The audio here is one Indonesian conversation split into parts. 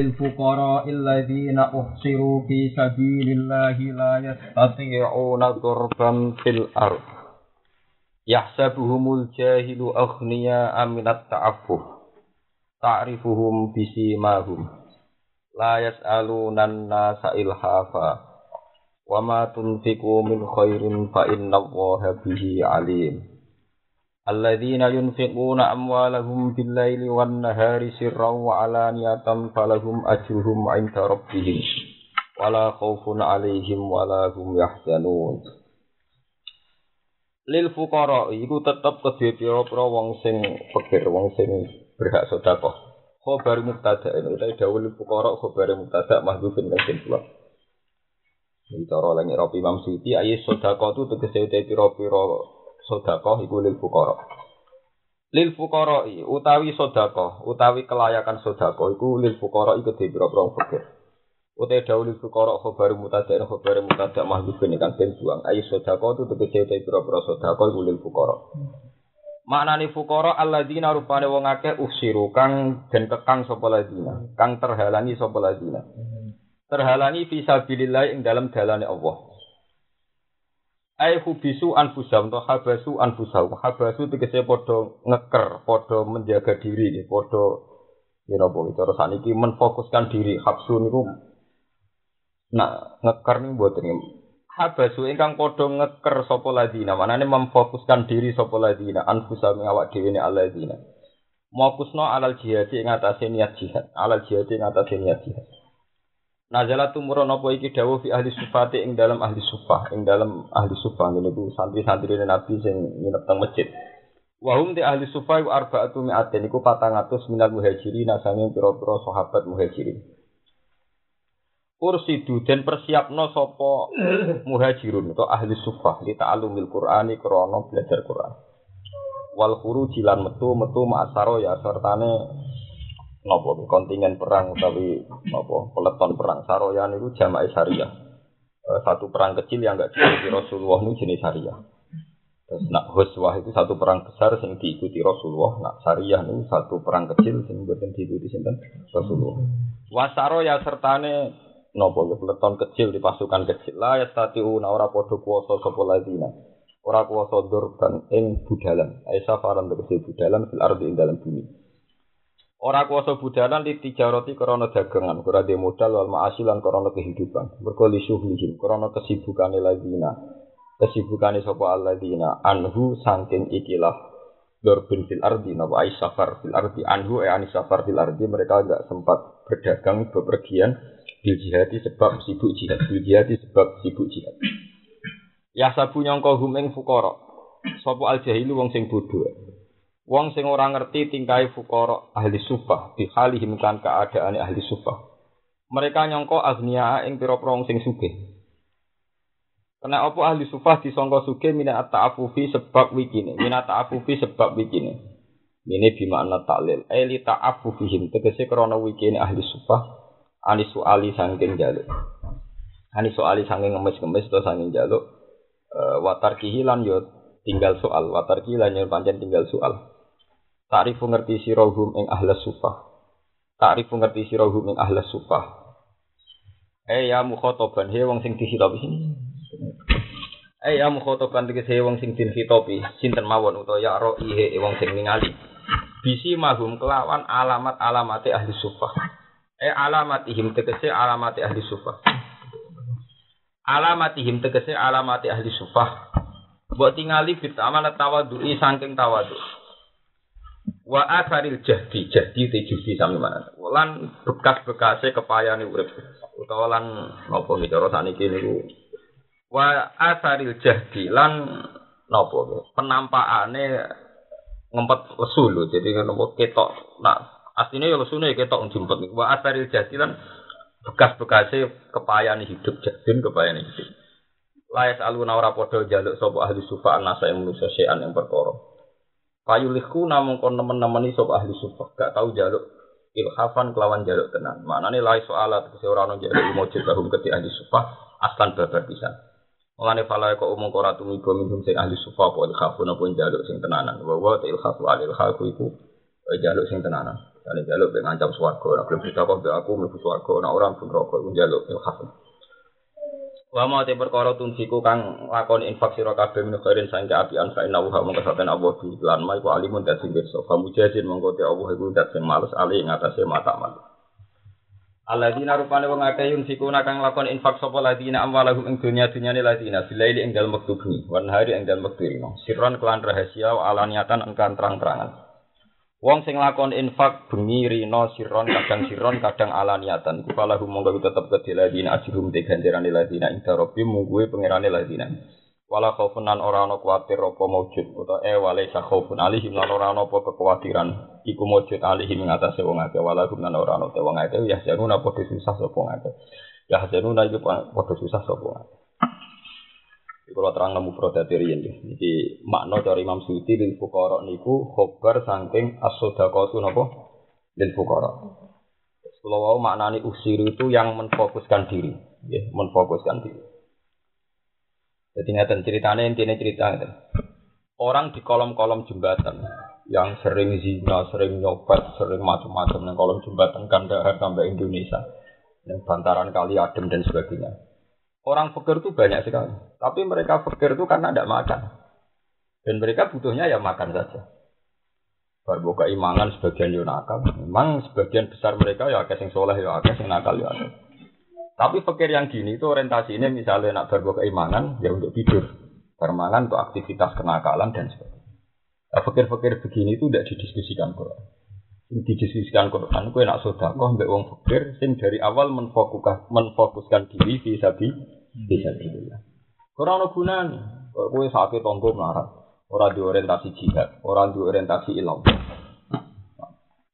للفقراء الذين أحصروا في سبيل الله لا يستطيعون ضربا في الأرض. يحسبهم الجاهل أغنياء من التعفف. تعرفهم بسيماهم. لا يسألون الناس إلحافا. وما تنفقوا من خير فإن الله به عليم. alladzina yunfiquna amwalahum bil-laili wan-nahari sirran wa alaniyatan falahum ajruhum 'inda rabbihim. Wala khaufun 'alaihim wala lil fuqara iku tetep kedhe pira-pira wong sing pikir wong sing berhak sedekah. Khabar mubtada ini utawi dawuh fuqara khabar mubtada mahdhufin kan sing kula iki cara lan Imam Suti ayat sedekah tu tegese pira-pira sedekah iku lil fuqara. Lil fuqara utawi sedekah, utawi kelayakan sedekah iku lil fuqara iku di pira-pira fakir. Utai dawuh lil fuqara khabar mutada ing khabar mutada mahdzufin kan den buang. Ayo itu tegese utai pira-pira sedekah iku lil fuqara. Maknane fuqara alladzina rupane wong akeh usiru kang den kekang sapa ladina, kang terhalangi sapa ladina. Terhalangi fisabilillah ing dalam dalane Allah. Ai hubisu anfusahum to habasu anfusahum. Habasu tegese padha ngeker, padha menjaga diri, padha ya napa cara saniki menfokuskan diri. Habsu niku nak ngeker niku mboten Habasu ingkang padha ngeker sapa ladina, manane memfokuskan diri sapa ladina anfusahum awak dhewe ne aladina. Mokusno alal jihad ing atase niat jihad, alal jihad ing atase niat jihad. Nazala tumurun apa iki dawuh fi ahli sufati ing dalam ahli sufah, ing dalam ahli sufah ngene iku santri-santri Nabi sing nginep teng masjid. Wa hum di ahli sufah wa arba'atu mi'atin iku 400 minal muhajirin sange pira-pira sahabat muhajirin. Ursidu dan persiapno sapa muhajirun atau ahli sufah li ta'allumil Qur'ani krana belajar Qur'an. Wal khuruji lan metu metu ma'asaro ya sertane napa kontingen perang utawi napa peleton perang saroyan itu jamaah syariah satu perang kecil yang enggak diikuti Rasulullah itu jenis syariah terus nak huswah itu satu perang besar yang diikuti Rasulullah nak syariah itu satu perang kecil yang bukan diikuti sinten? Rasulullah. Wasaro ya sertane napa peleton kecil di pasukan kecil. Lah ya statiu ora padha kuwasa sapa ladina ora kuwasa durban ing budalan. Aisa faran tegese budalan fil ardi ing dalam bumi Ora kuasa budalan di tijaroti krana dagangan, ora de modal wal ma'asilan krana kehidupan. Mergo li syuhlihim krana kesibukane ladina. Kesibukane sapa alladzina anhu saking ikilah dorbin fil ardi napa ai safar fil ardi anhu e ani safar fil ardi mereka enggak sempat berdagang bepergian bil jihadi sebab sibuk jihad bil jihadi sebab sibuk jihad. Ya sabu nyangka humeng fukara. Sapa al jahilu wong sing bodho. Wong sing ora ngerti tingkai fukara ahli sufah di halihim kan keadaane ahli sufah. Mereka nyongko agnia ing pira-pira sing sugih. Kena apa ahli sufah disangka sugih minat ta'afufi sebab wikine, minat ta'afufi sebab wikine. Ini bimakna taklil. Eli ta'afufihim tegese krana wikine ahli sufah ani soali sangking jaluk. Ani soali sangking ngemis-ngemis atau sangking jaluk. Uh, watar kihilan yo tinggal soal, watar kihilan yo pancen tinggal soal. Ta'rifu ngerti sirahum ing ahlas sufah. Ta'rifu ngerti sirahum ing ahlas sufah. Eh ya mukhotoban, he wong sing dihitopi sini. Eh ya mukhotoban tegese he wong sing dihitopi, sinten mawon utawa ya ro ihe wong sing ningali. Bisi mahum kelawan alamat-alamate ahli sufah. Eh alamatihim tegese alamate ahli sufah. Alamatihim tegese alamate ahli sufah. Mbok tingali bit amanat tawadhu'i saking tawadhu' wa asaril jahdi jahdi te judi sami mana lan bekas-bekase kepayane urip. Utawa lan napa iki cara saniki niku? Wa asaril jahdi lan napa penampakane ngempet lesu lho. Jadi napa ketok nak asline ya lesune ketok njempet niku. Wa asaril jahdi lan bekas-bekase kepayane hidup jadin kepayane hidup. Layas aluna ora padha jaluk sapa ahli sufa anasa yang manusia sean yang perkara Fayulihku namun kon nemen-nemeni sop ahli sufah. Gak tahu jaluk ilhafan kelawan jaluk tenan. Maknane lai soalat kese ora ono jaluk mujud lahum keti ahli sufah aslan babar pisan. Mulane fala kok umum ora tumiba minhum sing ahli sufah apa ilhafun apa jaluk sing tenanan. Wa wa ilhafu al ilhafu iku Kau jaluk sing tenanan. Misalnya jaluk pengen ngancam swarga, nak belum cerita kok aku mlebu swarga, nak orang pun rokok, jaluk il khafan. Wa ma te perkara tunsiku kang lakoni infak sira kabeh min khairin saing apian fa inna wa mongko saten Allah di lan ma iku alimun dadi pirsa. Fa mujazin mongko te Allah iku dat sing males ali ing atase mata mal. Alladzina rupane wong akeh yun sikuna kang lakon infak sapa ladina amwalahum ing dunya dunyane ladina bilaili ing dalem wektu bengi wan hari ing dalem wektu rino. Sirron kelan rahasia wa alaniatan engkan terang-terangan. Wong sing lakon infak bengi rino sirron kadang sirron kadang alaniatan iku falahu monggo tetep kedhe ladina ajrum te ganjaran ladina ing darobi mungguwe pangerane ladina. Wala khaufun lan ora ana kuwatir apa maujud utawa e wale sa khaufun alihim lan ora ana apa kekhawatiran iku maujud alihim ing atase wong akeh wala hum lan ora ana te wong akeh ya januna padha susah sapa wong akeh. Ya januna iku padha susah sapa wong akeh. Kalau terang nemu prodatirian Jadi makna dari Imam Suyuti lil fukara niku khobar saking as-sadaqatu napa lil fukara. Kalau mau maknani usir itu yang menfokuskan diri, ya, menfokuskan diri. Jadi ngeten ceritanya intinya cerita ngeten. Orang di kolom-kolom jembatan yang sering zina, sering nyopet, sering macam-macam yang kolom jembatan Kandahar sampai Indonesia, yang bantaran kali adem dan sebagainya Orang fakir itu banyak sekali. Tapi mereka fakir itu karena tidak makan. Dan mereka butuhnya ya makan saja. Baru keimangan sebagian yo nakal. Memang sebagian besar mereka ya akeh sing soleh ya akeh sing nakal ya. Tapi fakir yang gini itu orientasi ini misalnya nak baru keimangan ya untuk tidur. Permangan untuk aktivitas kenakalan dan sebagainya. Nah, fakir-fakir begini itu tidak didiskusikan Quran. Didiskusikan Quran, kue nak sodakoh mbak wong fakir, sing dari awal menfokuskan, menfokuskan diri visabi bisa billah. Ora ono gunane. Kowe sakit tonggo melarat. Ora diorientasi jihad, ora diorientasi ilang.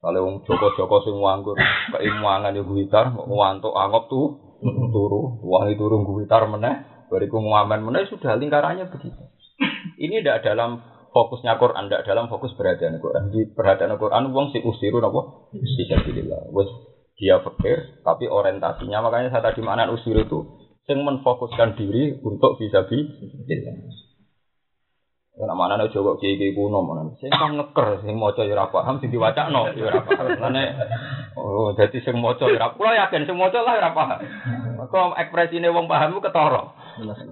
Kalau wong Joko-Joko sing nganggur, keimangan yo guitar, ngantuk angop tuh turu, wangi turu guitar meneh, bariku ngamen meneh sudah lingkarannya begitu. Ini tidak dalam fokusnya Quran, tidak dalam fokus perhatian Quran. Di perhatian Quran, wong si usiru napa? Bisa billah. Wes dia fakir, tapi orientasinya makanya saya tadi mana usir itu yang menfokuskan diri untuk bisa bi Karena mana nih coba kiai kiai kuno mana? Saya kan ngeker, sing mau coy rapa ham, sing diwaca no, ya. Mana? Oh, jadi sing mau coy rapa. Kalau yakin sing mau lah rapa. Kau ekspresi ini wong paham ketoro.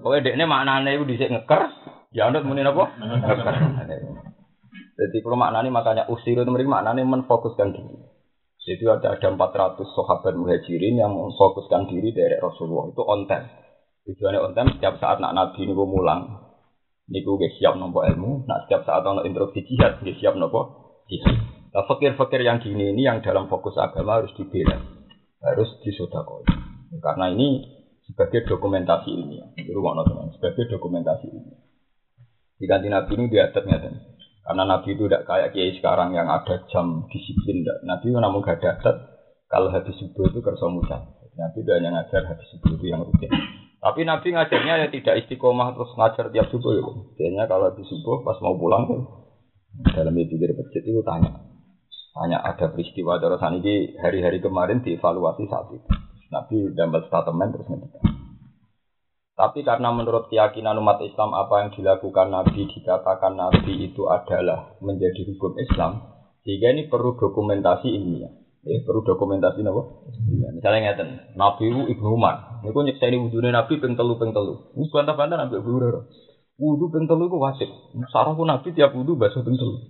Kau dek ini maknanya itu disek ngeker, ya untuk muni apa? Ngeker. Jadi kalau maknanya makanya usir itu mereka maknanya menfokuskan diri. Jadi ada ada 400 sahabat muhajirin yang memfokuskan diri dari Rasulullah itu on time. Tujuannya on time setiap saat nak nabi niku mulang, niku gak siap nopo ilmu. Nah setiap saat ono instruksi jihad gak siap nopo jihad. Nah fakir-fakir yang gini ini yang dalam fokus agama harus dibela, harus disodakoi. Karena ini sebagai dokumentasi ilmiah. Itu teman, sebagai dokumentasi ilmiah. Di kantin nabi ini diadatnya teman. Karena Nabi itu tidak kayak kiai sekarang yang ada jam disiplin. Nabi itu namun gak ada. Kalau hadis subuh itu kerja mudah. Nabi itu hanya ngajar hadis subuh itu yang rutin. Tapi Nabi ngajarnya ya tidak istiqomah terus ngajar tiap subuh ya. Biasanya kalau habis subuh pas mau pulang tuh dalam dari masjid itu tanya. Tanya ada peristiwa terus ini hari-hari kemarin dievaluasi saat itu. Nabi dapat statement terus ngerti. Tapi karena menurut keyakinan umat Islam apa yang dilakukan Nabi dikatakan Nabi itu adalah menjadi hukum Islam, sehingga ini perlu dokumentasi ilmiah. Ya, perlu dokumentasi apa? Ya, misalnya ngeten, Nabi itu Ibnu Umar. Niku nyekseni wudune Nabi ping telu ping telu. Ini bantah-bantah Nabi Abu Hurairah. Wudu ping telu itu wajib. Sarahku Nabi tiap wudu basuh ping telu.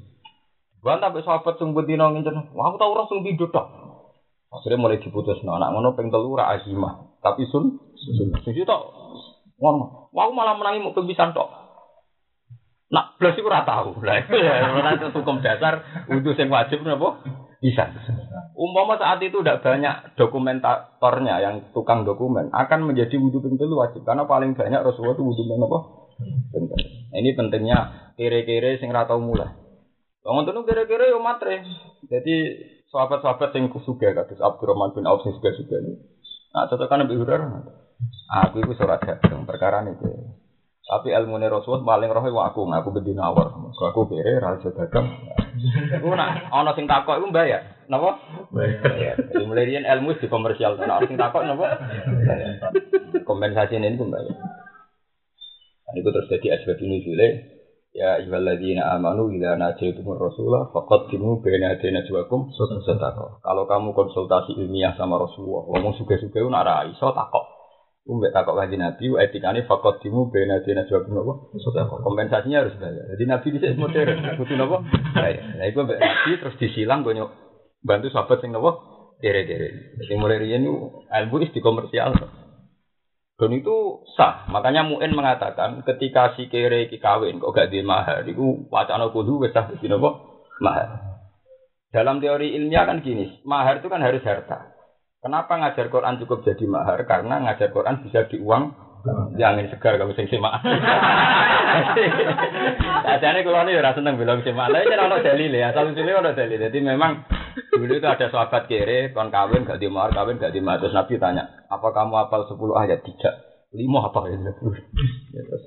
Bantah sampai sahabat sing ngene, wah aku tau ora sing pindho tok. Akhirnya mulai diputus, nah, anak ngono ping telu ora azimah, tapi sun sun. Sing tok Ngono. Wah, malah menangi mau kebisan tok. Nak belas iku ora tau. Lah ya hukum dasar wudu sing wajib napa? Bisa. Umpama saat itu tidak banyak dokumentatornya yang tukang dokumen akan menjadi wudhu ping telu wajib karena paling banyak Rasulullah itu wudhu ping apa? Nah, ini pentingnya kere-kere sing ora tau mulai. Wong ngono kere-kere yo matre. Jadi sahabat-sahabat sing kusuga kados Abdurrahman bin Auf sing suga-suga. Nah, cocokan Nabi Hurairah. Aku itu surat dagang perkara itu. Tapi ilmu Rasul paling roh aku ngaku bedina awal. Aku bere raja dagang. Aku nak ana sing takok iku bayar. Napa? Bayar. Jadi mulai riyen ilmu di komersial. Ana sing takok napa? Kompensasi ini pun bayar. Nah, itu terus jadi asbab ini jule Ya ayyuhalladzina amanu idza najaytumur rasulah faqaddimu baina yaday najwakum sadaqah. Kalau kamu konsultasi ilmiah sama Rasulullah, ngomong suge-suge ora ra iso takok. Umbek takok kanjeng Nabi, etikane faqaddimu baina yaday najwakum apa? Sadaqah. Kompensasinya harus bayar. Jadi Nabi dhisik modern, butuh? Bayar. Nah iku mbek Nabi terus disilang gonyo bantu sahabat sing napa? Dere-dere. Jadi mulai riyen ilmu is dikomersial. Dan itu sah. Makanya Mu'in mengatakan ketika si kere iki kawin kok gak di mahar, itu wacana kudu wis sah di napa? Mahar. Dalam teori ilmiah kan gini, mahar itu kan harus harta. Kenapa ngajar Quran cukup jadi mahar? Karena ngajar Quran bisa diuang yang segar kamu sing simak. Sajane kula ini ora seneng bilang simak. Lah iki ora dalil ya, asal usule ora dalil. Jadi memang dulu itu ada sahabat kere kon kawin gak di mahar, kawin gak di mahar. Terus Nabi tanya, "Apa kamu hafal 10 ayat?" Tidak. Lima apa ya? ya terus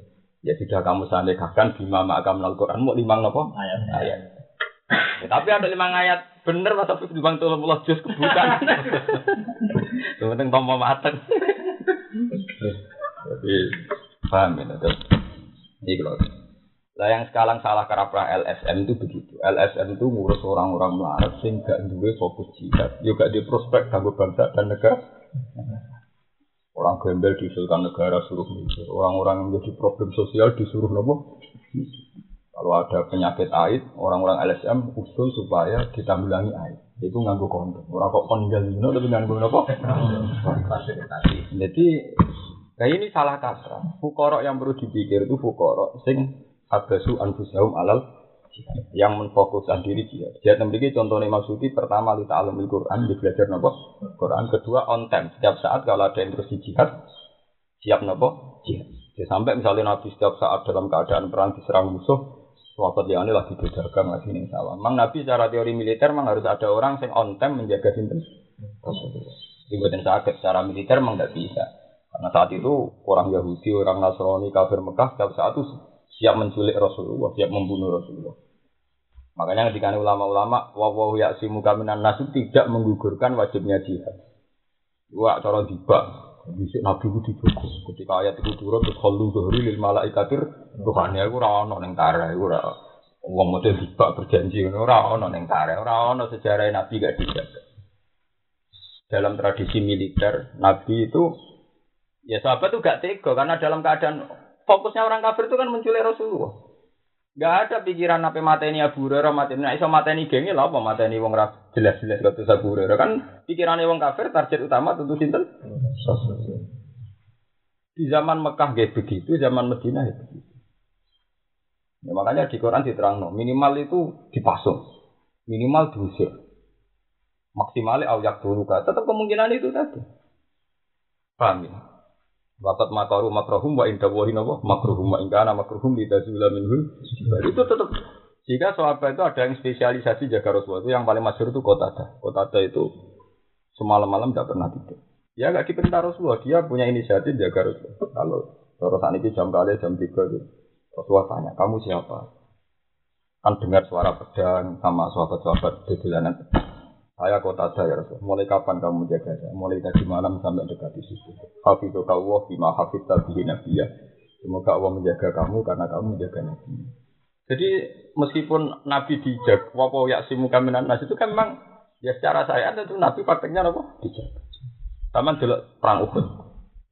ya sudah kamu sampaikan bima makam Al-Qur'an mau lima apa? Ayat. Ayat. Ya, tapi ada lima ayat bener mas tapi bang tuh mulah jus kebukan. Penting tombol mateng. Jadi paham ya terus. Ini kalau lah yang sekarang salah karena LSM itu begitu. LSM itu ngurus orang-orang melarat sing gak duwe fokus jihad, juga di prospek kanggo bangsa dan negara. Orang gembel diusulkan negara suruh mikir. Orang-orang yang menjadi problem sosial disuruh nopo. Kalau ada penyakit aid, orang-orang LSM usul supaya ditanggulangi aid. Itu nganggu kondom. Orang kok kon tinggal di tapi nganggu nopo? Jadi, kayak ini salah kaprah. Fukorok yang perlu dipikir itu fukorok sing abasu anfusahum alal yang menfokuskan diri jihad. Jihad memiliki contohnya maksudi pertama li ta'alumil Quran, di belajar nopo Quran. Kedua on time. Setiap saat kalau ada di jihad, siap nopo jihad. Ya, sampai misalnya Nabi setiap saat dalam keadaan perang diserang musuh, sahabat yang lagi berdagang lagi nih sawah. Memang Nabi secara teori militer memang harus ada orang yang on time menjaga sinten Rasulullah. Dibuatin sakit secara militer memang tidak bisa. Karena saat itu orang Yahudi, orang Nasrani, kafir Mekah setiap saat itu siap menculik Rasulullah, siap membunuh Rasulullah. Makanya ketika ulama-ulama wawahu yaksimu kaminan nasu tidak menggugurkan wajibnya jihad. Wah, cara tiba. Bisa Nabi itu dijogo. Ketika ayat itu turun, terus kalau zuhri lil malaikatir, Tuhannya itu ora ono ning tara, itu ora. Wong model tiba berjanji, ora ono ning tara, ora sejarah Nabi gak dijaga. Dalam tradisi militer, Nabi itu ya sahabat itu gak tega karena dalam keadaan fokusnya orang kafir itu kan menculik Rasulullah. Gak ada pikiran apa mateni Abu Hurairah mateni. Nah, iso mateni genge lah apa mateni wong ra jelas-jelas kata Abu Hurairah kan pikirannya wong kafir target utama tentu sinten? Di zaman Mekah gak begitu, zaman Madinah ya begitu. Ya, makanya di Quran diterang no, minimal itu dipasung, minimal diusir, maksimalnya ayak dulu tetap kemungkinan itu tadi. Paham ya? Wakat makaru makrohum wa inda wahi nawa makrohum wa ingkana makrohum di tazula minhu. Itu tetap jika sahabat itu ada yang spesialisasi jaga Rasulullah itu yang paling masyur itu kota ada. Kota ada itu semalam-malam tidak pernah tidur. Ya nggak diperintah Rasulullah, dia punya inisiatif jaga Rasulullah. Kalau terus ini jam kali jam tiga itu Rasulullah tanya, kamu siapa? Kan dengar suara pedang sama sahabat-sahabat di jalanan. Saya kota ada ya Rasul. Mulai kapan kamu menjaga saya? Mulai tadi malam sampai dekat di situ. Hafidhu kawah bima hafidha bihi nabiyya. Semoga Allah menjaga kamu karena kamu menjaga Nabi. Jadi meskipun Nabi dijaga, wapo yaksimu kaminan nas itu kan memang ya secara syariat itu Nabi prakteknya apa? Dijaga. Taman dulu perang Uhud.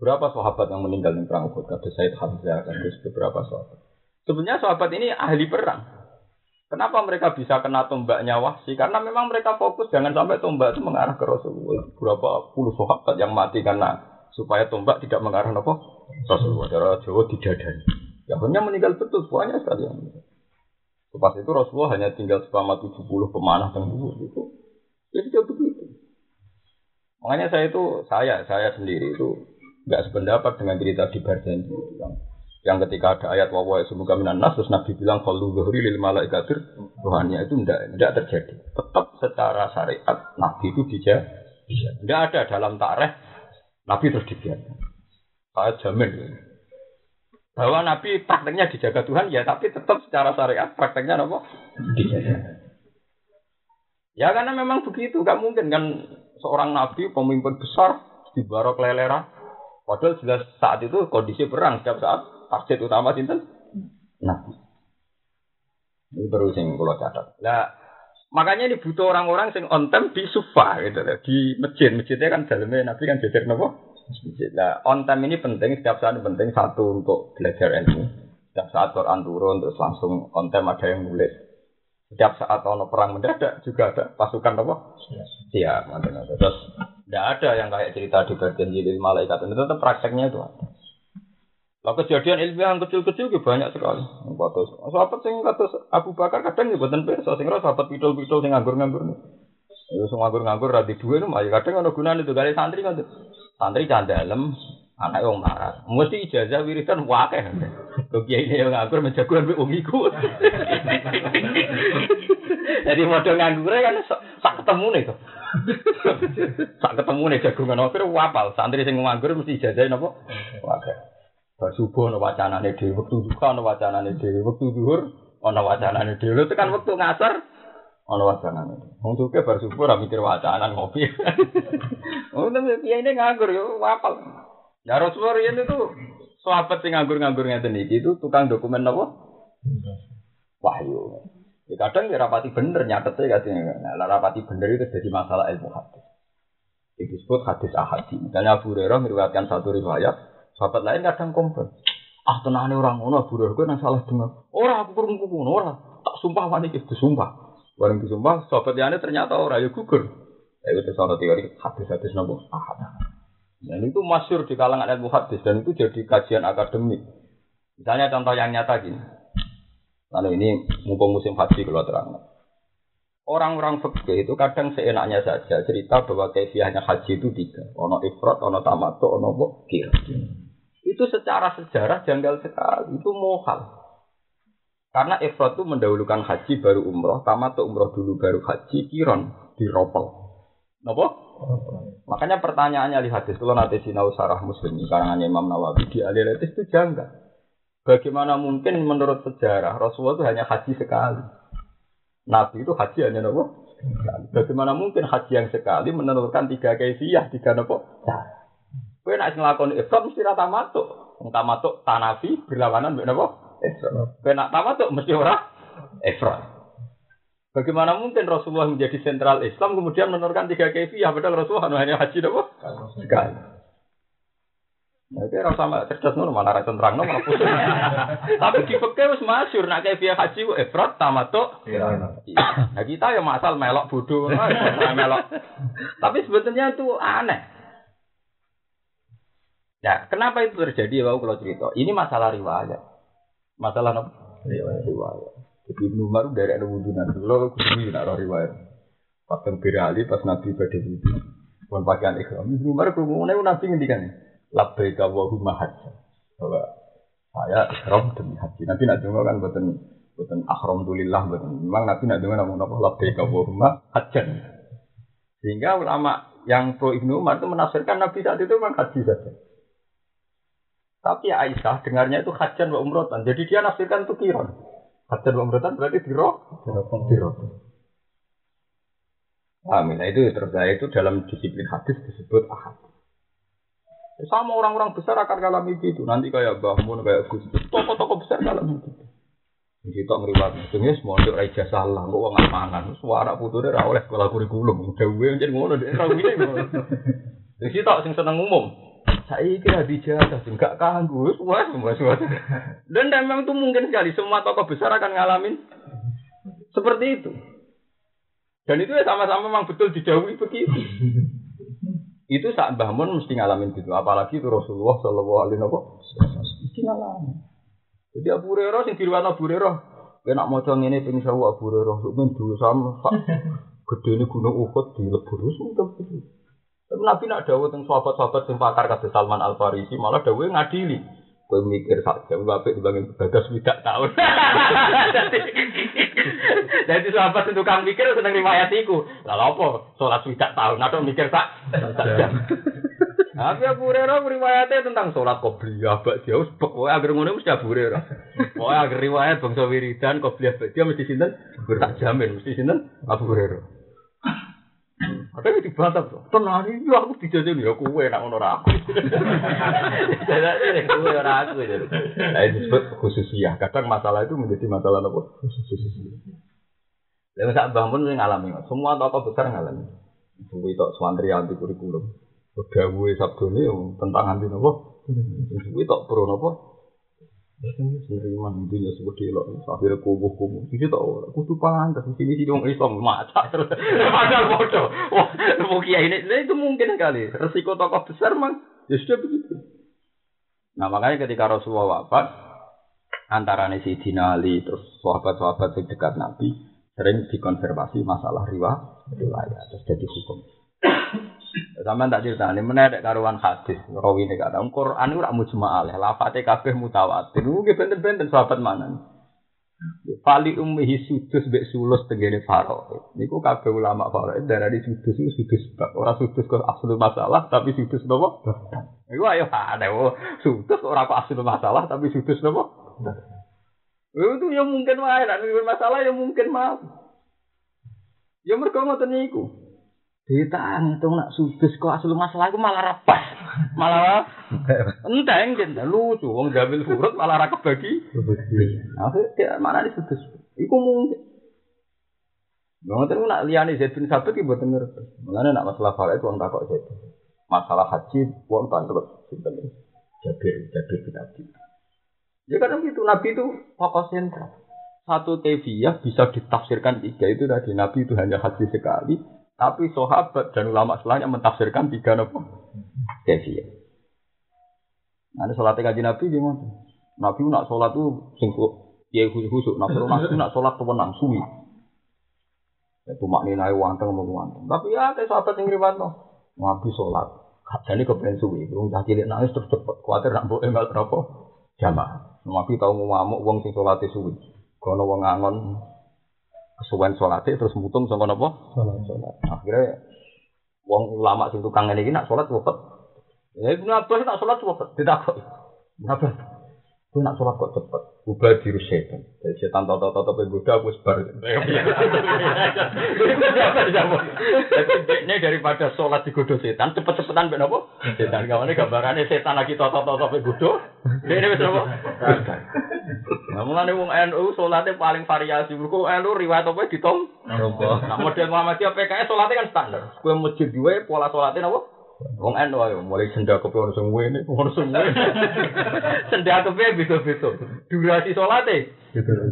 Berapa sahabat yang meninggal di perang Uhud? Kata Said Hamzah, kata beberapa sahabat. Sebenarnya sahabat ini ahli perang. Kenapa mereka bisa kena tombaknya wahsi? Karena memang mereka fokus jangan sampai tombak itu mengarah ke Rasulullah. Berapa puluh sahabat yang mati karena supaya tombak tidak mengarah apa? Rasulullah. Cara Jawa didadani. Ya hanya meninggal betul semuanya sekali yang. Pas itu Rasulullah hanya tinggal selama 70 pemanah dan dulu itu. Jadi ya, dia begitu. Makanya saya itu saya saya sendiri itu nggak sependapat dengan cerita di Barjanji yang yang ketika ada ayat wawa semoga minan nas terus Nabi bilang kalau zuhri lil malaikatir rohaninya itu tidak tidak terjadi. Tetap secara syariat Nabi itu dijaga. Tidak ada dalam tareh Nabi terus dibiarkan. Saya jamin bahwa Nabi prakteknya dijaga Tuhan ya tapi tetap secara syariat prakteknya apa dijaga. Ya karena memang begitu, gak mungkin kan seorang Nabi pemimpin besar di barok lelera. Padahal jelas saat itu kondisi perang setiap saat target utama sinten? Nabi. Ini perlu sing kula catat. Lah makanya ini butuh orang-orang sing on time di sufa gitu loh. Di masjid. Masjidnya kan dalamnya Nabi kan jajar nopo? Masjid. Lah on time ini penting setiap saat penting satu untuk belajar ilmu. Setiap saat Quran turun terus langsung on time ada yang nulis. Setiap saat ono perang mendadak juga ada pasukan apa? Siap. Siap. Terus tidak ada yang kayak cerita di perjanjian malaikat. Itu tetap prakteknya itu ada. Lah kejadian ilmiah yang kecil-kecil juga banyak sekali. Kados sahabat sing kados Abu Bakar kadang ya mboten pirsa sing ora sahabat pidul-pidul sing nganggur-nganggur. Ya sing nganggur-nganggur ra di dhuwit malah kadang ana gunane itu kali santri kan. Santri candalem anak wong marah. Mesti ijazah wiridan wakeh. Kok kiai yang nganggur menjagoan wong iku. Jadi model nganggur kan sak ketemu nih tuh. sak ketemu nih jagungan akhir wapal. Santri sing nganggur mesti ijazah napa? Wakeh. Bar subuh ana wacanane dhewe, wektu duha ana wacanane dhewe, wektu zuhur ana wacanane dhewe. Tekan wektu ngasar ana wacanane. Wong suke bar subuh ora mikir wacanan ngopi. Oh, tapi kiai ini nganggur yo wapal. Ya Rasulullah ini tuh sahabat sing nganggur-nganggur ngeten iki itu tukang dokumen apa? Wahyu. Ya kadang ya rapati bener nyatetnya katanya. Nah, rapati bener itu jadi masalah ilmu hadis. Itu disebut hadis ahadi. Misalnya Abu Hurairah meriwayatkan satu riwayat, Sahabat lain kadang komplain. Ah tenane orang ngono buruh gue nang salah dengar. Orang aku kurung ngono ora. Tak sumpah wani iki disumpah. Bareng disumpah sahabat liane ternyata ora ya gugur. Ya itu salah teori hadis-hadis nopo ahad. Dan itu masyur di kalangan ilmu hadis dan itu jadi kajian akademik. Misalnya contoh yang nyata gini. Lalu ini mumpung musim haji kalau terang. Orang-orang fikih itu kadang seenaknya saja cerita bahwa kefiahnya haji itu tiga. Ono ifrat, ono tamato, ono bokir. Itu secara sejarah janggal sekali. Itu mohal. Karena ifrat itu mendahulukan haji baru umroh, tamat umroh dulu baru haji, kiron diropel. Nopo? Makanya pertanyaannya di hadis kalau nanti sinau sarah muslim karangan Imam Nawawi di Alilatis itu janggal. Bagaimana mungkin menurut sejarah Rasulullah itu hanya haji sekali? Nabi itu haji hanya nopo? Bagaimana mungkin haji yang sekali menentukan tiga kaifiyah, tiga nopo? Kowe nek nglakoni ifrat mesti ra tamatuk. Wong tamatuk tanafi berlawanan mbek napa? Ifrat. Kowe nak tamatuk mesti ora ifrat. Bagaimana mungkin Rasulullah menjadi sentral Islam kemudian menurunkan tiga kefiah padahal Rasulullah hanya haji napa? Sekali. Nah, itu rasa sama cerdas ngono malah ra terang malah pusing. Tapi di fikih wis masyhur nak kefiah haji ifrat tamatuk. Iya. Nah kita ya masal melok bodoh, melok. Tapi sebetulnya itu aneh. Ya, kenapa itu terjadi? Wow, kalau cerita. Ini masalah riwayat. Masalah apa? Riwayat. riwayat. Jadi Ibnu Umar dari ada wudhu nanti. Lo kudu nak riwayat. Pas Ali, pas Nabi pada wudhu. Pun pakaian ikhram. Ibnu Umar kerumunan itu Nabi ngendikan nih. Labbaika Allahumma hajjah. Bahwa saya ikhram demi haji. Nabi nak dengar kan buatan buatan akhram tulillah. Memang Nabi nak dengar namun apa labbaika Allahumma hajjah. Sehingga ulama yang pro Ibnu Umar itu menafsirkan Nabi saat itu memang haji saja. Tapi Aisyah dengarnya itu hajan wa umrotan. Jadi dia nafsirkan itu kiron. Hajan wa umrotan berarti diro. Diro. Amin. Nah, itu terjadi itu dalam disiplin hadis disebut ahad. Sama orang-orang besar akan kalami itu. Nanti kayak Bahmun, kayak Gus Toko-toko besar kalami itu. Kita ngeriwat, sebenarnya semua untuk raja salah, kok nggak mangan, suara putusnya rawol sekolah kurikulum, udah gue jadi ngono, rawol ini. Jadi tak sing seneng umum, saya kira dijajah, enggak kanggu, wah semua semua. Dan memang itu mungkin sekali semua tokoh besar akan ngalamin seperti itu. Dan itu ya sama-sama memang betul dijauhi begitu. itu saat Mbah Mun mesti ngalamin gitu. Apalagi itu Rasulullah Shallallahu Alaihi Wasallam mesti ngalamin. Jadi Abu Hurairah sing diriwayatno Abu Hurairah, enak maca ngene ping sewu Abu Hurairah, men dulu sama gede ini gunung Uhud dilebur sudah tapi Nabi nak dawuh tentang sahabat-sahabat sing pakar kata Salman Al Farisi malah dawuh ngadili. Kowe mikir saja, bapak dibangin bagas tidak tahun. Jadi sahabat itu tukang mikir seneng riwayat iku. Lalu apa? Sholat tidak tahun atau mikir tak jam. Tapi Abu Hurairah riwayatnya tentang sholat qobliyah, bak dia us pokoknya agar ngono mesti Abu Hurairah. Pokoknya agar riwayat bangsa wiridan qobliyah bak dia mesti sinten tak jamin mesti sinten Abu Hurairah. Ada yang dibantah tuh. Tenang ini aku dijajan ya kue nak ngono aku. Jadi kue ora aku itu. Nah itu disebut khususiyah. Kadang masalah itu menjadi masalah apa? Khususiyah. Lalu saat bangun yang ngalami, semua tokoh besar ngalami. Suwi tok swantri anti kurikulum. Dawuhe sabdone tentang anti nopo. Suwi tok pro nopo. Sendiriman itu ya seperti lo, akhirnya kubuh kubuh. Itu tau, aku tuh pantas di sini sih dong Islam mata terus. Padahal bodoh. Wah, mau kiai ini, itu mungkin kali. Resiko tokoh besar mang, ya sudah begitu. Nah makanya ketika Rasulullah wafat, antara si Ali terus sahabat-sahabat dekat Nabi sering dikonservasi masalah riwayat terus jadi hukum. Sama tak cerita ini menarik karuan hadis rawi ini kata Quran itu ramu cuma aleh lafate kabeh mutawatir mungkin benten-benten sahabat mana Fali ummihi sudus bek sulus tegene faro. Niku kabeh ulama faro darah di sudus itu sudus bab. Ora sudus kok asli masalah tapi sudus nopo? Iku ayo ada wo sudus ora kok asli masalah tapi sudus nopo? Itu ya mungkin wae nek masalah ya mungkin mah. Ya mergo ngoten niku. Ditang itu nak sudus kok asal masalah itu malah rapas. Malah enteng kan lucu wong jambil furut malah ra kebagi. Akhir dia mana di sudus. Iku mungkin. Nggak ngerti nak liane Zaid bin Sabit denger. Mengenai nak masalah farid wong takok Zaid. Masalah haji wong takok sinten. Jabir Jabir bin Abi. Ya kadang itu Nabi itu fokus sentral. Satu teviyah bisa ditafsirkan tiga itu tadi Nabi itu hanya haji sekali, tapi sahabat dan ulama setelahnya mentafsirkan tiga nopo kefiyah. Nah, sholat kaji Nabi gimana? Nabi nak sholat tuh sing ya khusus khusus. Kalau Nabi nak sholat tuh menang suwi. Itu maknanya wanteng mau wanteng. Tapi ya kayak sahabat yang riwayat no. Nabi sholat. Jadi kepengen suwi. Belum tak cilik nangis terus cepet. Kuatir nak boleh enggak berapa jamaah. Nabi tahu mau ngamuk uang sing sholat suwi. Kalau wong ngangon kesuwen sholat terus mutung sama nopo sholat akhirnya wong ulama sing tukang ini nak sholat wafat. Ya ibnu abbas nak sholat wafat tidak kok ibnu abbas Gue nak sholat kok cepet. Ubah diri setan. Jadi setan tau tau goda aku sebar. Ini daripada sholat di godo setan cepet-cepetan ben apa? Setan kawane gambarannya setan lagi tau tau tau godo. Ini wis apa? Nah, mulane wong NU salate paling variasi. Mergo NU riwayat apa ditom? Nah, model Muhammadiyah PKS salate kan standar. Kowe masjid duwe pola salate napa? Wong NU ayo mulai senda kepe ono sing ngene, ono sing ngene. Senda kepe beda-beda. Durasi salate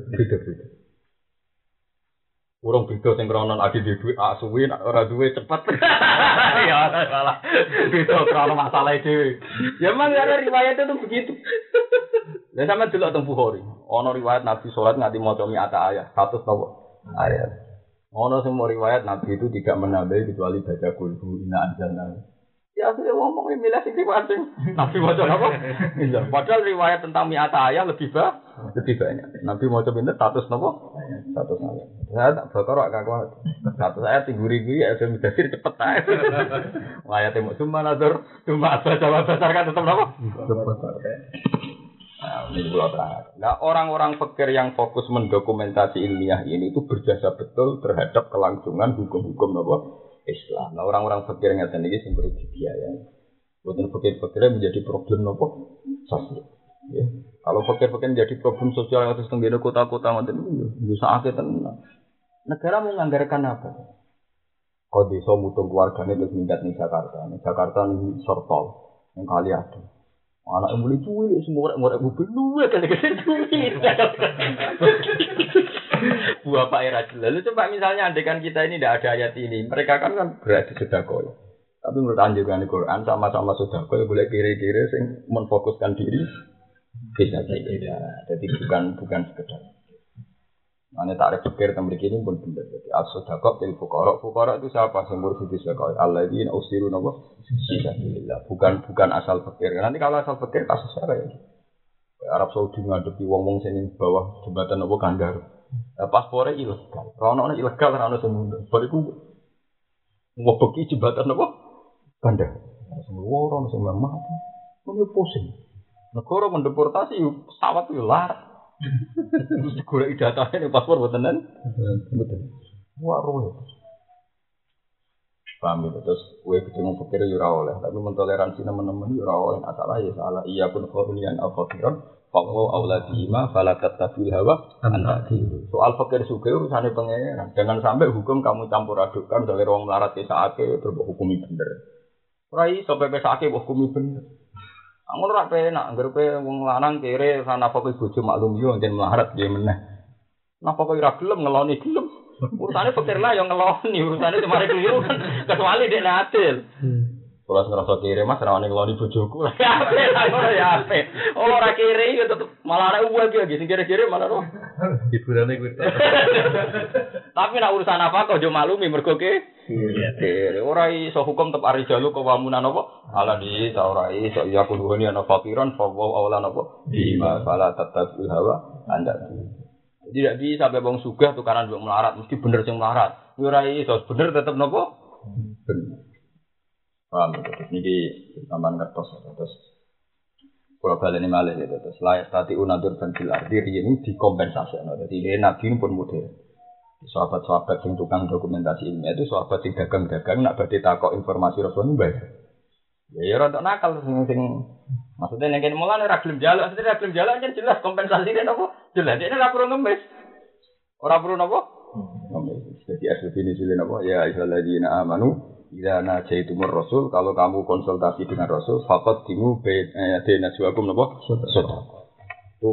beda-beda. Urung beda sing krono adi di duit ah suwi nak ora duwe cepet. Ya salah. Beda krono masalah dhewe. Ya memang ada riwayat itu begitu. Dan sama dulu tentang Bukhari. Ono riwayat Nabi sholat nganti comi ata ayat. Satu tahu ayat. Ono semua riwayat Nabi itu tidak menambah kecuali baca kulhu ina anjalna. Ya saya ngomong ini milah sing masing. Nabi mau coba apa? Iya. Padahal riwayat tentang miata ayat lebih bah, lebih banyak. Nabi mau coba ini status nopo? Status ayat. Saya tak bakar agak kuat. Status ayat ribu ya sudah bisa cepet aja. Ayat mau cuma nazar, cuma baca besar kan tetap nopo? Cepet. Nah, Nah, orang-orang pikir yang fokus mendokumentasi ilmiah ini itu berjasa betul terhadap kelangsungan hukum-hukum apa? Islam. Nah, orang-orang yang ada ini sing perlu dibiayai. Bukan pikir-pikirnya menjadi problem apa? Sosial. Ya. Kalau pikir-pikir menjadi problem sosial yang harus tenggine kota-kota macam itu, bisa akhir tenang. Negara menganggarkan apa? Kau desa mutung keluarganya terus minggat nih Jakarta. Nih Jakarta nih sortol yang kali ada. Anak yang boleh cuy, semua orang orang mobil lu ya kan cuy. Buah Pak Era Lalu coba misalnya andekan kita ini tidak ada ayat ini, mereka kan kan berarti sudah koi. Tapi menurut anjuran Quran sama-sama sudah koi boleh kiri-kiri sing menfokuskan diri bisa saja. Jadi bukan bukan sekedar. Mana tarik pikir tentang begini pun benar. Jadi as-sadaqah til fuqara. Fuqara itu siapa? Yang mursyid Allah Alladzina usiru? Fisabilillah. Bukan bukan asal pikir. Nanti kalau asal pikir kasus apa ya? Arab Saudi ngadepi wong-wong sini bawah jembatan apa kandar. Paspornya ilegal. Rono ilegal, rono semua. Mau pergi jembatan apa? Kandar. Semua orang semua mati. Ini pusing. Negara mendeportasi pesawat itu. Terus golek datanya ning paspor mboten nen. Mboten. Wah roh. Paham itu terus kue ketemu pikir ora oleh, tapi mentoleransi teman-teman ora oleh. Salah ya salah. Iya pun khawnian al fakiran Fakwa auladihima falakat tabil hawa antaki. Soal fakir suge urusannya pengeran. Jangan sampai hukum kamu campur adukkan dari ruang melarat ke saake terbuat hukumi bener. Rai sampai ke saake hukumi bener. Angin ora penak, anggar kowe wong lanang kere sana fakir bojo maklum yo njen melarat dia meneh. Napa kok ora gelem ngeloni gelem? Urusannya fakir lah yang ngeloni, urusannya cuma keliru kan kecuali dia natil. Kalau ngerasa kiri mas, rawan kalau di bojoku, ya ape, ya ape. Oh ora kiri, ya tetep malah ada uang lagi, sing kiri kiri malah roh. Hiburan itu. Tapi nak urusan apa kau jauh maklumi mergo ke? Kiri, ora iso hukum tetep ari jalu ke wamunan apa? Ala di, ora iso ya kudu ini ana fakiran, fawaw awalan apa? Bima fala tetap hawa anda. Tidak bisa sampai bang sugah tukaran dua melarat, mesti bener sing melarat. Ora iso bener tetep nopo? Bener. Paham ya, terus ini tambahan kertas terus kalau balik ini malah ya terus layak tadi unatur dan fil ardi ini dikompensasi no. jadi ini nabi pun modern sahabat-sahabat yang tukang dokumentasi ilmiah itu sahabat yang dagang-dagang nak berarti takok informasi rasul ini baik ya ya rontok nakal sing sing maksudnya yang kini mulai ragilum jalan maksudnya ragilum jalan kan jelas kompensasi ini apa jelas ini ora perlu ngemis ora perlu apa ngemis jadi asli ini sih apa ya ikhlaladzina amanu Ila najaitumur rasul, kalau kamu konsultasi dengan rasul, fakot timu bena juakum nopo. Itu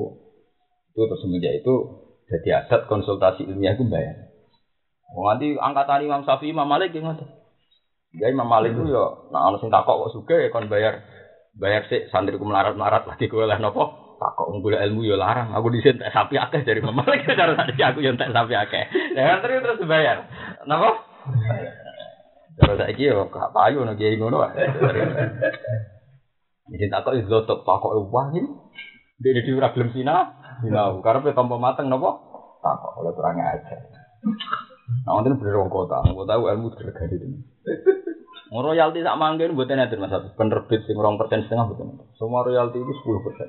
itu terus semenjak itu jadi aset konsultasi ilmiah itu bayar. Oh, nanti angkatan Imam Syafi'i Imam Malik yang ada. Ya Imam Malik itu ya, nah orang sing takok kok suka ya kon bayar bayar sih santri ku melarat-melarat lagi gue lah nopo takok nggula ilmu ya larang. Aku disin tak sapi akeh dari Imam Malik cara tadi aku yang tak sapi akeh. Ya terus terus bayar. Napa? Kalau saya kira kak payu nih kiai ngono. Jadi tak kok itu tak kok wah ini. Dia di ora belum sina, sina. Karena pe tompo mateng nopo? Tak kok oleh kurang aja. Nah, wonten bener wong kota, kok tahu ilmu itu. Royalti sak manggen mboten enten Mas. Penerbit sing 2% setengah mboten. Semua royalti itu 10%.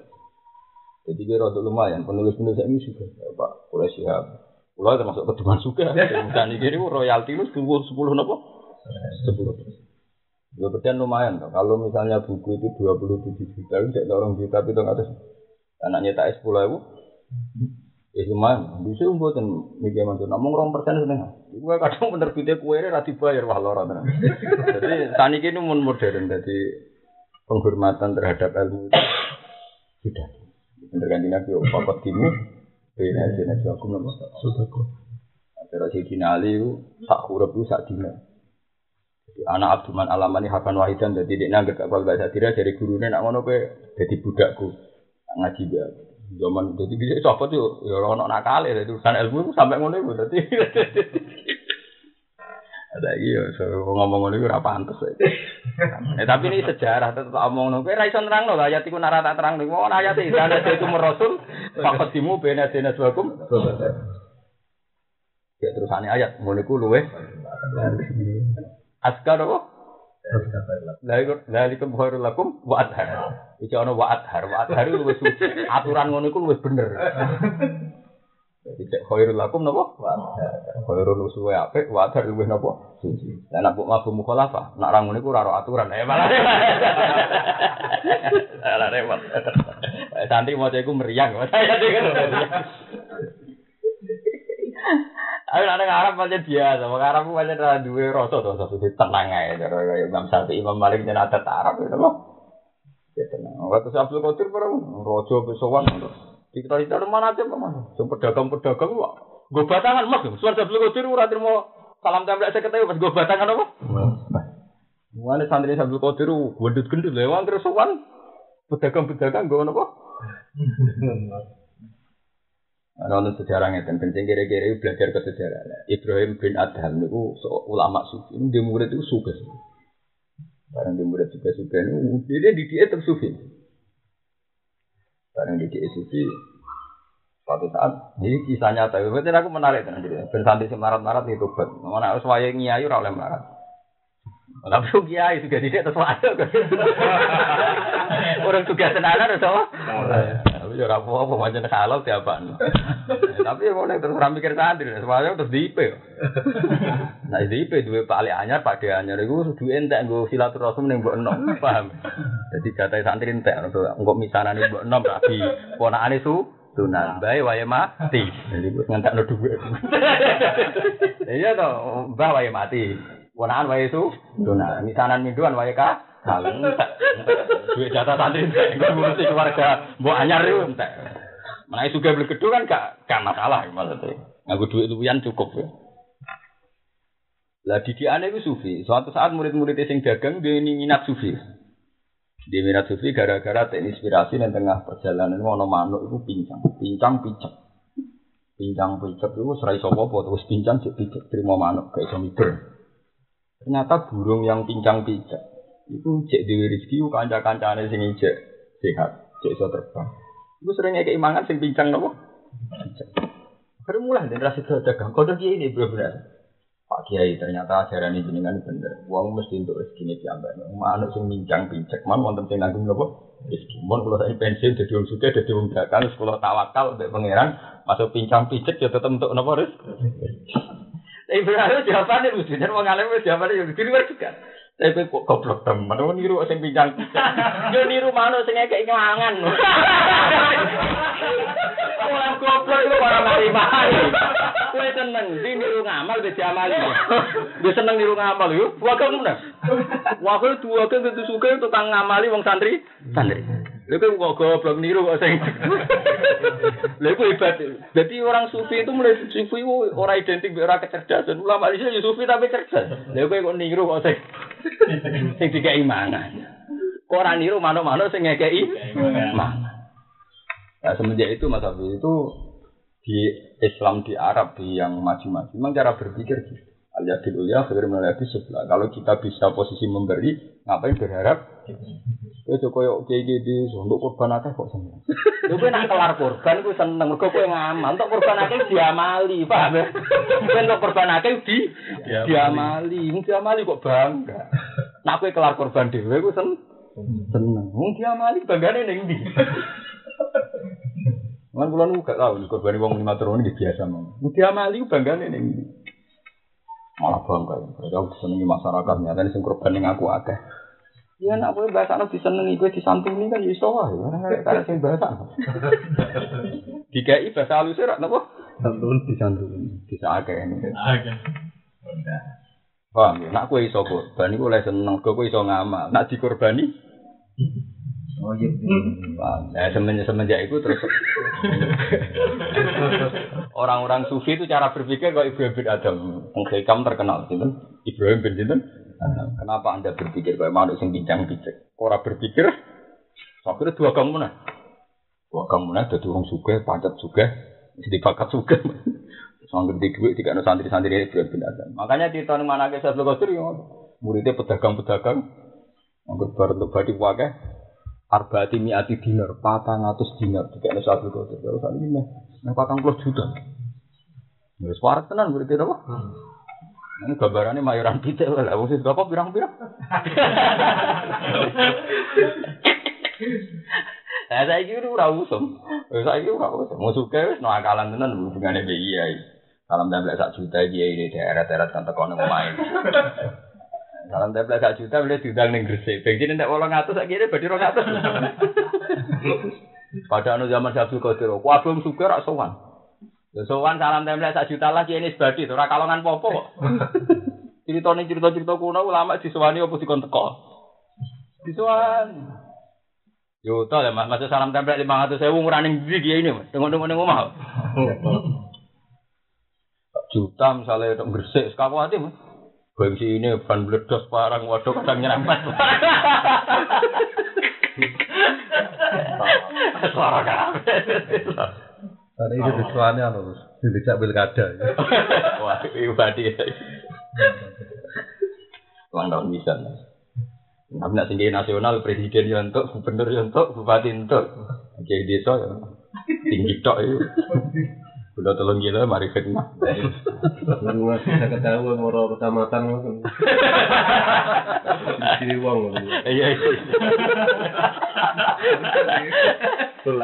Jadi kira untuk lumayan penulis-penulis ini juga Pak Kulo Siap. Kulo termasuk keduman juga. Dan ini royalti itu 10 10 nopo? Sepuluh persen. Dua lumayan toh. Kalau misalnya buku itu dua puluh tujuh juta, tidak orang juta itu ada. Anaknya tak sepuluh ribu, ya lumayan. Bisa dan mikir mantu. Namun orang persen setengah. Gue kadang penerbitnya kue ini rati bayar wah lorot. Jadi tani ini mun modern. Jadi penghormatan terhadap ilmu itu sudah. Bener kan nabi, papat timu, bina aku nama sudah kok. Terus si Dinali huruf itu sak dina. Anak Abdurrahman Alamani Hakan Wahidan jadi dia nangger gak kalau gak sadira dari gurunya nak ngono pe jadi budakku. Ngaji dia. Zaman jadi bisa coba tuh? Ya orang nak nakal ya urusan ilmu sampai ngono itu jadi. Ada iya so ngomong ngono itu apa antus eh tapi ini sejarah tetap omong ngono. Kowe ra iso nerangno ayat iku narata terang ning ngono ayat iki. Ana itu rasul faqadimu bena dina suwakum ya terusane ayat ngono iku luwe Askar apa? Lalikum khairul lakum wa adhar. Iki ana wa adhar, wa adhar itu wis. Aturan ngono iku wis bener. Jadi cek khairul lakum napa? Wa adhar. Khairul usuwe apik, wa adhar luwih napa? Suci. Lah nek mabuk mukhalafah, nek ra ngono iku ora aturan. Eh malah. Salah repot. Santri mau iku meriang. Ayo nek Arab pancen biasa, wong Arab ku pancen ora duwe rasa to, rasa tenang ae cara kaya Imam Syafi'i Imam Malik yen adat Arab itu kok. Ya tenang. Waktu Abdul Qadir para raja pesowan kita mana aja mana, sing pedagang-pedagang kok gue batangan mas, suara Abdul Qadir ora salam tempel saya ketemu pas gue batangan apa? Mulane santri Abdul Qadir gendut-gendut lewat terus sowan pedagang-pedagang gue apa? Ana sejarah ngeten kencing kira-kira belajar ke sejarah. Ibrahim bin Adham niku ulama sufi. Dia murid itu suka. Barang dia murid suka suka ini dia di dia tetap sufi. Barang di dia sufi. Suatu saat ini kisah nyata. Berarti aku menarik tenan jadi. Ben santri semarat-marat itu bet. Mana harus wayang nyai oleh marat. Tapi kiai juga tidak terus ada. Orang juga tenanan atau apa? ya ora apa-apa pancen halal diapakno. Tapi ya ngono terus ora mikir santri, semuanya terus di IP. Nah, di IP duwe Pak Ali Anyar, Pak De Anyar iku duwe entek nggo silaturahim ning mbok enom, paham? Jadi jatah santri entek engko misanane mbok enom rabi ponakane su tunan bae wae mati. Jadi gue ngentekno dhuwit. Iya to, mbah wae mati. Ponakan wae su tunan, misanan minduan wae ka Kaleng entek. Duit jatah santri entek, gue ngurusi keluarga mbok anyar itu entek. Menaik juga beli gedung kan gak, gak masalah maksudnya. Aku duit luwian cukup ya. Lah didikannya itu sufi. Suatu saat murid-murid sing dagang dia ini minat sufi. Dia minat sufi gara-gara terinspirasi dan tengah perjalanan ono manuk itu pincang, pincang picek. Pincang picek itu serai sopo terus pincang cek picek terima manuk kayak somiber. Ternyata burung yang pincang picek itu cek dewi rezeki kanca-kancane sing ijek sehat, cek iso terbang. Iku sering kayak imangan sing pincang nopo? Pincang. Baru mulai dari rasa dagang. Kode ini benar-benar. Pak Kiai ternyata ajaran ini jenengan bener. Uang mesti untuk rezeki ini diambil. Manuk sing mincang pincek, man wonten sing nanggung nopo? Rezeki. Mon kalau saya pensiun jadi uang suka, jadi uang dagang, sekolah tawakal untuk pangeran, masuk pincang pincek ya tetap untuk nopo rezeki. Berarti jawabannya lucu. Jadi mau ngalami jawabannya yang luar juga. Tapi kok goblok teman, mau niru sing pincang pincek. Yo niru manuk sing kayak ngelangan. Orang goblok itu orang mari-mari. Kowe seneng di niru ngamal wis diamali. Wis seneng niru ngamal yo. Wa kok ngono. Wa kok dua ke kudu suka tukang ngamali wong santri. Santri. Lha kok kok goblok niru kok sing. Lha kok hebat. Jadi orang sufi itu mulai sufi itu ora identik ora kecerdasan. Ulama itu ya sufi tapi cerdas. Lha kok kok niru kok sing sing dikai mangan. Kok ora niru manuk-manuk sing ngekeki mangan. Nah, semenjak itu Mas Abi itu di Islam di Arab di yang maju-maju memang cara berpikir gitu. Alias di ulia akhir melihat sebelah. Kalau kita bisa posisi memberi, ngapain berharap? Ya joko yuk kayak gitu, untuk korban akeh kok seneng. Lu gue nak kelar korban, gue seneng. Mereka gue ngamal, untuk korban akeh diamali, paham ya? Gue untuk korban akeh di diamali, mau diamali kok bangga. Nak kelar korban dewe, gue seneng. Seneng, mau diamali banggane neng di. Kan kula nu gak tau korban wong lima turun iki biasa mau. Mugi amali banggane ning ndi. Malah bangga. Kalau disenengi masyarakat nyata sing korban ning aku akeh. Ya nak kowe bahasa nek disenengi kowe disantuni kan iso wae. Karena sing bahasa. Dikai bahasa halus ora napa? Santun disantuni. Bisa akeh ini. Akeh. Paham ya? Nak kowe iso korban iku oleh seneng, kowe iso ngamal. Nak dikorbani Oh iya. Nah, semenjak semenjak itu terus orang-orang sufi itu cara berpikir kok Ibrahim bin Adam. Hikam terkenal, gitu. Ibrahim bin Adam. Kenapa anda berpikir kayak manusia yang bincang bincang? Orang berpikir, akhirnya dua kamu mana? Dua kamu mana? Jadi orang suka, pacat suka, jadi bakat suka. Sangger di duit, tidak ada santri-santri Ibrahim bin Adam. Makanya di tahun mana ke saya belajar, muridnya pedagang-pedagang, Anggur bar untuk badi wakai, Arbaati miati dinar, patang atus dinar, tiga ada satu kotor. Kalau saat ini mah, patang puluh juta. Ya suara tenan berarti apa? Ini gambarannya mayoran pita lah, sing berapa pirang-pirang. Nah, saya kira ora usum. Saya kira ora usum. Mau suka wis no akalan tenan hubungane mbek kiai. Salam tempel sak juta kiai di daerah-daerah kan tekono main. Salam tempel sak juta boleh diundang ning Gresik. Bensin nek 800 sak kira badhe 200. Pada anu zaman Abdul Qadir, kuwi suka rak sowan. Ya sowan salam tempel sak juta lah ini sebadi ora kalongan popo kok. Ceritane cerita-cerita kuno ulama disowani opo dikon teko. Disowani. Yo to ya Mas, masa salam tempel 500 sewu ngurani ndi kiai ini, Mas. Tengok-tengok ning omah. Juta misalnya untuk Gresik, sekaku hati Mas. Bensi ini ban meledos parang waduh kadang nyerempet. Suara kabeh. Karena itu disuanya loh, dicak pilkada. Wah, ibadi. Ulang tahun bisa. Tapi nak tinggi nasional, presiden ya untuk, gubernur ya untuk, bupati untuk. Jadi desa ya tinggi tok itu. Udah tolong gila, mari ketahui mau kecamatan Jadi uang. Iya, iya. Oh,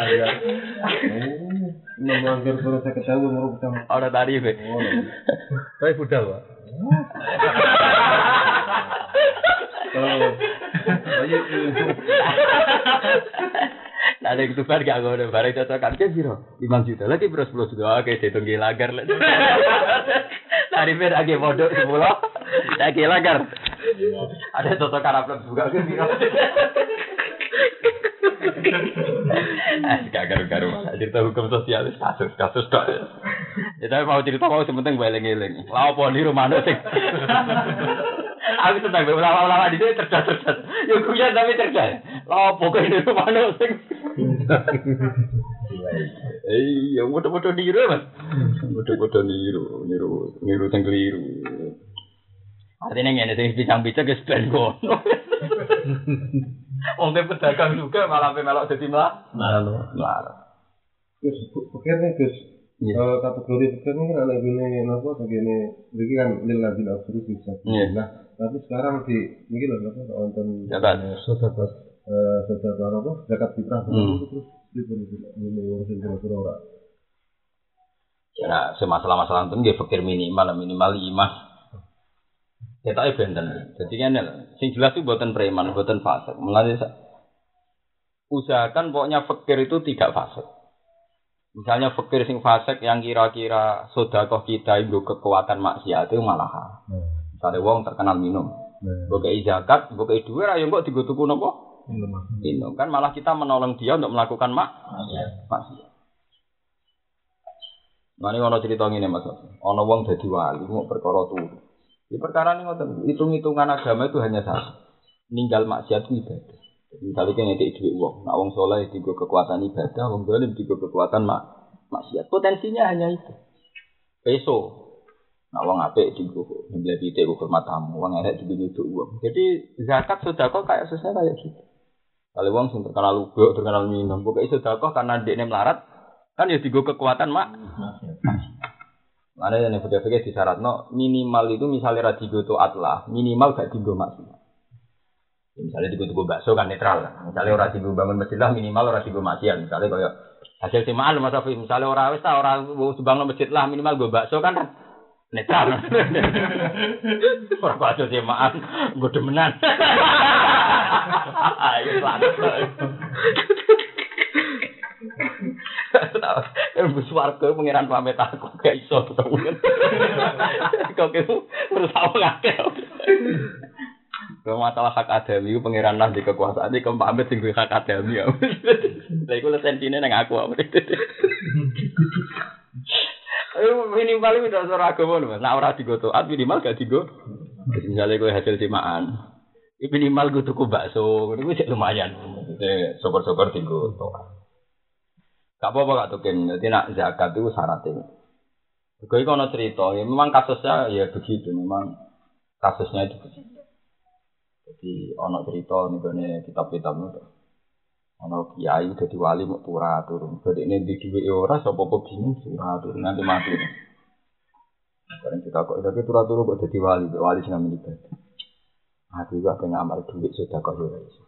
melanggar surat saya ketahui mau pertama. Ora tarif. Oh, Saya budal, Pak. Oh. Nah, ada itu bar gak ngono, bareng cocokan ke piro? 5 juta lagi bro 10 juta. Oke, dihitung ki lagar lah. Tarife lagi modok 10. Lagi lagar. Ada cocokan upload juga ke piro? Eh, gak garu-garu. Cerita hukum sosial kasus kasus tok. Ya tapi mau cerita mau sementing eling-eling. Lah apa niru manuk sing Aku senang be ulama-ulama di sini cerdas-cerdas. Ya kuya tapi cerdas. Lah apa kok niru manuk sing Iya, mudah-mudah niru mas. Mudah-mudah niru, niru, niru sing keliru. Artinya ngene sing bincang-bincang ke ben kono. Wong pedagang juga malah pe melok dadi mlah. Lalu. Mlah. Gus, pikir nih Gus. Iya. Kalau kategori pikir ini kan anak gini, apa begini, begini kan lil lagi absolut bisa. Iya. Nah, tapi sekarang di ini loh, apa nonton Zakat. Zakat. Eh, zakat apa? Zakat fitrah. Hmm. Terus itu ini urusin kira-kira orang. Ya, semasalah-masalah itu nggih pikir minimal minimal lima. Kita itu benten. Jadi kan sing jelas itu buatan preman, buatan fasik. Sa- usahakan pokoknya fakir itu tidak fasik. Misalnya fakir sing fasik yang kira-kira sodakoh kita itu kekuatan maksiat itu malah. Hmm. Misalnya wong terkenal minum, Nah, bukai zakat, bukai duit, ayo kok digutuku nopo? ini. Minum kan malah kita menolong dia untuk melakukan mak maksiat. Nah ini ono cerita ngene mas, ono wong dadi wali mau perkara turu. Di perkara ini ngoten, hitung-hitungan agama itu hanya satu, ninggal maksiat itu ibadah. Jadi misalnya kayak ngekei duit uang, nah wong soleh tiga kekuatan ibadah, wong dolim tiga kekuatan mak maksiat. Potensinya hanya itu. Peso, nah wong apik tiga nyembelih pitik hormat tamu, wong elek tiga nyuduk uang. Jadi zakat sedekah kayak susah kayak gitu. Kalau wong sing terkenal lubuk, terkenal minum, pokoknya sedekah karena dia melarat, kan ya tiga kekuatan mak Mana yang fikir-fikir di syarat no minimal itu misalnya radigo itu atlah minimal gak tiga maksiat. Ya, misalnya tiga tiga bakso kan netral. Misalnya orang tiga bangun masjid lah minimal orang tiga maksiat. Misalnya kayak hasil simaan mas Afi. Misalnya orang wis orang bangun masjid lah minimal gue bakso kan netral. orang bakso simaan gue demenan. Ayo. Ilmu swarga pengiran pamit aku gak iso ketemu. Kok itu terus aku ngake. Kalau masalah hak adami pengiran lah di kekuasaan di pamit sing hak adami ya. Lah iku lesentine nang aku. Minimal itu udah suara agama Mas. Nah ora digo taat minimal gak digo. Misalnya gue hasil simaan, ini minimal gue tuku bakso, itu sih lumayan. Syukur-syukur digo taat. Gak apa-apa gak tuken. Jadi nak zakat itu syaratnya. Gue kono cerita, ya memang kasusnya ya begitu, memang kasusnya itu begitu. Jadi ono cerita nih gue kitab-kitab itu. Ono kiai jadi wali mau turah turun. Jadi ini di duit ora, sopo kok bingung turah turun nanti mati. Sekarang kita kok tapi turah turun kok jadi wali, wali sih ngambil ibadah. Aku juga pengen amal duit sudah kok ya iso.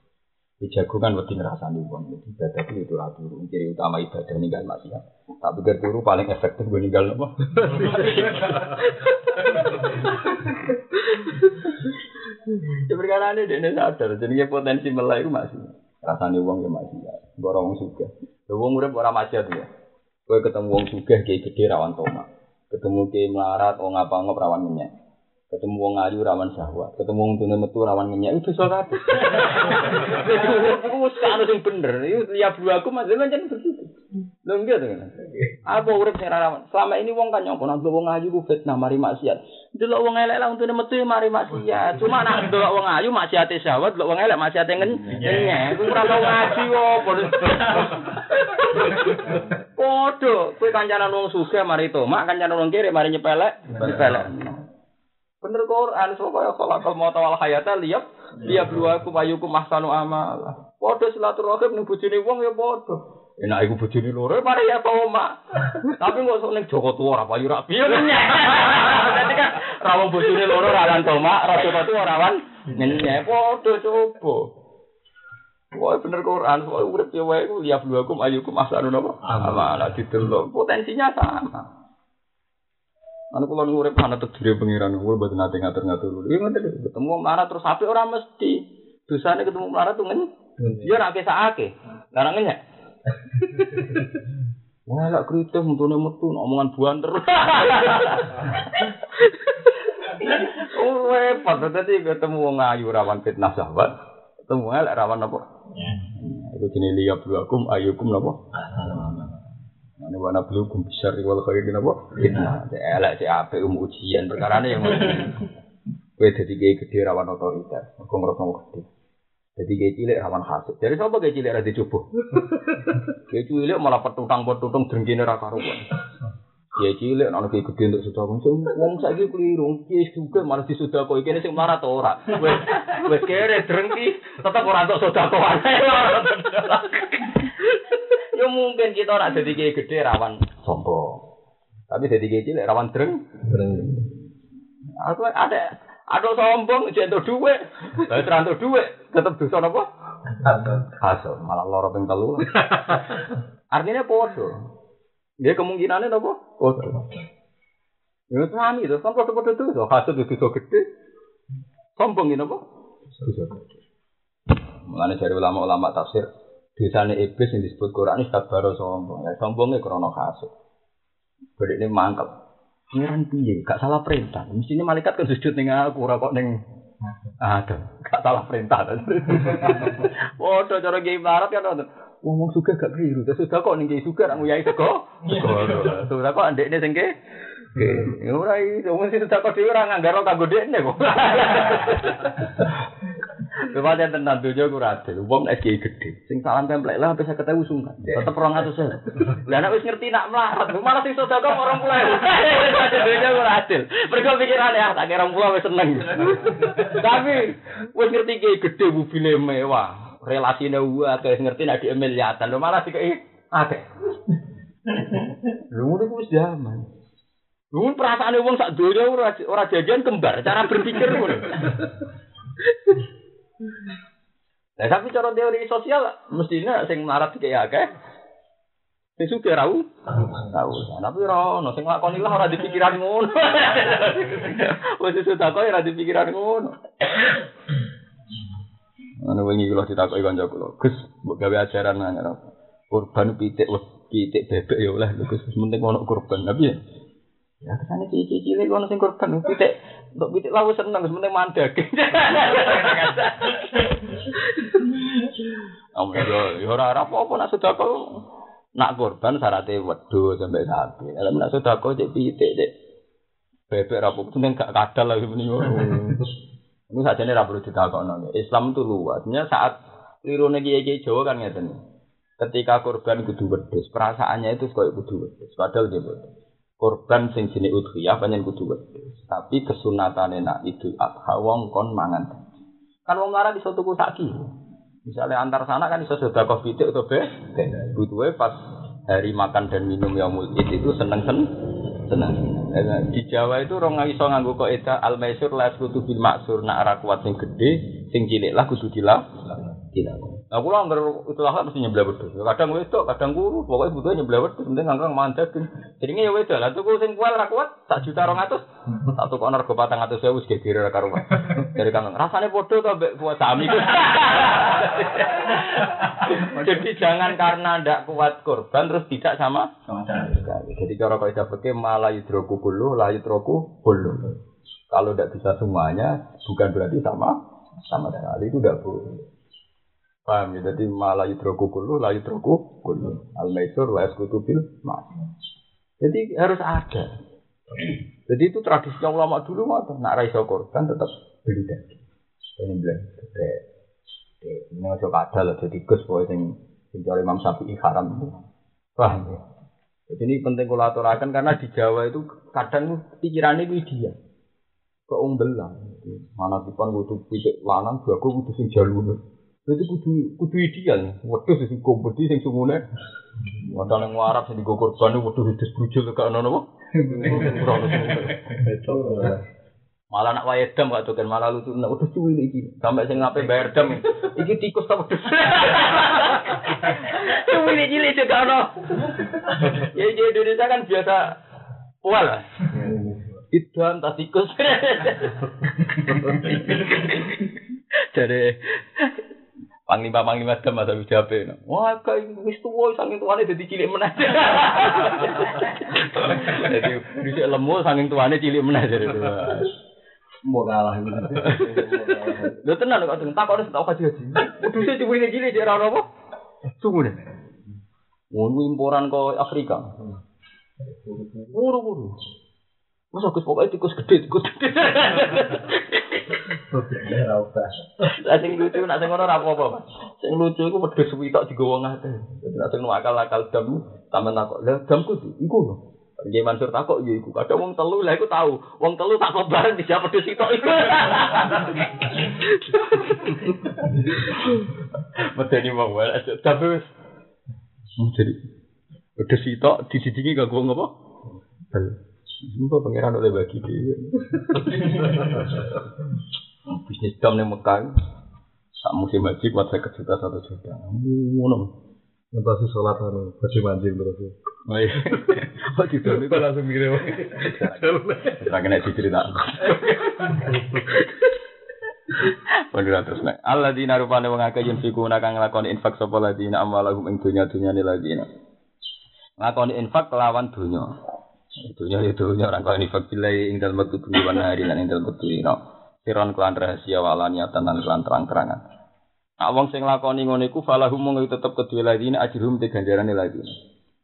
Dijago kan wedi ngrasani wong jadi ibadah itu itu turu. Ciri utama ibadah ninggal maksiat. Tak pikir turu paling efektif gue ninggal apa? Ya perkara ini dia sadar, jadi potensi melek itu masih. Rasanya uang ya masih ya. Borong suka. Wong urip ora maksiat ya. Kowe ketemu wong sugih kiai gede rawan tomak. Ketemu kiai melarat wong apa ngop rawan minyak. Ketemu wong ayu rawan syahwat. Ketemu wong tune metu rawan minyak itu soal. Iku wis anu sing bener. Liap dua aku masih macam begitu. Lho enggak to. Apa urip sing rawan? Selama ini wong kan nyongko nang wong ayu ku fitnah mari maksiat. Delok wong elek lah untune metu mari maksiat. Cuma nak delok wong ayu maksiate syahwat, delok wong elek maksiate ngenyek. Ku ora tau ngaji opo. Podo, kowe kancanan wong sugih mari tomak, kancanan wong kiri mari nyepelek, nyepelek. Bener Quran, so kaya khalaqal mauta wal hayata liyab liyab luakum ayyukum ahsanu amala. Padha silaturahim ning bojone wong ya padha. Enak iku bojone loro mari ya tomak. Tapi kok sok ning Joko Tua ora payu ra nyek. Dadi kan ra wong bojone loro ra lan tomak, ra Joko Tua ora wan nyek padha coba. Wah bener Quran, wah urip ya wae ku liya bluakum ayyukum ahsanu napa? Amala didelok potensinya sama. Anu kula ngurip ana tedire pangeran, kula mboten nate ngatur-ngatur. Iya ngoten ketemu melarat terus apik ora mesti. Dosane ketemu melarat tuh ngen. Dia nak kesake. Larang ngenyek. Wah, lak kritis metune metu omongan buan terus. Oh, repot tadi ketemu wong ayu rawan fitnah sahabat. Ketemu elek rawan apa? Itu jenis liya bluakum ayyukum napa? Ini wana blukum besar wal khairin napa? Fitnah. Elek si apik um ujian perkarane yang Kowe dadi gede rawan otoritas, kok ngrasa gede. Jadi kayak cilik rawan hasud. Jadi siapa kayak cilik ada dicoba? Kayak cilik malah petutang petutang drengkine ra karuan. Kayak cilik ana kayak gede untuk sudah sing wong saiki keliru. Kiai juga malah disudah kok iki sing marah to ora. Wes wes kere drengki tetep ora entuk sedekah. Ya mungkin kita ora jadi kiai gede rawan sombong. Tapi jadi kiai cilik rawan dreng. Aku ada ada sombong jentuk duit. Lah terantuk duit tetep dosa napa? Hasud, malah loro ping telu. Artinya podo. Dia kemungkinannya napa? Podo. Ya sami itu, kan podo-podo itu. So, hasud itu dosa gede. Sombong ini apa? Dosa gede. Mulane dari ulama-ulama tafsir, dosane iblis yang disebut Quran ini baru sombong. Ya, sombongnya krono hasud. Berarti ini mangkep. Pangeran piye? Gak salah perintah. Mestinya malaikat kan sujud ning aku ora kok ning ada. Gak salah perintah. Waduh cara kiai barat kan ngoten. Wong wong suka gak keliru. Terus sudah kok ning kiai suka ra nguyai sego. Sudah kok ndekne sing ke Ya ora iso mesti sudah kok dhewe ora nganggar kanggo dekne kok. Kepada tentang dunia ku adil, wong nek kiai gede, sing salam templek lah saya ketemu sungkan, tetep orang atus saya. Lah wis ngerti nak melarat, malah sing sedekah orang pulau. Dunia ku adil, mereka pikiran ya, tak kira orang pulau wis seneng. Tapi wis ngerti kiai gede mobilnya mewah, relasine uwa, kayak ngerti nak di miliatan, lo malah sih kayak akeh. Lu ku wis zaman. Lu perasaan wong sak donya ora ora jajan kembar, cara berpikir ngono. Nah, tapi cara teori sosial mestinya sing melarat kayak akeh. Sing suka rau, tahu. Tapi ora ono sing lakoni lah ora dipikiran ngono. Wis sudah kok ora dipikiran ngono. Ana wingi kula ditakoki kanca kula, Gus, mbok gawe ajaran nang kurban pitik pitik bebek ya oleh Gus, penting ono kurban. Tapi ya Ya kesane cici cilik ono sing kurban pitik untuk pitik lawu seneng penting mandek. Amun yo yo ora apa-apa nak sedekah nak kurban syaratnya wedhus sampai sapi. Lah nak sedekah cek pitik cek bebek ra apa penting gak kadal lagi meni ngono. Ini saja nih perlu ditakokno. Islam itu luasnya saat liru kiai Jawa kan ngeten. Ketika kurban kudu wedhus, perasaannya itu koyo kudu wedhus. Padahal dia boten. Kurban sing jenis udhiyah panjen kudu. Tapi kesunatane nak Idul Adha wong kon mangan. Kan wong lara iso tuku saki. Misalnya antar sana kan iso sedekah pitik atau be. Butuhe pas hari makan dan minum yaumul id itu seneng seneng seneng. Eh, Di Jawa itu orang iso nganggo kaidah al maisur la kutu bil maksur nak kuat sing gede, sing cilik lah kudu dilah. Dilah. Nah, kula anggar itu lah mesti nyebelah wedhus. Kadang wedok, kadang guru, pokoknya butuh nyebelah wedhus, penting anggar mandek. Jadinya ya wedok lah tuku sing kuat ra kuat, sak juta 200. Tak tuku nergo 400 sewu wis geger ra karuan. Dari kang rasane padha to mbek kuat sami. Jadi jangan karena ndak kuat korban terus tidak sama. Jadi cara kaidah fikih malah yudroku kullu la yudroku kullu. Kalau tidak bisa semuanya bukan berarti sama sama sekali itu tidak boleh. Paham ya? Jadi malah yudroku kullu la yudroku kullu. Al maisur la yaskutu bil mas. Jadi harus ada. Jadi itu tradisi ulama dulu mah nak raiso korban tetap beli daging. Ini bilang, ini ojo kadal lah, jadi gus sing sing cari Imam Syafi'i haram. Paham ya? Jadi ini penting kalau karena di Jawa itu kadang pikirannya itu dia. Keungbelan. Mana tipan kudu pitik lanang, jago kudu sing jalur. Jadi kudu kudu ideal. Waduh sing kompeti sing sungune. Wadah nang Arab sing digo korban waduh wis brujul gak ono napa. Betul. Malah nak wae dam gak doken malah lucu nek udah cuwi iki. Sampai sing ngape bayar dam. Iki tikus ta wedhus. Cuwi iki cilik juga ono. Ya di Indonesia kan biasa pual. Idam tas tikus. Jadi Panglima panglima dam masa wis jape. Wah, kayak wis tuwa saking tuane dadi cilik meneh. Jadi dhisik lemu saking tuane cilik meneh jadi. Mau kalah. Lho tenan kok tak kok tak kaji haji. Uduse cuwine cilik cek ora apa? Sungguh deh. Ngono imporan kok Afrika. Buru-buru. Masa Gus pokoknya tikus gede, tikus gede. Lah sing lucu nak sing ngono ora apa-apa. Sing lucu iku wedhus suwi tok digowo ngate. Dadi nak sing akal-akal dam sampean takok. Lah damku di iku lho. Nggih Mansur takok ya iku. Kadang wong telu lah iku tahu. Wong telu tak bareng di wedhus sitok iku. Medeni wong wae. Tapi wis jadi wedhus sitok disidiki gak gua ngapa? Bal. Sumpah pangeran oleh bagi dia. Bisnis dam ning Mekah. Sak musim haji buat saya juta satu juta. Ngono. Ngentasi sholat anu, baju mancing terus. Oh iya. Kok gitu itu langsung mikir. Ora kena dicerita. Bener terus nek Allah dina rupane wong akeh yen fiku kang nglakoni infak sapa ladina amwalahum ing dunya-dunyane ladina. Nglakoni infak kelawan dunya. Dunya itu dunya orang kau infak bilai ing dalem wektu bengi wan hari lan ing dalem wektu dina. Siron kelan rahasia walaniatan lan kelan terang-terangan. Nah, wong sing lakoni ngono iku falahum mung tetep kedue ladina ajrum te ganjarane ladina.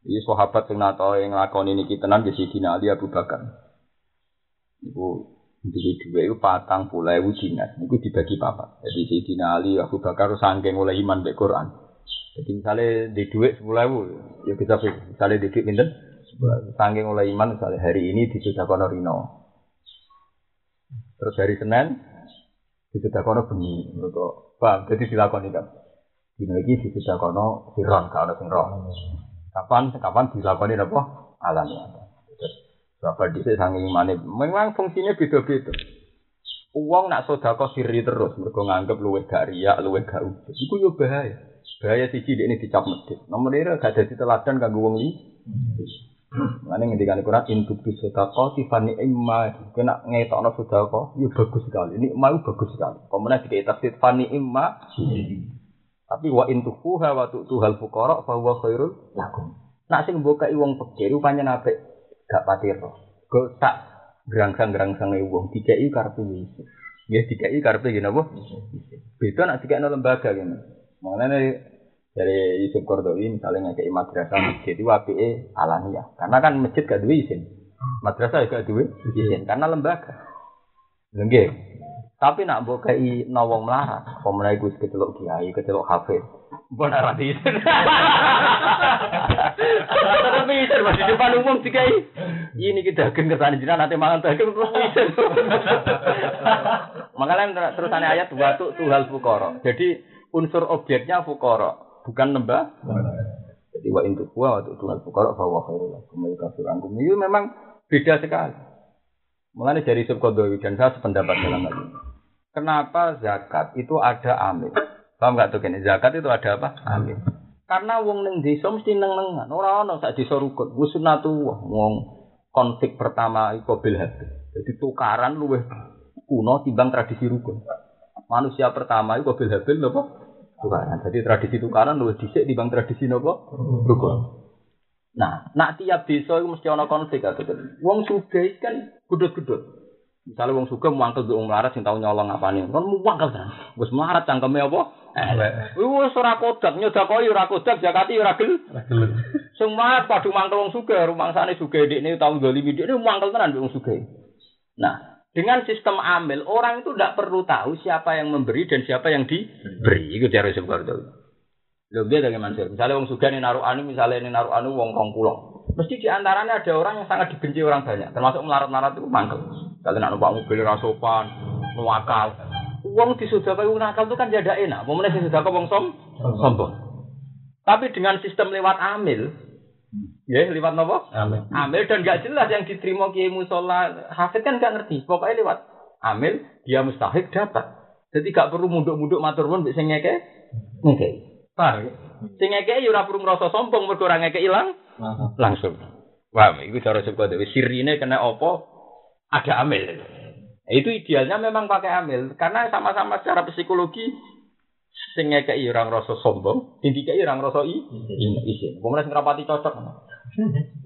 Iki sahabat sing nato yang nglakoni niki tenan di Sidina Ali Abu Bakar. Iku duwe duwe iku patang puluh ewu. Niku dibagi papat. Jadi Sidina Ali Abu Bakar saking oleh iman mek Quran. Jadi misalnya di sepuluh ewu, ya kita. Misalnya di pinten, saking oleh iman misalnya hari ini di Sudakono Rino. Terus hari Senin di Sudakono Bengi. Mereka, paham? Jadi dilakoni kan. Dino iki di Sudakono Siron, kalau ada sing roh. Kapan kapan dilakoni apa? Alami. Bapak di sangi imane memang fungsinya beda-beda. Uang nak sodako siri terus, mereka nganggep luwih gak riak, luwih gak udah. Iku yo bahaya. Bahaya siji ini dicap medit. Nomor ini gak ada teladan kanggo wong li. Mana ngendikan Quran induk di sodako tifani imma. Kena ngetokno sodako, yo bagus sekali. Ini mau bagus sekali. Kemudian di tafsir fani imma. Tapi wa intufuha wa tu'tuhal fuqara fa huwa khairul lakum. Nak sing mbokai wong pikir rupane apik gak patir. Go tak gerangsang-gerangsange wong dikeki karepe. Ya dikeki karepe ngene apa? Beda nak dikekno lembaga ngene. Makanya dari Yusuf Kordowi misalnya ngekei madrasah masjid itu apike alamiah. Karena kan masjid gak duwe izin. Madrasah gak duwe izin karena lembaga. Lengge. Tapi nak mbok kei nawong melarat, apa meneh iku kecelok kiai, kecelok hafiz. Mbok ora izin. Tapi izin masih di depan umum dikai. Ini kita akan ke sana jinak nanti mangan daging terus izin. Makanya terusannya ayat watu tuhal fukoro. Jadi unsur objeknya fukoro, bukan lembah. Jadi wa intu wa watu tuhal fukoro bahwa khairul lakum wa yukafir ankum. Itu memang beda sekali. Mengenai dari subkodowi dan saya sependapat dalam hal ini. Kenapa zakat itu ada amil? Paham nggak tuh kini? Zakat itu ada apa? Amil. Karena wong neng desa mesti neng nengan. Orang orang sak desa rukun. Wusunatuwah. Wong konflik pertama iku bil. Jadi tukaran luweh kuno timbang tradisi rukun. Manusia pertama iku bil habil nopo? Tukaran. Jadi tradisi tukaran luweh dhisik timbang tradisi nopo? Rukun. Nah, nak tiap desa itu mesti ana konflik atau Wong sugih kan gudut-gudut. Misalnya wong sugih mangkel nduk wong melarat sing tau nyolong apane. Kon mangkel kan. Wis melarat cangkeme apa? Elek. Wis ora kodak nyodakoi ora kodak zakati ora gel. Sing melarat padha mangkel wong sugih, rumangsane sugih ndekne tau ndolimi ndekne mangkel tenan wong sugih. Nah, dengan sistem amil orang itu tidak perlu tahu siapa yang memberi dan siapa yang diberi. Itu cara seperti Lho dia dari Mansur. Misalnya wong sugih ini naruh anu, misalnya ini naruh anu wong kong pulau. Mesti di antaranya ada orang yang sangat dibenci orang banyak, termasuk melarat-melarat itu mangkel. Kalau nak numpak mobil rasopan, nuwakal. Wong di wong nakal itu kan jadi enak. Pemenang sudah wong som, sombong. Tapi dengan sistem lewat amil, ya lewat nopo? Amin. Amil dan gak jelas yang diterima kiai musola hafid kan gak ngerti. Pokoknya lewat amil, dia mustahik dapat. Jadi gak perlu munduk-munduk matur mbek sing ngeke. Ngeke. Paham ya? Sing ngeke ya ora perlu ngrasa sombong mergo ora ngeke ilang langsung. Paham? Iku cara saka dhewe sirine kena apa? Ada amil. Itu idealnya memang pakai amil karena sama-sama secara psikologi sing ngekeki ora ngrasa sombong, sing dikeki ora ngrasa i isin. Wong sing rapati cocok.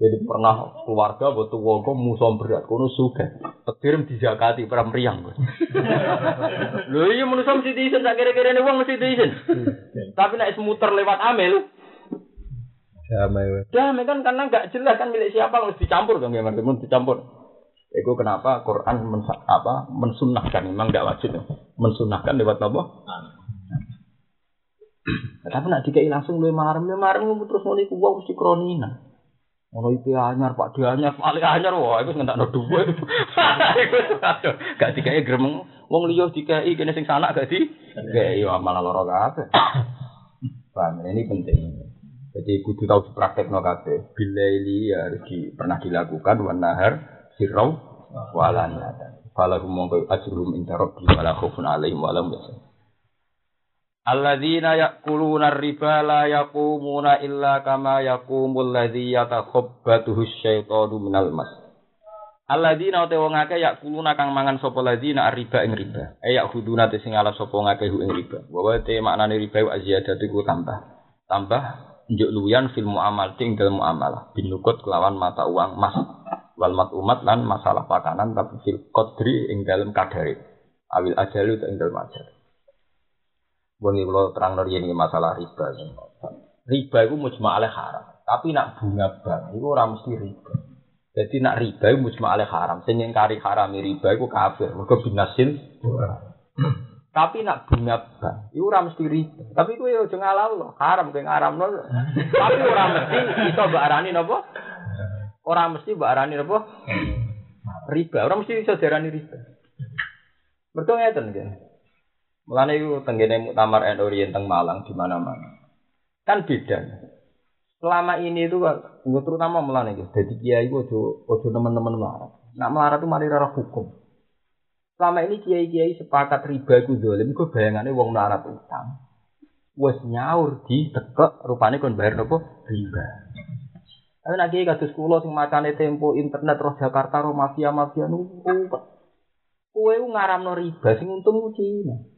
Jadi pernah keluarga buat tua kok musuh berat, kono suka. Petir dizakati para meriang. Lho iya manusia mesti diisin, sak kira-kira ini uang mesti diisin. Tapi nek semuter lewat amil, Damai damai kan karena nggak jelas kan milik siapa harus dicampur dong ya, teman dicampur. Itu kenapa Quran mensa- apa mensunahkan memang tidak wajib ya. mensunahkan lewat apa? Tapi nak dikai langsung lu marem lu marem terus mau iku wong mesti kronina. Ono IP anyar Pak Di anyar paling anyar wah iku ngentakno dhuwit. Gak dikai gremeng wong liya dikai kene sing sanak gak di. Kayak yo malah lara kabeh. Paham ini penting. Jadi kudu tahu dipraktekno kabeh. Bila ini ya di, pernah dilakukan wan nahar sirau walan Falahum mongko ajrum inda rabbi wala khaufun alaihim wa lahum yahzanun. Alladzina ya'kuluna riba la yaqumuna illa kama yaqumul ladzi yatakhabbathu syaitanu minal mas. Alladzina te wong akeh ya'kuluna kang mangan sapa ladzina riba ing riba. Eh ya'khuduna te sing ala sapa ngakeh ing riba. Wa te maknane riba wa ziyadatu ku tambah. Tambah njuk luyan fil muamal ting dalam muamalah binukut kelawan mata uang mas wal mat umat lan masalah pakanan tapi fil qadri ing dalam kadari awil ajalu ing dalam ajal Bungi kalau terang dari ini masalah riba. Riba itu mujma alaih haram. Tapi nak bunga bank itu orang mesti riba. Jadi nak riba itu mujma alaih haram. Sing ngingkari haram riba itu kafir. Mereka binasil. Tapi nak bunga bank itu orang mesti riba. Tapi itu ya jangan loh. Haram kayak haram loh. Tapi orang mesti mbak arani nopo. Orang mesti mbak arani nopo. Riba. Orang mesti bisa diarani riba. Betul ngeten kan? Mulane iku tenggene muktamar NU teng Malang di mana-mana. Kan beda. Selama ini itu kan, terutama mulane iki, dadi kiai ku ojo ojo teman-teman melarat. Nak melarat itu mari rara hukum. Selama ini kiai-kiai sepakat riba iku zalim, iku bayangane wong melarat utang. Wes nyaur di tekek rupane kon bayar apa? Riba. Tapi nak kiai kados kula sing macane tempo internet roh Jakarta roh mafia-mafia nu kowe ku ngaramno riba sing untung Cina.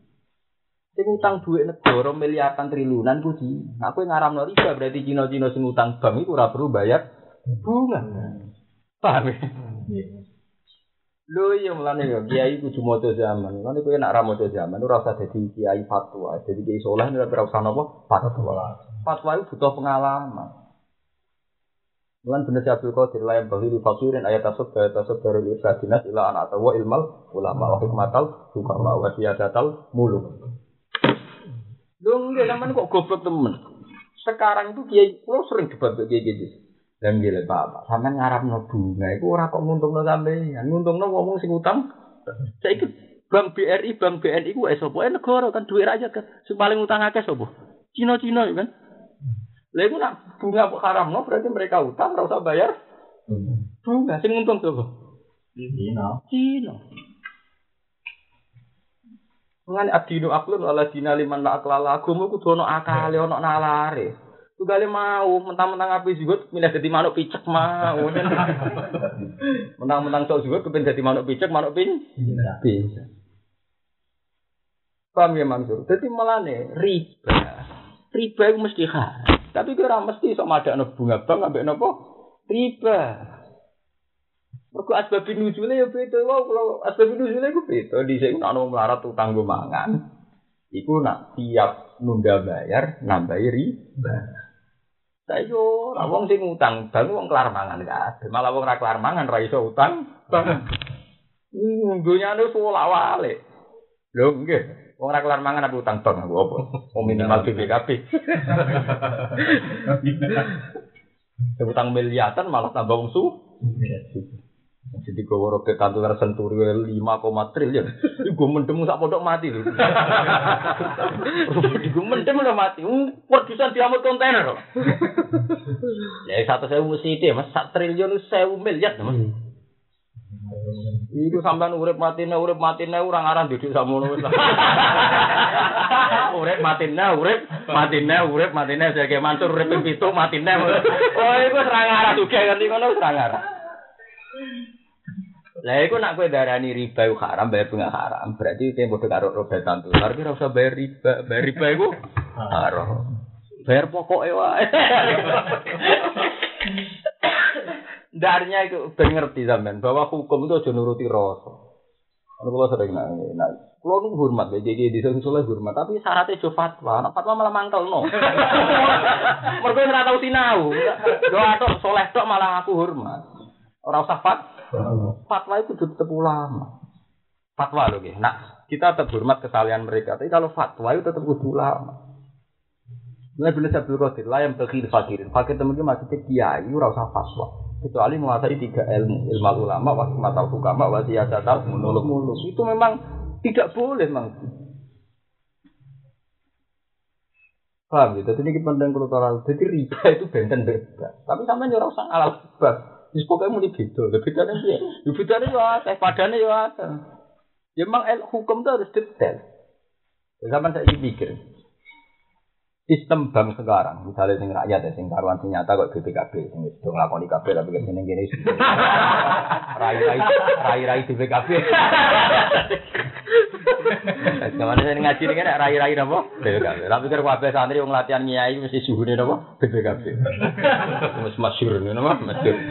Sing utang duit negara miliaran triliunan ku Cina. Nah, kowe ngaramno riba berarti Cina-Cina sing utang bank iku ora perlu bayar bunga. Paham ya? Lho iya mulane ya kiai kudu maca zaman. Mulane kowe nek ora maca zaman ora usah dadi kiai fatwa. Jadi kiai saleh ora ora usah napa fatwa. Fatwa itu butuh pengalaman. Mulan bener si Abdul Qadir layam bahwi di fakirin ayat tasuk ayat tasuk baru irsadinat ila anak tawa ilmal ulama wa hikmatal hukama wa siyadatal muluk. Dong dia zaman kok goblok temen. Sekarang itu kiai, lo sering debat kiai gitu. Dan gila bapak, sampai ngarap no bunga, itu orang kok nguntung no sampean, nguntung no ngomong sing utang. Saya ikut Bank BRI, Bank BNI ku esopo, eh negara kan duit rakyat kan, sing paling utang akeh sopo. Cina-Cina kan. Lah iku nak bunga haram no, berarti mereka utang ora usah bayar. Bunga sing untung sopo? Dino. Cina. Mengenai adinu aklun ala dina liman la aklala agama kudu ono akale ono nalare. Tugale mau mentang-mentang api juga milih dadi manuk picek mau. Mentang-mentang sok juga kepen dadi manuk picek manuk pin. Bisa. Paham ya Mansur? Jadi melane riba. Riba itu mesti haram. Tapi kira mesti sok madakno bunga bank ambek napa? Riba. Mergo asbab nuzule ya beda wae kalau asbab nuzule iku beda dhisik ana melarat utang go mangan. Iku nak tiap nunda bayar nambahi riba. Saiki ora wong sing utang bank wong kelar mangan kabeh. Malah wong ora kelar mangan ra iso utang bank. Hmm, dunyane suwala wale. Lho nggih. Wong ora kelar mangan apa utang bank aku apa? Wong minimal BPKB. Utang miliaran malah tambah wong su. Jadi gue roket kantor senturi lima koma triliun. Gue mendem sak pondok mati lho. Gue mendem udah mati. Produsen diamut kontainer. Ya satu sewu mesti dia mas sak triliun sewu miliar mas. Iku sampean urip matine urip matine ora ngarah didik samono wis. urip matine urip matine urip matine sege mansur urip pitu matine. Oh iku ora ngarah juga ngerti ngono ora ngarah. Lah iku nak kowe darani riba iku haram bayar bunga haram. Berarti itu padha karo roda tantu. Tapi ora usah bayar riba. Bayar riba iku haram. Bayar pokoke wae. Darnya itu ben ngerti sampean bahwa hukum itu aja nuruti rasa. Kalau kalau sering nak, nah, kalau nu hormat ya, jadi di sana soleh hormat, tapi syaratnya jo fatwa, nak fatwa malah mangkel no. Mereka nggak tahu sinau, doa tok soleh tok malah aku hormat. Orang usah fat, fatwa itu tetap ulama. Fatwa loh, gitu. Nah, kita tetap hormat kesalahan mereka, tapi kalau fatwa itu tetap kudu ulama. Mulai bila Abdul Qadir, lah yang berkir fakirin. Fakir temen masih kiai, ora usah fatwa. Kecuali menguasai tiga ilmu ilmu ulama waktu mata hukama wasiyasatal muluk muluk. Itu memang tidak boleh memang paham gitu jadi ini pandang kultural jadi riba itu benten bebas. Tapi sampai nyuruh sang alat bebas Jadi pokoknya mau beda, lebih bedanya dia, ya bedanya ya ada, padanya ya ada. Ya memang hukum itu harus detail. Zaman saya pikir, sistem bank sekarang, misalnya sing rakyat ya, sing karuan sing nyata kok BPKB, sing wis do nglakoni kabeh tapi ke sini gini rai-rai rai-rai BPKB. Ke mana saya ngaji ini kan rai-rai apa? BPKB. Tapi pikir kabeh santri wong latihan nyai mesti suhune apa? BPKB. Wis masyhur ngono mah masyhur.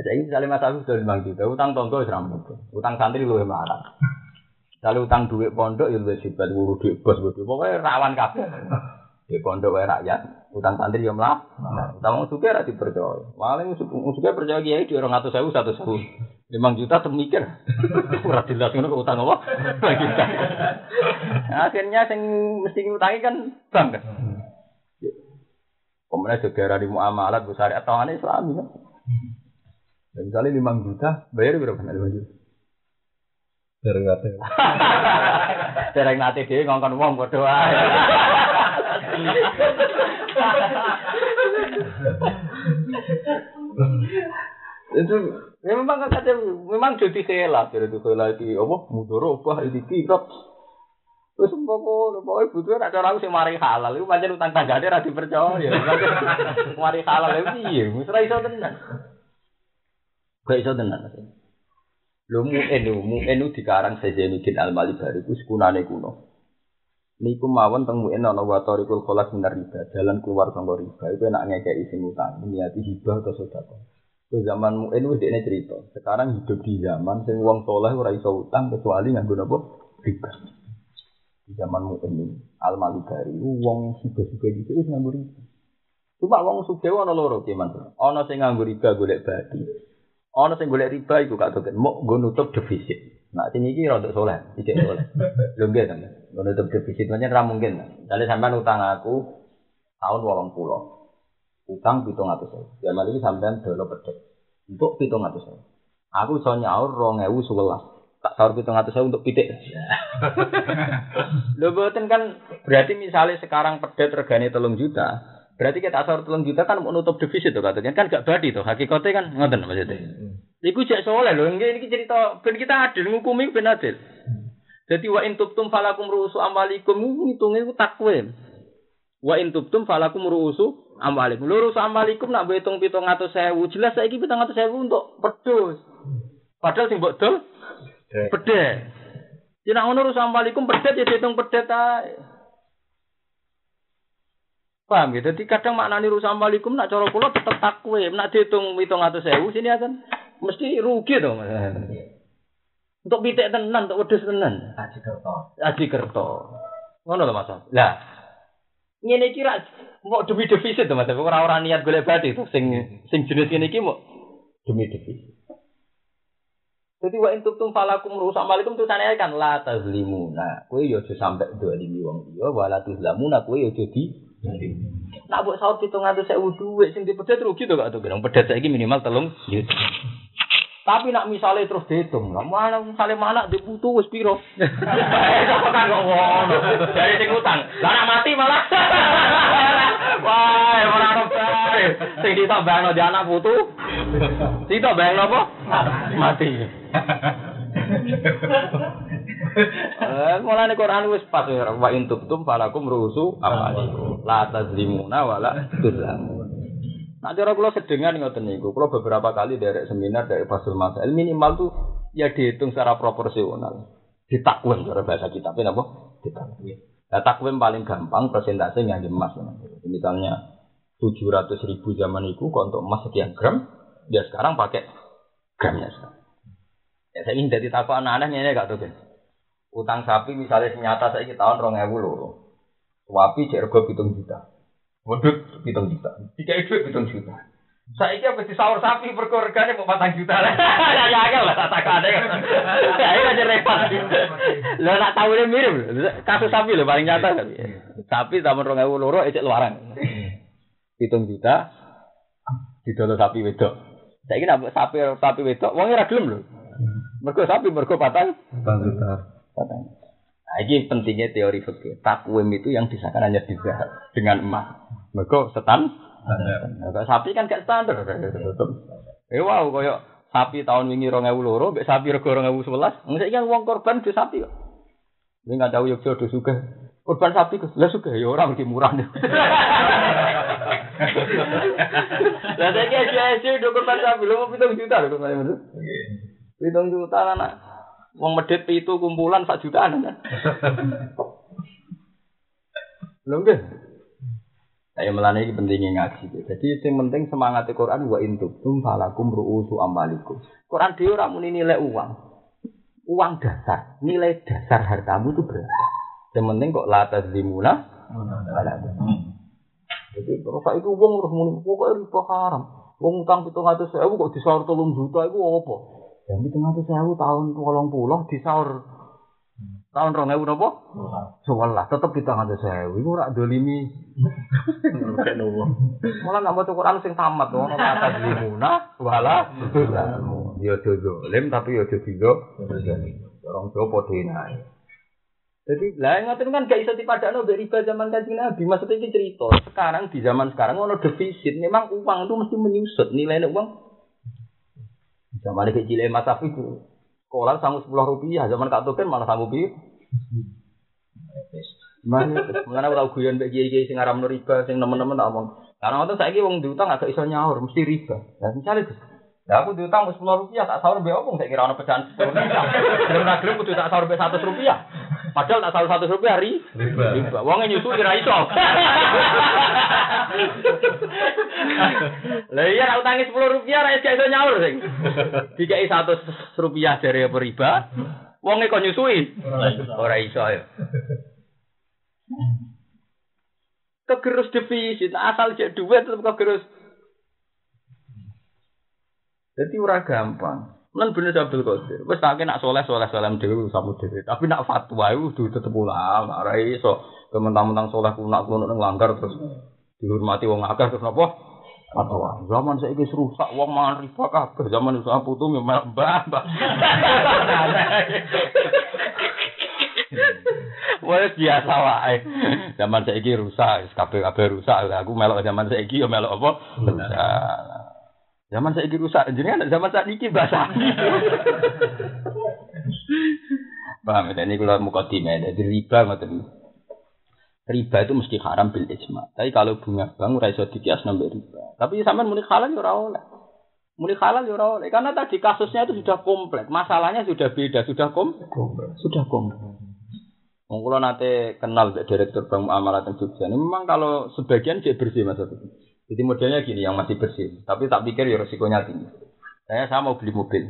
Jadi misalnya Mas Agus sudah lima juta, utang tonggo seram utang santri lu marah. Kalau utang duit pondok ya lebih hebat guru duit bos bodoh. Pokoknya rawan kabeh. Di pondok wae rakyat, utang santri yo mlah. Utang wong sugih ora dipercaya. Paling sugih percaya kiai di 200.000 100.000. 5 juta temikir. Ora jelas ngono utang apa? Akhirnya sing mesti ngutangi kan bank kan. Kemudian segera di muamalat besar atau aneh Islami kan. Dan misalnya 5 juta, bayar berapa? 5 juta. Dereng nate. Dereng nate dhewe ngongkon wong padha wae. itu ya memang kata memang jadi khilaf jadi itu khilaf itu apa mudoro apa ini kira terus pokok pokoknya butuh ada orang sih mari halal. Itu macam utang tangga dia rasa percaya mari halal itu iya misalnya iso tenan. Gak iso tenan Lho mu'en lho, mu'en dikarang Zainuddin Al-Malibari ku sekunane kuno. Niku mawon teng mu'en ana wa tariqul kholas minar riba, jalan keluar sangka riba. Iku enak ngekeki sing utang, niati hibah atau sedekah. Ke zaman mu'en wis dekne cerita. Sekarang hidup di zaman sing wong soleh ora iso utang kecuali nganggo napa? Riba. Di zaman mu'en Al-Malibari wong suga-suga gitu wis nganggo riba. Cuma wong sugih ana loro ki, Mas. Ana sing nganggo riba golek badi. Ono sing golek riba iku gak token, mau nggo nutup defisit. Nah, sini iki rada soleh, iki soleh. Lho nggih to, nggo nutup defisit pancen ra mungkin. Dale sampean utang aku tahun 80. Utang 700. Zaman iki sampean dolo pedhet. Untuk 700. Aku iso nyaur 2011. Tak sahur 700 untuk pitik. Lho boten kan berarti misalnya sekarang pedet regane 3 juta, Berarti kita asal telung juta kan menutup defisit tuh katanya kan gak badi tuh hakikatnya kan ngoten maksudnya. Iku cek soleh loh, ini cerita ben kita adil ngukumi ben adil. Jadi wa in tubtum falakum ruusu amwalikum ngitungnya itu takwim. Wa in tubtum falakum ruusu amwalikum. Lurus amwalikum nak hitung pitung atau sewu jelas saya pitung atau sewu untuk pedus. Padahal sing mbok dol pedet. Jadi ngono urus amwalikum pedet ya dihitung pedet ae. Paham gitu? Jadi kadang maknani rusak malikum nak cara kula tetep takwe, nak dihitung sewu sini akan mesti rugi dong. Untuk pitik tenan, untuk wedhus tenan. Aji kerto. Aji kerto. Ngono lho Mas. Lah. Ngene iki ra mau demi defisit to Mas. Ora ora niat golek bati to sing sing jenis ngene iki mau demi defisit. Jadi wa in tubtum falakum rusak malikum tulisane kan la tazlimuna. Kowe yo aja sampe dolimi wong liya wala tuzlamuna kowe yo aja di Nak buat sahur hitung atau saya duit sing dipedet rugi tuh gak tuh bilang pedet saya minimal telung juta. Tapi nak misalnya terus dihitung, lah mana misalnya mana dibutuh wis piro? Itu kan kok ngono. Dari sing utang, lah nak mati malah. Wah, ora ono bae. Sing ditambahno di anak putu. Ditambahno apa? Mati. Eh, mulane Quran wis pas ya wa in tubtum falakum rusu amalikum. La tazlimuna wala tuzlamun. Nah, cara kula sedengan ngoten niku, kula beberapa kali derek seminar dari Fasul Masail minimal tuh ya dihitung secara proporsional. Ditakwim cara bahasa kita, apa? Ditakwim. Nah, takwim paling gampang persentase yang emas. Misalnya 700 ribu zaman itu untuk emas sekian gram, dia sekarang pakai gramnya sekarang. Ya saya ingin jadi takut anak-anaknya ini gak tuh. Utang sapi misalnya senyata saya tahun rong ewu loro. Wapi cek rego pitung juta. Wedut pitung juta. Tiga itu pitung juta. Saya ini apa sahur sapi berkorganya mau patang juta lah. Ya ya lah tak ada. Ya ini aja repot. Lo nak tahu dia mirip. Kasus sapi lo paling nyata kan. Sapi tahun rong ewu loro ecek luaran. Pitung juta. Didolo sapi wedok. Saya ini sapi sapi wedok. Wongnya ragilem loh. Mergo sapi mergo patang. Patang juta. Patang. Nah, ini pentingnya teori fikih. Takwim itu yang disahkan hanya di dengan emas. Mergo setan. Nah, sapi kan gak standar. Eh wow, koyo sapi tahun wingi 2002, mbek sapi rego 2011. Nggak kan wong korban di sapi. Ini nggak tahu yuk jodoh juga. Korban sapi kok, lah suka ya orang lebih murah. Lah saya kira sih do korban sapi, lu mau pitung juta lho korban itu. Pitung juta anak. Wong medit itu kumpulan sak jutaan kan. Lho enggak. Saya melani ini pentingnya ngaji. Jadi yang penting semangat Quran wa intum falakum ru'usu amalikum. Quran dia orang nilai uang. Uang dasar, nilai dasar hartamu itu berapa? Yang penting kok latas dimuna. Jadi kalau saya itu uang harus muni, pokoknya riba haram. Uang utang pitung atus sewu kok disaur tolong juta itu apa? Yang pitung atus sewu tahun tolong pulau disaur tahun rong ewu nopo? Sebelah, tetep pitung atus sewu. Iku rak dolimi. Malah nggak mau Quran sing tamat orang atas limuna, wala, ya jojo lim tapi ya jojo orang Jawa podo naik. Jadi lah ngoten kan gak iso dipadakno mbek riba zaman Kanjeng Nabi. Maksudnya ini cerita. Sekarang di zaman sekarang ono defisit. Memang uang itu mesti menyusut. Nilainya uang zaman kecil Mas Safi sekolah sanggup sepuluh rupiah. Zaman Kak Token malah sanggup bi. Mana? Mengenai tahu guyon mbek kiai-kiai sing aram riba, sing nemen-nemen tak omong. Karena waktu saya wong diutang agak iso nyaur, mesti riba. Nah, misalnya Ya aku diutang sepuluh rupiah tak sahur be opung saya kira ono pecahan sepuluh rupiah. Nagrem kudu tak sahur be satu rupiah. Padahal tak sahur satu rupiah ri. Riba. Wongnya nyusu kira iso. Lah iya nak utangi sepuluh rupiah ra iso nyaur sing. Dikai satu rupiah dari apa riba. Wongnya kok nyusui. Ora iso ya. Kegerus defisit, asal cek duit tetap kegerus jadi ora gampang. Lan bener Abdul Qadir. Wis tak nak soleh soleh salam dhewe samu dhewe. Tapi nak fatwa itu kudu tetep ulama. Ora iso kementang-mentang soleh kunak kuno nang langgar terus dihormati wong akeh terus napa? Fatwa. Zaman saiki rusak wong mangan riba kabeh. Zaman iso putu mbah mbah. Wes biasa wae. Zaman saiki rusak, kabeh kabeh rusak. Aku melok zaman saiki yo melok apa? Rusak. Zaman saya rusak, jenengan zaman saat ini bahasa. Paham ya? Ini kalau muka timnya, jadi riba ngoten. Riba itu mesti haram bil ijma. Tapi kalau bunga bank ora iso dikias nambah riba. Tapi sampean muni halal ya ora oleh. Muni halal ya ora oleh. Karena tadi kasusnya itu sudah kompleks. Masalahnya sudah beda, sudah kom sudah kompleks. Wong kula nate kenal direktur Bank Muamalat yang Jogja. Ini memang kalau sebagian dia bersih Mas jadi modelnya gini yang masih bersih, tapi tak pikir ya resikonya tinggi. Saya saya mau beli mobil,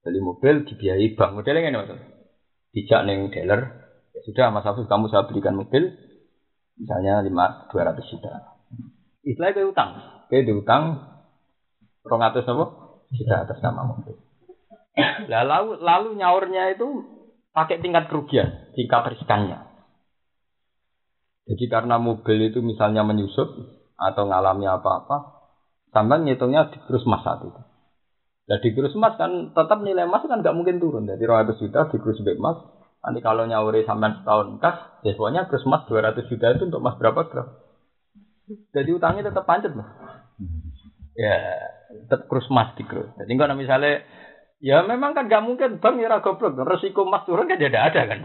beli mobil dibiayai bank. Modelnya ini mas, tidak neng dealer. Ya sudah Mas Afif kamu saya belikan mobil, misalnya lima dua ratus juta. Istilahnya kayak utang, kayak diutang rong atas apa? Juta atas nama mobil. Lalu, lalu nyaurnya itu pakai tingkat kerugian, tingkat riskannya. Jadi karena mobil itu misalnya menyusut atau ngalami apa-apa, sampai ngitungnya di terus mas saat itu. Nah di terus mas kan tetap nilai emas kan nggak mungkin turun. Jadi ratus juta di terus emas. Nanti kalau nyawuri sampai setahun kas, ya pokoknya terus mas 200 juta itu untuk mas berapa gram? Jadi utangnya tetap pancet mas. Ya, tetap krus emas di krus. Jadi kalau misalnya ya memang kan gak mungkin bank ya goblok, resiko emas turun kan tidak ada kan.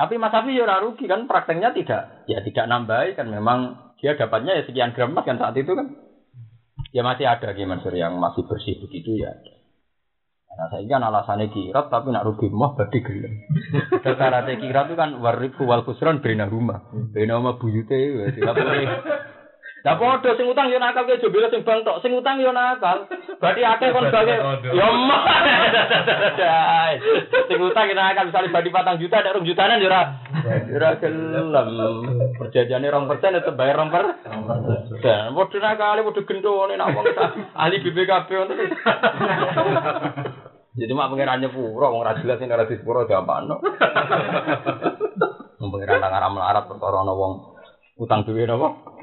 Tapi Mas Afi ya rugi kan prakteknya tidak ya tidak nambah kan memang dia dapatnya ya sekian gram kan saat itu kan. Ya masih ada gimana Mansur yang masih bersih begitu ya. Nah, saya kan alasannya kirat tapi nak rugi mah berarti gelem. Syaratnya kirat itu kan warifu wal kusron bina rumah. Bina rumah buyute ya tidak boleh. Lah padha sing utang yo nakal ke jebule sing bang tok, sing utang yo nakal. Berarti akeh kon bagi yo mah. Sing utang yo nakal misale badi 4 juta ada 2 jutaan yo ora. Ora gelem. Perjanjiane 2% tetep bayar 2 per. Dan padha nakal padha gendone nak wong ahli BPKB ngono. Jadi mak pengiran nyepuro, wong ra jelas sing ora disepuro diapakno. Wong pengiran nang aram melarat perkara ana wong utang duwe napa?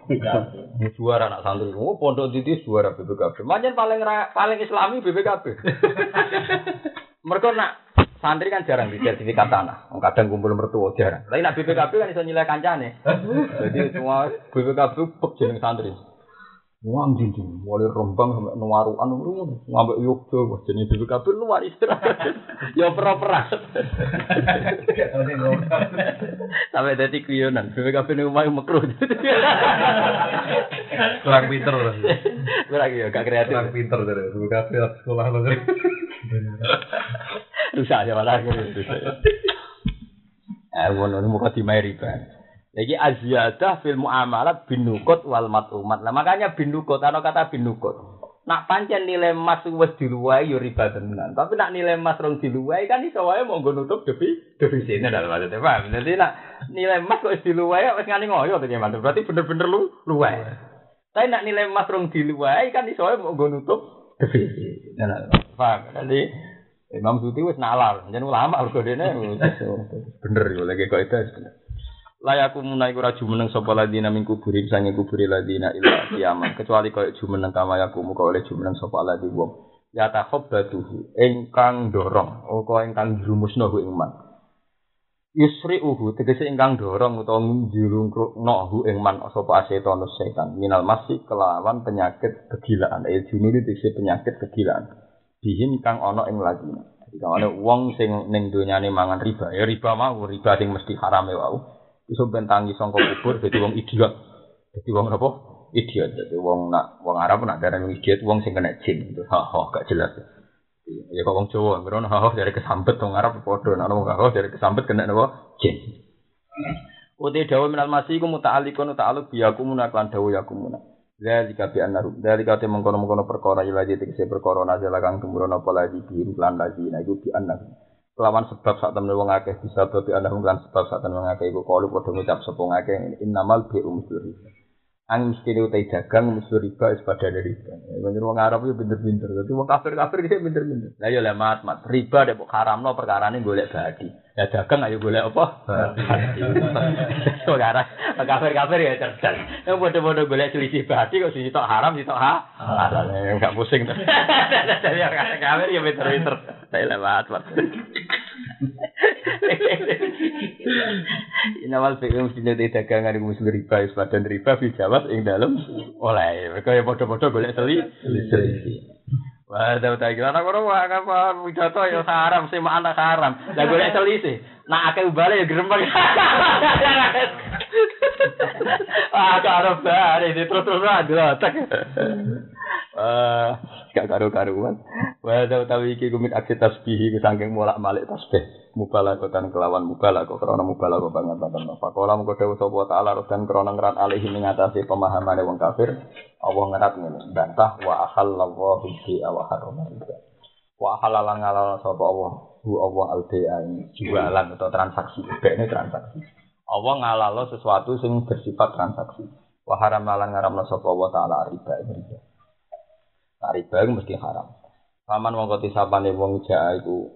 Suara anak santri, oh pondok titi suara BPKB. Macam paling paling Islami BPKB. Mereka nak santri kan jarang di sertifikat tanah. Kadang kumpul mertua jarang. Tapi nak BPKB kan bisa nilai kancane. Jadi semua BPKB pek jeneng santri. Wah, anjing mulai rombang sampai nuaruan, ngambil yogyo, wah jadi BPKB luar istirahat. ya pernah Sampai jadi kuyonan, BPKB ini umai makruh. Kurang pinter loh. Kurang ya, gak kreatif. Kurang pinter dari BPKB sekolah lo. Rusak aja malah. Eh, ngono muka dimai riba. Jadi aziyadah fil muamalat binukut wal matumat. Lah makanya binukut ana kata binukut. Nak pancen nilai emas wis diluwai yo riba tenan. Tapi nak nilai emas rong diluwai kan iso wae mau nggo nutup defi defisitnya dalam maksudnya paham. Jadi nak nilai emas kok wis diluwai wis ngani ngoyo to gimana? Berarti bener-bener lu luwai. Tapi nak nilai emas rong diluwai kan iso wae mau nggo nutup defisit. Nah, paham. Jadi Imam Suti wis nalar, jeneng ulama mergo dene bener yo lagi kok itu bener. Layaku munai ora jumeneng sapa ladina min kuburin sange kuburi ladina ila kiamat. Kecuali kaya jumeneng kama muka oleh jumeneng sapa ladi wong. Ya takhabbatuhu ingkang dorong utawa ingkang jumusno ing man. Yusri uhu tegese ingkang dorong utawa njurungno hu ing man sapa asetan setan. Minal masih kelawan penyakit kegilaan. Eh junuri tegese penyakit kegilaan. Bihin kang ana ing ladina. Jadi kalau uang sing ning donyane mangan riba, ya riba mau riba sing mesti haram ya wau. Iso bentangi sangka kubur dadi wong idiot. Dadi wong apa? Idiot. Dadi wong nak wong Arab nak darani idiot wong sing kena jin. Ha ha gak jelas. Ya kok wong Jawa ngrono ha ha dari kesambet wong Arab padha nak wong ha dari kesambet kena napa? Jin. Uti dawa minal masih iku muta'alliqun ta'alluq biyaku munaklan dawa yakumuna. Dari kabi anarum, dari kate mengkono mengkono perkara ilaji tegese perkara nazala kang apa lagi biim lan lagi, nah iku bi. Kelawan sebab saat temen wong akeh bisa babi anda lan sebab saat temen wong akeh iku kalu padha ngucap sapa ngakeh innamal bi umsuri ang mesti utai dagang mesti riba is pada dari riba. Bener wong Arab itu pinter-pinter tapi wong kafir-kafir dia pinter-pinter. Lah ya lah mat. Riba dek haramno perkara ini golek badi ya dagang ayo golek apa? Perkara kafir-kafir ya cerdas. Yang bodoh-bodoh golek selisih badi kok sih tok haram sih tok ha? Halal enggak pusing. Jadi orang kafir ya pinter-pinter saya lewat mat Inawal fi'il mesti nyete dagangan iku mesti riba sepadan riba fi jawab ing dalem oleh mereka ya padha-padha golek seli seli Wah, tahu tak kira nak ora wah apa pidato ya haram sing mak anak haram. Lah golek selisih. Nak akeh ubale ya grembang. Ah, karo bare terus-terus ada tak. Eh, gak karu-karuan. Wa da utawi iki kumit aksi tasbih iku saking molak-malik tasbih. Mubalaghatan kelawan mubalagha krana mubalagha banget banget. Pakola mung dewe sapa taala dan krana ngrat alih ngatasi pemahamane wong kafir. Allah ngerat ngene. Bantah wa ahallallahu bi wa harama Wa halalan ngalal sapa Allah. Bu Allah al-bai'a jualan atau transaksi. Ini transaksi. Allah ngalalo sesuatu sing bersifat transaksi. Wa haramalan ngaramna sapa Allah taala riba riba. Nah, riba itu mesti haram. Paman wong koti sapane wong jaa iku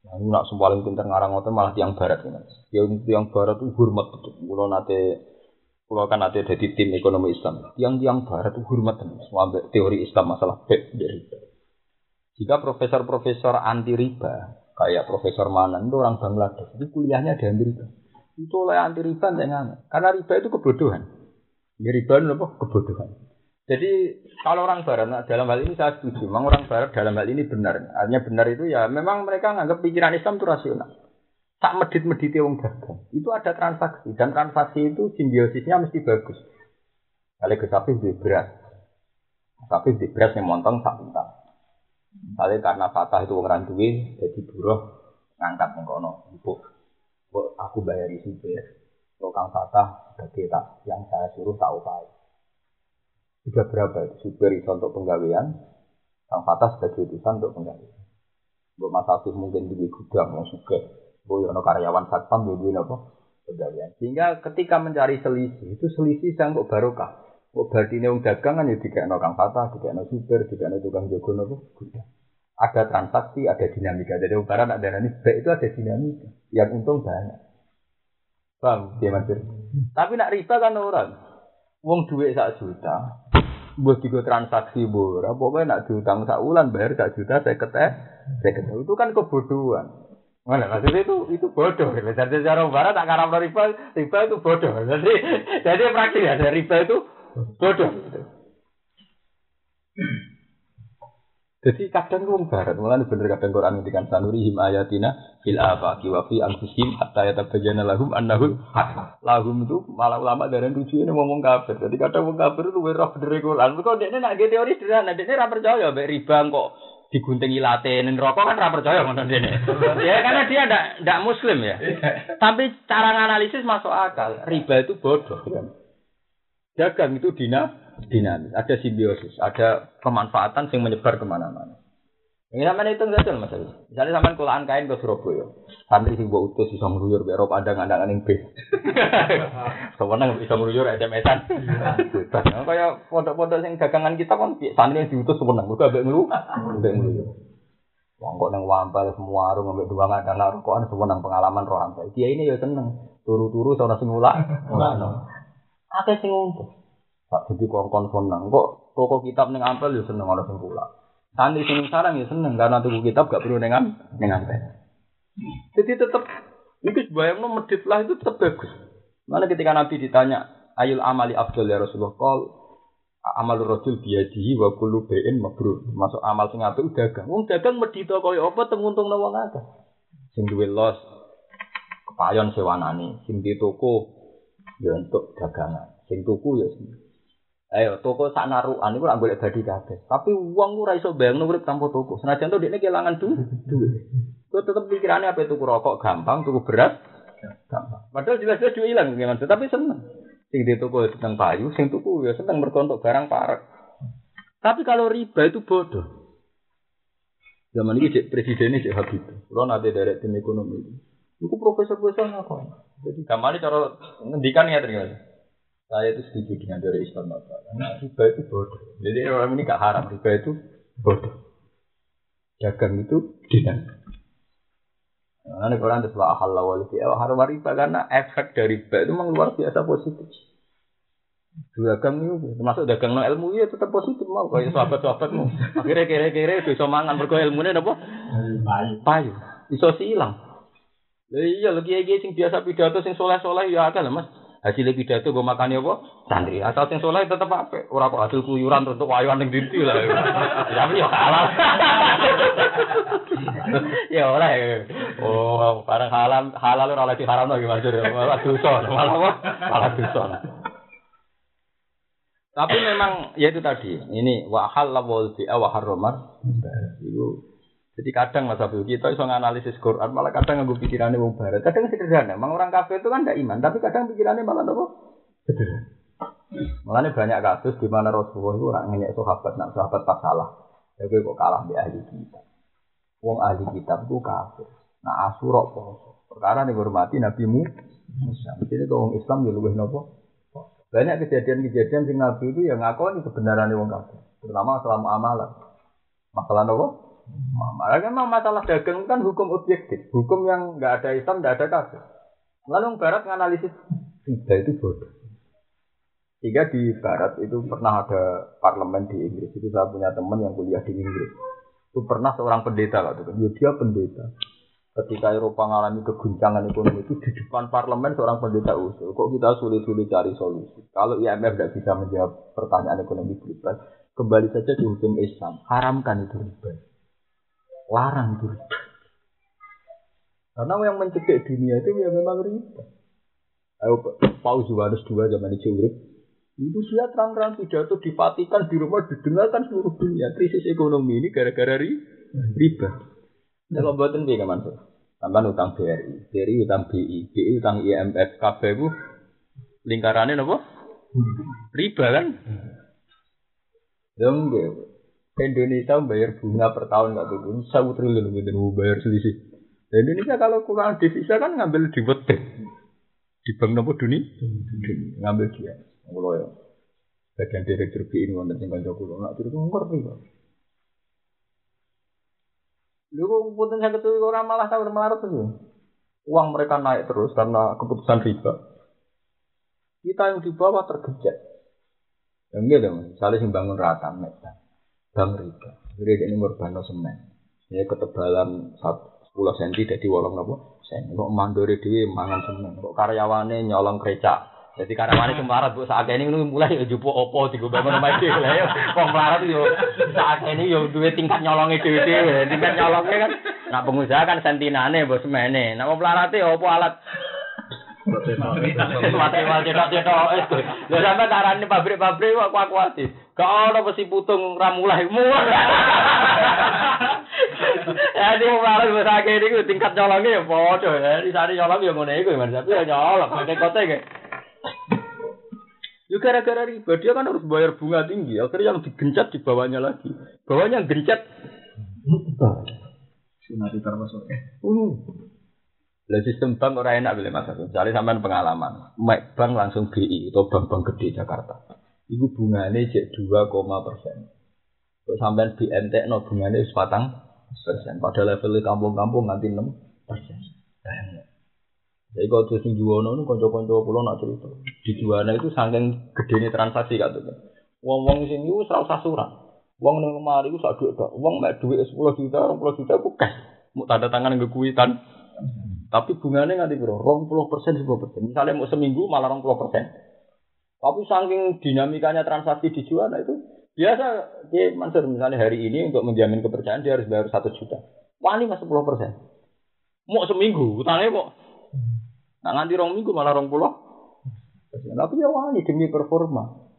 Nah, nak paling pinter ngarang ngoten malah tiang barat ya. Ya tiang barat itu hormat betul. Kulo nate kulo kan nate jadi tim ekonomi Islam. Tiang-tiang barat itu hormat. Sampai teori Islam masalah dari Jika profesor-profesor anti riba, kayak Profesor Manan itu orang Bangladesh, itu kuliahnya di Amerika. Itu oleh anti riba enggak Karena riba itu kebodohan. Ya riba itu apa? Kebodohan. Jadi kalau orang barat dalam hal ini saya setuju, memang orang barat dalam hal ini benar. Artinya benar itu ya memang mereka nganggap pikiran Islam itu rasional. Tak medit-medit wong dagang. Itu ada transaksi dan transaksi itu simbiosisnya mesti bagus. Kalau ke sapi di beras, sapi di beras yang montong sak pintar. Misalnya karena fatah itu orang duwe, jadi buruh ngangkat yang kono, ibu, aku bayari supir, tukang fatah sebagai tak yang saya suruh tak upaya. Sudah berapa itu supir itu untuk penggawean, kang fatah sebagai utusan untuk penggawean. Buat Mas Afif mungkin di gudang mau suka, boy ono karyawan satpam duit apa penggawean. Sehingga ketika mencari selisih itu selisih yang kok barokah. Kok berarti ini dagang kan ya tidak kang fatah, tidak supir, tidak tukang jago nopo gudang. Ada transaksi, ada dinamika. Jadi barang ada ini baik itu ada dinamika. Yang untung banyak. Paham? Dia maksud. Tapi nak riba kan orang. Wong duit sak juta, buat tiga transaksi bor, pokoknya nak diutang sak ulan bayar sak juta saya keteh, saya keteh itu kan kebodohan. Mana maksudnya itu itu bodoh. Jadi secara barat tak karam riba, riba itu bodoh. Jadi jadi praktis ya, riba itu bodoh. Jadi kadang wong barat, malah bener kadang Quran ngendikan sanurihim ayatina fil afaqi wa fi anfusihim hatta yatabayyana lahum annahu haq. Lahum itu malah ulama dari tujuan ngomong kafir. Jadi kadang wong kafir itu ora bener Quran. Kok dekne nak teori sederhana, dekne ora percaya mbek riba kok diguntingi latte ning rokok kan ora percaya ngono dene. ya karena dia ndak ndak muslim ya. Tapi cara nganalisis masuk akal. Riba itu bodoh. Dagang itu dina dinamis, ada simbiosis, ada kemanfaatan yang menyebar ke mana-mana. Ini sama itu enggak mas Misalnya sama kulaan kain ke Surabaya, santri sing buat utus bisa meruyur be Eropa ada nggak ada yang bis. Sebenarnya bisa meruyur SMS-an. Bebas. Kayak pondok-pondok yang dagangan kita kan santri yang diutus sebenarnya mereka ambek ngelu, ambek ngeluyur. Wong kok nang wampal semua warung ambek dua nggak ada rokokan sebenarnya pengalaman roh ampe. Dia ini ya seneng turu-turu sono sing ulak. Akeh sing untung. Tak jadi kongkon seneng kok toko kitab neng ampel ya seneng orang sing pula. Santri sing sarang ya seneng karena tuku kitab gak perlu neng neng ampel. Jadi tetap itu bayang medit lah itu tetap bagus. Mana ketika Nabi ditanya ayul amali abdul ya Rasulullah kal amal rojul biadihi wa kullu bain mabrur. Masuk amal sing apik dagang. Wong dagang medito kaya apa tenguntung wong akeh. Sing duwe los kepayon sewanane, sing di toko ya untuk dagangan. Sing tuku ya sing Ayo toko sak narukan iku ora golek badi kabeh. Tapi uang ora iso bayangno urip tanpa toko. Senajan to dekne kelangan duit. Kok tetep pikirannya apa tuku rokok gampang, tuku beras gampang. Padahal jelas-jelas duit hilang gimana tapi seneng. Sing di toko seneng payu, sing tuku ya seneng mergo barang parek. Tapi kalau riba itu bodoh. Zaman ini cek presidennya cek Habib. Kalau nanti dari tim ekonomi itu, itu profesor-profesor ngapain? Jadi gambarnya cara ngendikan ya ternyata. Saya itu setuju dengan dari Islam apa? Karena riba itu bodoh. Jadi orang ini gak haram, riba itu bodoh. Dagang itu dinamik. Nah, ini Quran itu ahal lawal fi haram riba karena efek dari riba itu memang luar biasa positif. Dagang itu termasuk dagang no ilmu ya tetap positif mau kayak sahabat-sahabatmu. Akhirnya kira-kira bisa mangan berko ilmunya apa? Payu. Payu. Iso silang. Iya lagi iki sing biasa pidato sing soleh-soleh ya akeh lah Mas hasil pidato gue makan apa? Santri. Asal sing soleh tetep apa? Ora kok hasil kuyuran untuk wayuan ning dinti lah. Tapi ya halal. ya ora ya. Oh, barang halal halal ora lagi haram lagi maksud malah dosa, malah apa? Malah dosa. Tapi memang ya itu tadi, ini wa halal wal bi'a wa. Itu jadi kadang Mas Abdul kita iso nganalisis Quran malah kadang nganggo pikirannya wong barat. Kadang sederhana. Memang orang kafir itu kan tidak iman, tapi kadang pikirannya malah apa? Sederhana. Malah banyak kasus di mana Rasulullah itu orang ngenyek sahabat, nak sahabat pas salah. Ya kok kalah di ahli kitab. Wong ahli kitab itu kafir. Nah asurok poso. Perkara nih hormati Nabi Musa. Jadi kalau orang Islam ya lebih nopo. Banyak kejadian-kejadian sing Nabi itu yang ngakoni kebenaran wong kafir. Terutama selama amalan. Masalah nopo? Malah kan masalah dagang kan hukum objektif, hukum yang nggak ada Islam, nggak ada kafir. Lalu Barat menganalisis riba itu bodoh. Jika di Barat itu pernah ada parlemen di Inggris, itu saya punya teman yang kuliah di Inggris. Itu pernah seorang pendeta waktu itu, ya dia pendeta. ketika Eropa mengalami keguncangan ekonomi itu di depan parlemen seorang pendeta usul. Kok kita sulit-sulit cari solusi? Kalau IMF tidak bisa menjawab pertanyaan ekonomi global, kembali saja ke hukum Islam. Haramkan itu riba. Larang itu riba. Karena yang mencekik dunia itu ya memang riba. Ayo Paus Yohanes II zaman itu urip. Itu dia terang-terang pidato di Vatikan di rumah didengarkan seluruh dunia. Krisis ekonomi ini gara-gara ri- riba. Kalau buatin piye Mas? Sampai utang BRI, BRI utang BI, BI utang IMF, KB itu lingkarannya apa? Riba kan? Ya enggak. Indonesia bayar bunga per tahun nggak turun, satu triliun gitu bayar selisih. Nah, Indonesia kalau kurang devisa kan ngambil di wetek. Di bank nopo dunia, ngambil dia. Kalau ya, bagian direktur BI ini wonten sing kanca kula, nak turun ngerti kok. Lu kok punten saya ketemu orang malah tahu melarat tuh. Uang mereka naik terus karena keputusan riba. Kita yang di bawah tergejek. Yang enggak dong, misalnya sing bangun rata medan, bang riba. Jadi ini merbano semen. Ya ketebalan 10 cm dari wolong nopo sen. Kok mandori dhewe mangan semen. Kok karyawane nyolong krecak. Jadi karyawane semarat bu saat ini mulai ya jupo opo tiga bangun sama dhewe lah ya. Wong melarat yo saat ini yo duwe tingkat nyolongnya dhewe dhewe. Tingkat nyolongnya kan. Nah pengusaha kan sentinane bos semene. Nah wong melarat ya opo alat Mati mal cetok-cetok tuh. Lha sampe tarane pabrik-pabrik kok aku ati. Gak ono besi putung ra mulai muat. Ya di malah wis akeh niku tingkat nyolonge ya padha ya. Di sare nyolong ya ngene iku Mas. Tapi ya nyolong nek kote ge. Yo gara-gara riba dia kan harus bayar bunga tinggi. Akhirnya yang digencet di bawahnya lagi. Bawahnya yang gencet. Sunati termasuk. Uh. Lah sistem bank ora enak boleh mas. Misalnya sampean pengalaman, Mek bank langsung BI atau bank-bank gede Jakarta. Iku bunganya cek 2, persen. Kok sampean BNT no bunganya wis persen. Pada level kampung-kampung nganti 6 persen. Jadi kalau terus di Juwono itu konco-konco pulau nak cerita. Di Juwana itu saking gedene transaksi katanya. Wong-wong sing iku ora usah surat. Wong ning lemari iku sak dhuwit tok. Wong mek dhuwit 10 juta, 20 juta ku cash. Mau tanda tangan nggo kuitan. Tapi bunganya nganti piro? 20 persen, 10 persen. Misalnya mau seminggu malah 20 persen. Tapi saking dinamikanya transaksi di Juwana itu biasa dia Mansur misalnya hari ini untuk menjamin kepercayaan dia harus bayar 1 juta. Wani mas 10 persen. Mau seminggu, utangnya kok. Nah nganti rong minggu malah rong puluh. Tapi ya wani demi performa.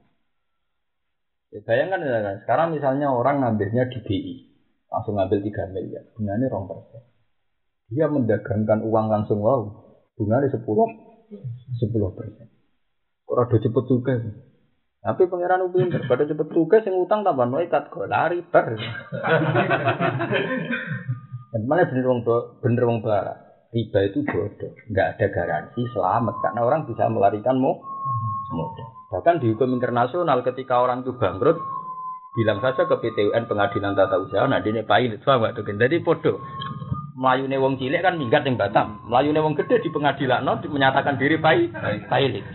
Ya, bayangkan ya, sekarang misalnya orang ngambilnya di BI, langsung ngambil 3 miliar, bunganya rong persen. Dia mendagangkan uang langsung wow, bunganya 10 10 persen. Orang udah cepet juga. Tapi pangeran upin pada cepet tugas yang utang tambah noikat kok lari ber. Dan mana bener wong bener wong barat. Riba itu bodoh, nggak ada garansi selamat karena orang bisa melarikan. Bahkan di hukum internasional ketika orang itu bangkrut, bilang saja ke PTUN pengadilan tata usaha, nah ini pilot, paham nggak tuh? Jadi bodoh. Melayune wong cilik kan minggat yang Batam, melayune wong gede di pengadilan no, menyatakan diri pai pilot.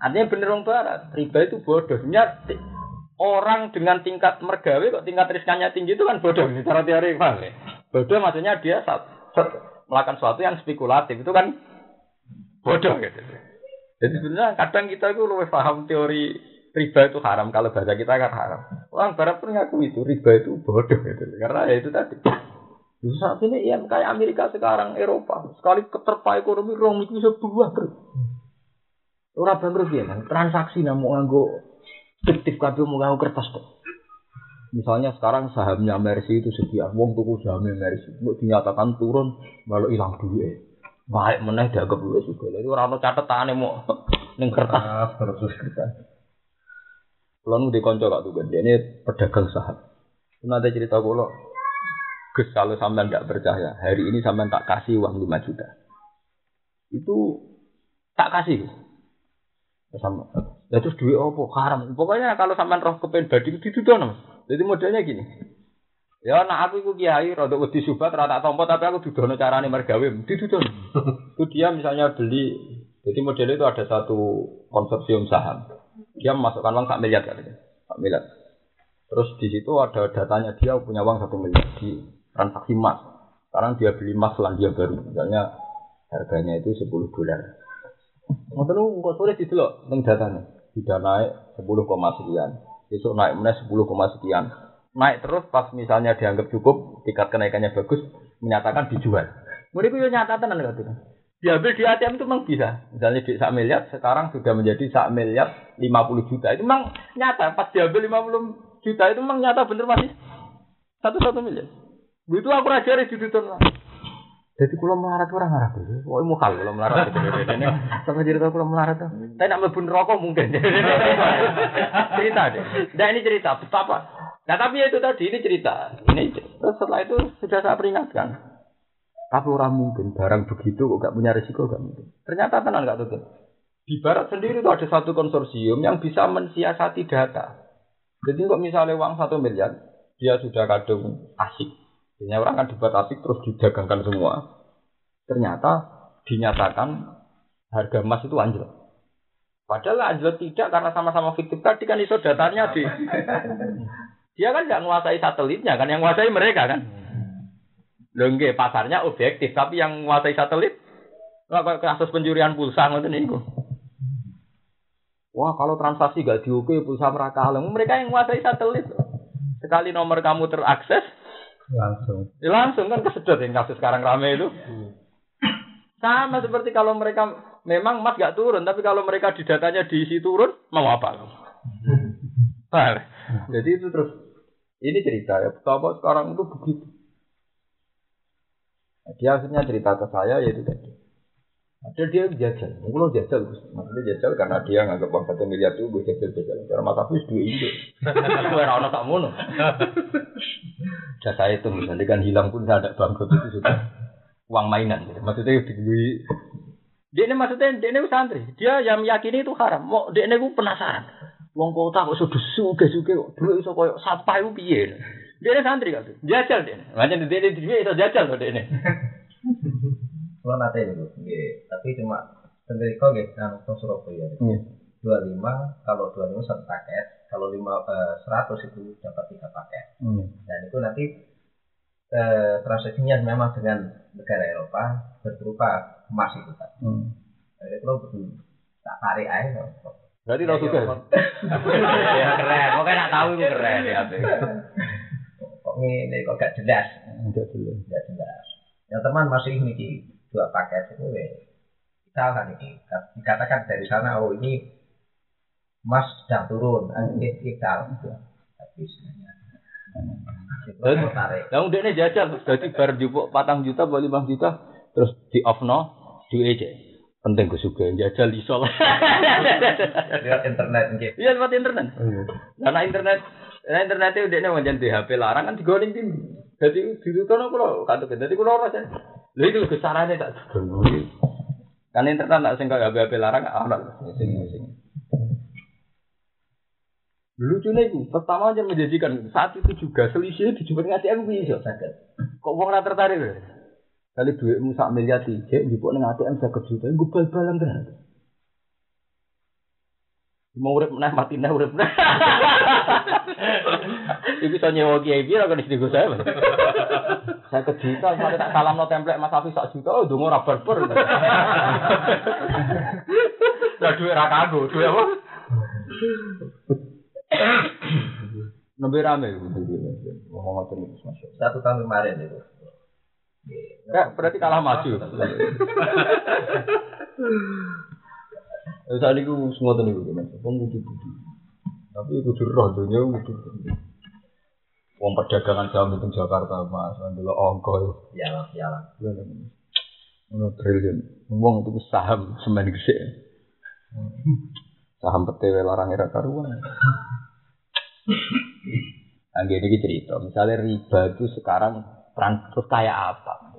Artinya bener wong barat, riba itu bodoh. Sebenarnya orang dengan tingkat mergawe kok tingkat riskannya tinggi itu kan bodoh secara teori paham ya? Bodoh maksudnya dia saat, melakukan sesuatu yang spekulatif itu kan bodoh gitu. Jadi sebenarnya kadang kita itu lebih paham teori riba itu haram kalau bahasa kita kan haram. Orang barat pun ngaku itu riba itu bodoh gitu. Karena ya itu tadi. Di saat ini ya kayak Amerika sekarang Eropa sekali keterpa ekonomi rong itu bisa bangkrut. Orang bangkrut ya kan transaksi namu nganggo fiktif kabeh mau nganggo kertas kok. Misalnya sekarang sahamnya Mercy itu sekian, wong tuku sahamnya Mercy, mau dinyatakan turun, malah hilang duit. Baik meneh dianggap duit juga. Jadi orang ono catetane mau ning kertas. terus kertas. Kalau nu dikonco gak tuh gede, ini pedagang saham. Nanti cerita kulo, Gus kalau sampean tidak percaya, hari ini sampean tak kasih uang 5 juta. Itu tak kasih. Sama. Ya terus duit apa? Haram. Pokoknya kalau sampean roh kepen badi ditudono. Jadi modelnya gini. Ya nak aku iku kiai rada wedi subat rada tompo tapi aku dudono carane mergawe ditudono. Itu dia misalnya beli jadi modelnya itu ada satu konsorsium saham. Dia memasukkan uang sak miliar katanya. Sak miliar. Terus di situ ada datanya dia punya uang satu miliar di transaksi emas. Sekarang dia beli emas Selandia Baru, misalnya harganya itu 10 dolar. Ngoten niku kok sore didelok ning datane. Sudah naik 10, sekian. Besok naik meneh 10, sekian. Naik terus pas misalnya dianggap cukup, tingkat kenaikannya bagus, menyatakan dijual. Mereka itu nyata tenan katanya. Diambil di ATM itu memang bisa. Misalnya di sak miliar, sekarang sudah menjadi sak miliar 50 juta. Itu memang nyata. Pas diambil 50 juta itu memang nyata bener masih satu-satu miliar. Begitu aku rajari di Duton. Jadi kalau melarat orang Arab itu, oh mau kalau kalau melarat itu, ini sama cerita kalau melarat tuh. Tapi nak mlebu rokok mungkin. cerita deh. Nah ini cerita betapa. Nah tapi itu tadi ini cerita. Ini terus setelah itu sudah saya peringatkan. Tapi orang mungkin barang begitu kok gak punya risiko gak mungkin. Ternyata tenang gak tuh. Di barat sendiri itu ada satu konsorsium yang bisa mensiasati data. Jadi kok misalnya uang satu miliar, dia sudah kadung asik Biasanya orang kan dibuat asik terus didagangkan semua. Ternyata dinyatakan harga emas itu anjlok. Padahal anjlok tidak karena sama-sama fiktif tadi kan iso datanya di dia kan nggak menguasai satelitnya kan yang menguasai mereka kan. Lengge pasarnya objektif tapi yang menguasai satelit kasus pencurian pulsa ngoten niku. Wah kalau transaksi gak diukur pulsa mereka mereka yang menguasai satelit. Sekali nomor kamu terakses, Langsung. Ya langsung kan kesedot yang kasus sekarang rame itu. Sama seperti kalau mereka memang emas gak turun, tapi kalau mereka di datanya diisi turun, mau apa? Nah, jadi itu terus ini cerita ya, betapa sekarang itu begitu. Dia akhirnya cerita ke saya yaitu tadi. Ada dia jajal, mungkin jajal, maksudnya jajal karena dia nggak uang satu miliar itu gue jajal jajal. Karena mata aku dua indo, gue rana tak mono. Jasa itu misalnya kan hilang pun tidak ada bangkrut itu sudah uang mainan. Gitu. Maksudnya di dia ini maksudnya dia ini santri, dia yang meyakini itu haram. Mau dia ini gue penasaran. Uang kota kok sudah suge suge kok dulu iso koyo sampai itu piye. Dia ini santri kan, jajal dia. Macam dia ini dia iso jajal loh dia ini. Kalau nanti itu, tapi cuma sendiri kok gitu, kan Surabaya. Dua lima, kalau dua lima satu paket, kalau lima eh, seratus itu dapat tiga paket. Hmm. Dan itu nanti eh, transaksinya memang dengan negara Eropa berupa emas itu kan. Hmm. Jadi kalau betul tak tarik aja. Berarti lo suka. ya keren, pokoknya nak tahu itu keren ya. Kok ini kok gak jelas, Enggak dulu. gak jelas. Yang teman masih ini dua paket itu ya kita kan ini dikatakan dari sana oh ini emas sedang turun ini kita tapi sebenarnya Lah udah ini jajal, jadi bar jupuk patang juta, bali lima juta, terus di off no, di aja. Penting gue suka jajal iso lah. lewat internet gitu Iya lewat internet. Karena internet, karena internet itu udah nih di HP larang kan digoreng tim. Jadi di situ no kalau kata jadi kalau lu itu kesarannya tak dulu. Kan internet nak sing HP HP larang ana sing sing. Lucunya itu, pertama aja menjanjikan saat itu juga selisihnya dijumpai ngasih aku bisa. sakit Kok wong ora tertarik lho. Kali duitmu sak miliar tiga, njupuk ning ATM 50 juta, gue bal-balan tenan. Mau urip meneh mati neh urip meneh. Iku iso nyewa kiai piro kan istri gue saya. Saya ke juta, sampai tak salam no template Mas Hafiz sak juta, oh dongo ora barber. Lah duit ra kanggo, duit apa? Nembe rame ngomong ngoten iki Mas. satu tahun kemarin itu Ya, berarti kalah maju. Saat ini gue semua nih gue mas, wong kudu kudu. Tapi kudu roh dunia kudu. Wong perdagangan saham itu Jakarta mas, dulu ya lah ya lah itu. Ono triliun. Wong itu saham semen gede. Saham PTW larang era karuan. Angge ini cerita, misalnya riba itu sekarang trans terus kayak apa?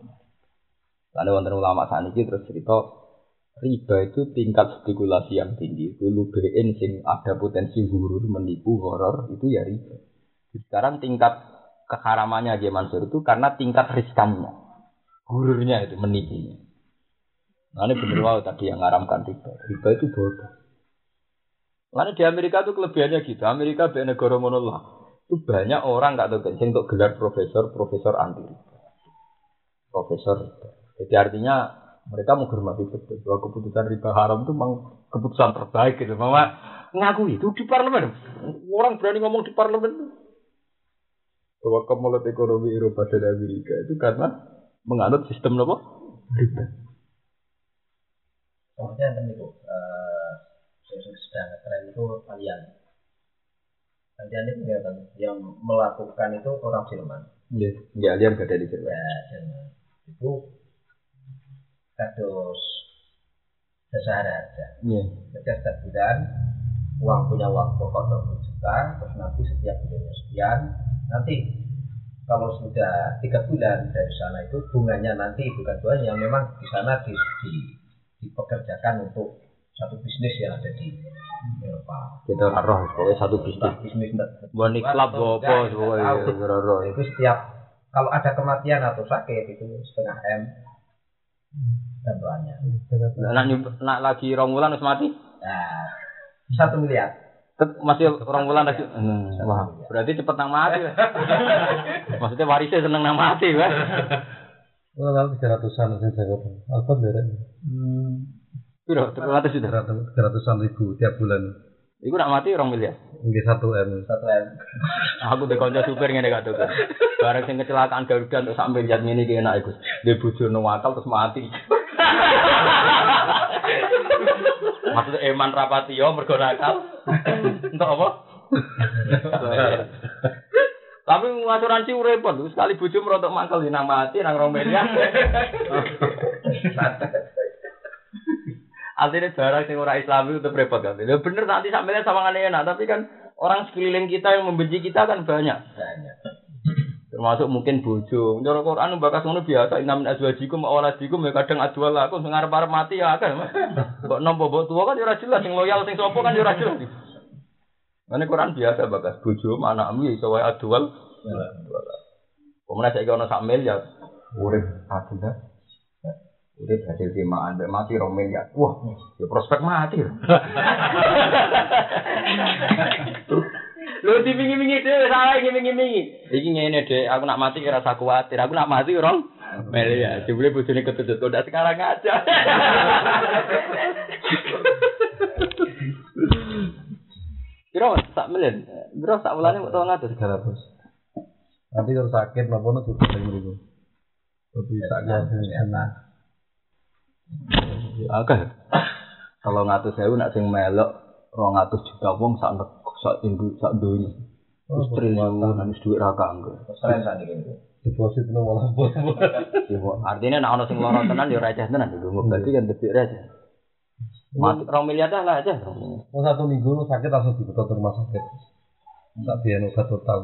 Lalu wonten ulama saat ini terus cerita riba itu tingkat spekulasi yang tinggi. Dulu BN sing ada potensi huruf menipu horor itu ya riba. Sekarang tingkat keharamannya aja Mansur itu karena tingkat riskannya. Hururnya itu menipunya. Nah ini bener wow tadi yang ngaramkan riba. Riba itu bodoh. Lalu di Amerika itu kelebihannya gitu. Amerika be negara monollah. Itu banyak orang nggak tahu sing untuk gelar profesor profesor anti riba. profesor. Jadi artinya mereka menghormati betul bahwa keputusan riba haram itu memang keputusan terbaik gitu. Mama ngaku itu di parlemen. Orang berani ngomong di parlemen bahwa kemulut ekonomi Eropa dan Amerika itu karena menganut sistem apa? Riba. Itu eh yang sedang tren itu kalian. Kalian itu ya kan yang melakukan itu orang Jerman. Iya. Ya, dia gak ada di sini. Ya, Jerman. Itu kados jasa harga. Iya. Setiap setiap bulan uang punya uang pokok 20 juta, terus nanti setiap bulannya sekian, nanti kalau sudah tiga bulan dari sana itu bunganya nanti bukan bunganya memang di sana di, di- dipekerjakan untuk satu bisnis yang ada di Eropa. Kita roh pokoknya satu bisnis. Bisnis club atau apa pokoknya roh. itu setiap kalau ada kematian atau sakit itu setengah m bantuannya. Nak nyub- nak lagi wulan wis mati. Nah, satu miliar. Masih rong wulan lagi. Hmm, Wah, berarti cepet nang mati. lah. Maksudnya warisnya seneng nang mati, kan? Oh, kalau tiga ratusan sih saya kata. Apa beda? Piro? Terus sudah. Tiga ratusan ribu tiap bulan. Iku nak mati rong miliar. Mungkin satu m. Satu m. Aku di konco supir ngene gak tuh. Bareng sing kecelakaan Garuda untuk sak miliar ngene iki enak iku. Dia bojo wakal terus mati. Maksudnya Eman Rapatio mergo nakal. Untuk apa? Tapi asuransi repot sekali bojo merontok mangkel nang mati nang rong miliar. Artinya barang sing ora Islami itu repot kan. Ya bener nanti sampeyan sama enak, tapi kan orang sekeliling kita yang membenci kita kan banyak. Banyak. Termasuk mungkin bojo. Cara Quran bakas ngono biasa inam min azwajikum wa auladikum ya kadang adwal aku sing arep-arep mati ya akeh. Kok nompo mbok tuwa kan ya ora jelas sing loyal sing sapa kan ya ora jelas. Mane Quran biasa bakas bojo anakmu ya iso wae adwal. Pemenang saiki ono sak miliar. Urip adil Urip hasil timaan, mati rong miliar. Wah, ya prospek mati. Lho dipingi-pingi dhewe salah ngiming-ngimingi. Iki ngene Dek, aku nak mati kira rasa kuwatir. Aku nak mati rong miliar. Jebule bojone ketutut udah sekarang aja. Kira sak miliar. Kira sak bulane kok tau ngatur. Tiga ratus. Nanti kalau sakit lapor juga ada yang ribu. Lebih sakit. Oke. Kalau ngatus sewu nak sing melok 200 juta wong sak sak induk sak donya. Wis triliunan wis dhuwit ra kanggo. Selain saat ini. Deposit malah Ya, kok. Artinya nek ana sing lara tenan ya receh tenan lho. Berarti kan debit receh. Mati rong miliar dah lah aja. Mau satu minggu sakit langsung dibetot ke rumah sakit. Tak biaya obat total.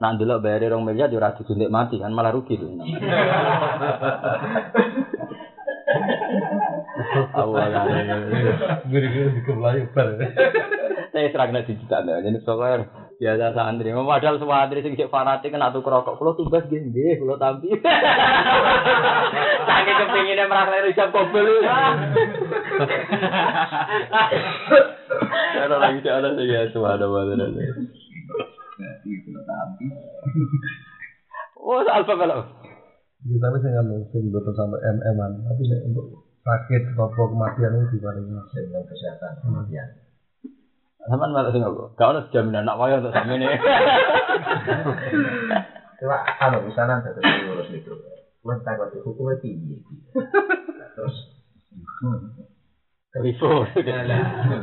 Nak ndelok bayar rong miliar ya disuntik mati kan malah rugi lho. Awalane. Gue di kebelayu bar. Saya serang nasi juta nih, jadi soalnya biasa santri. Padahal semua santri sing fanatik kena tuh rokok. Kalau tugas gini, nggih, kalau tampi. Saking kepinginnya merasa risap kobel. Ada lagi ada sih ya, semua ada mana ada. Oh, alfa kalau. Ya, tapi saya nggak sing betul sampai MM-an. Tapi untuk sakit apa kematian itu paling Dengan kesehatan kemudian. Sampean malah sing apa? Gak ono jaminan anak waya untuk sampeyan. Coba kalau misalnya yang lulus itu, mas takut hukumnya tinggi. Terus Rivo.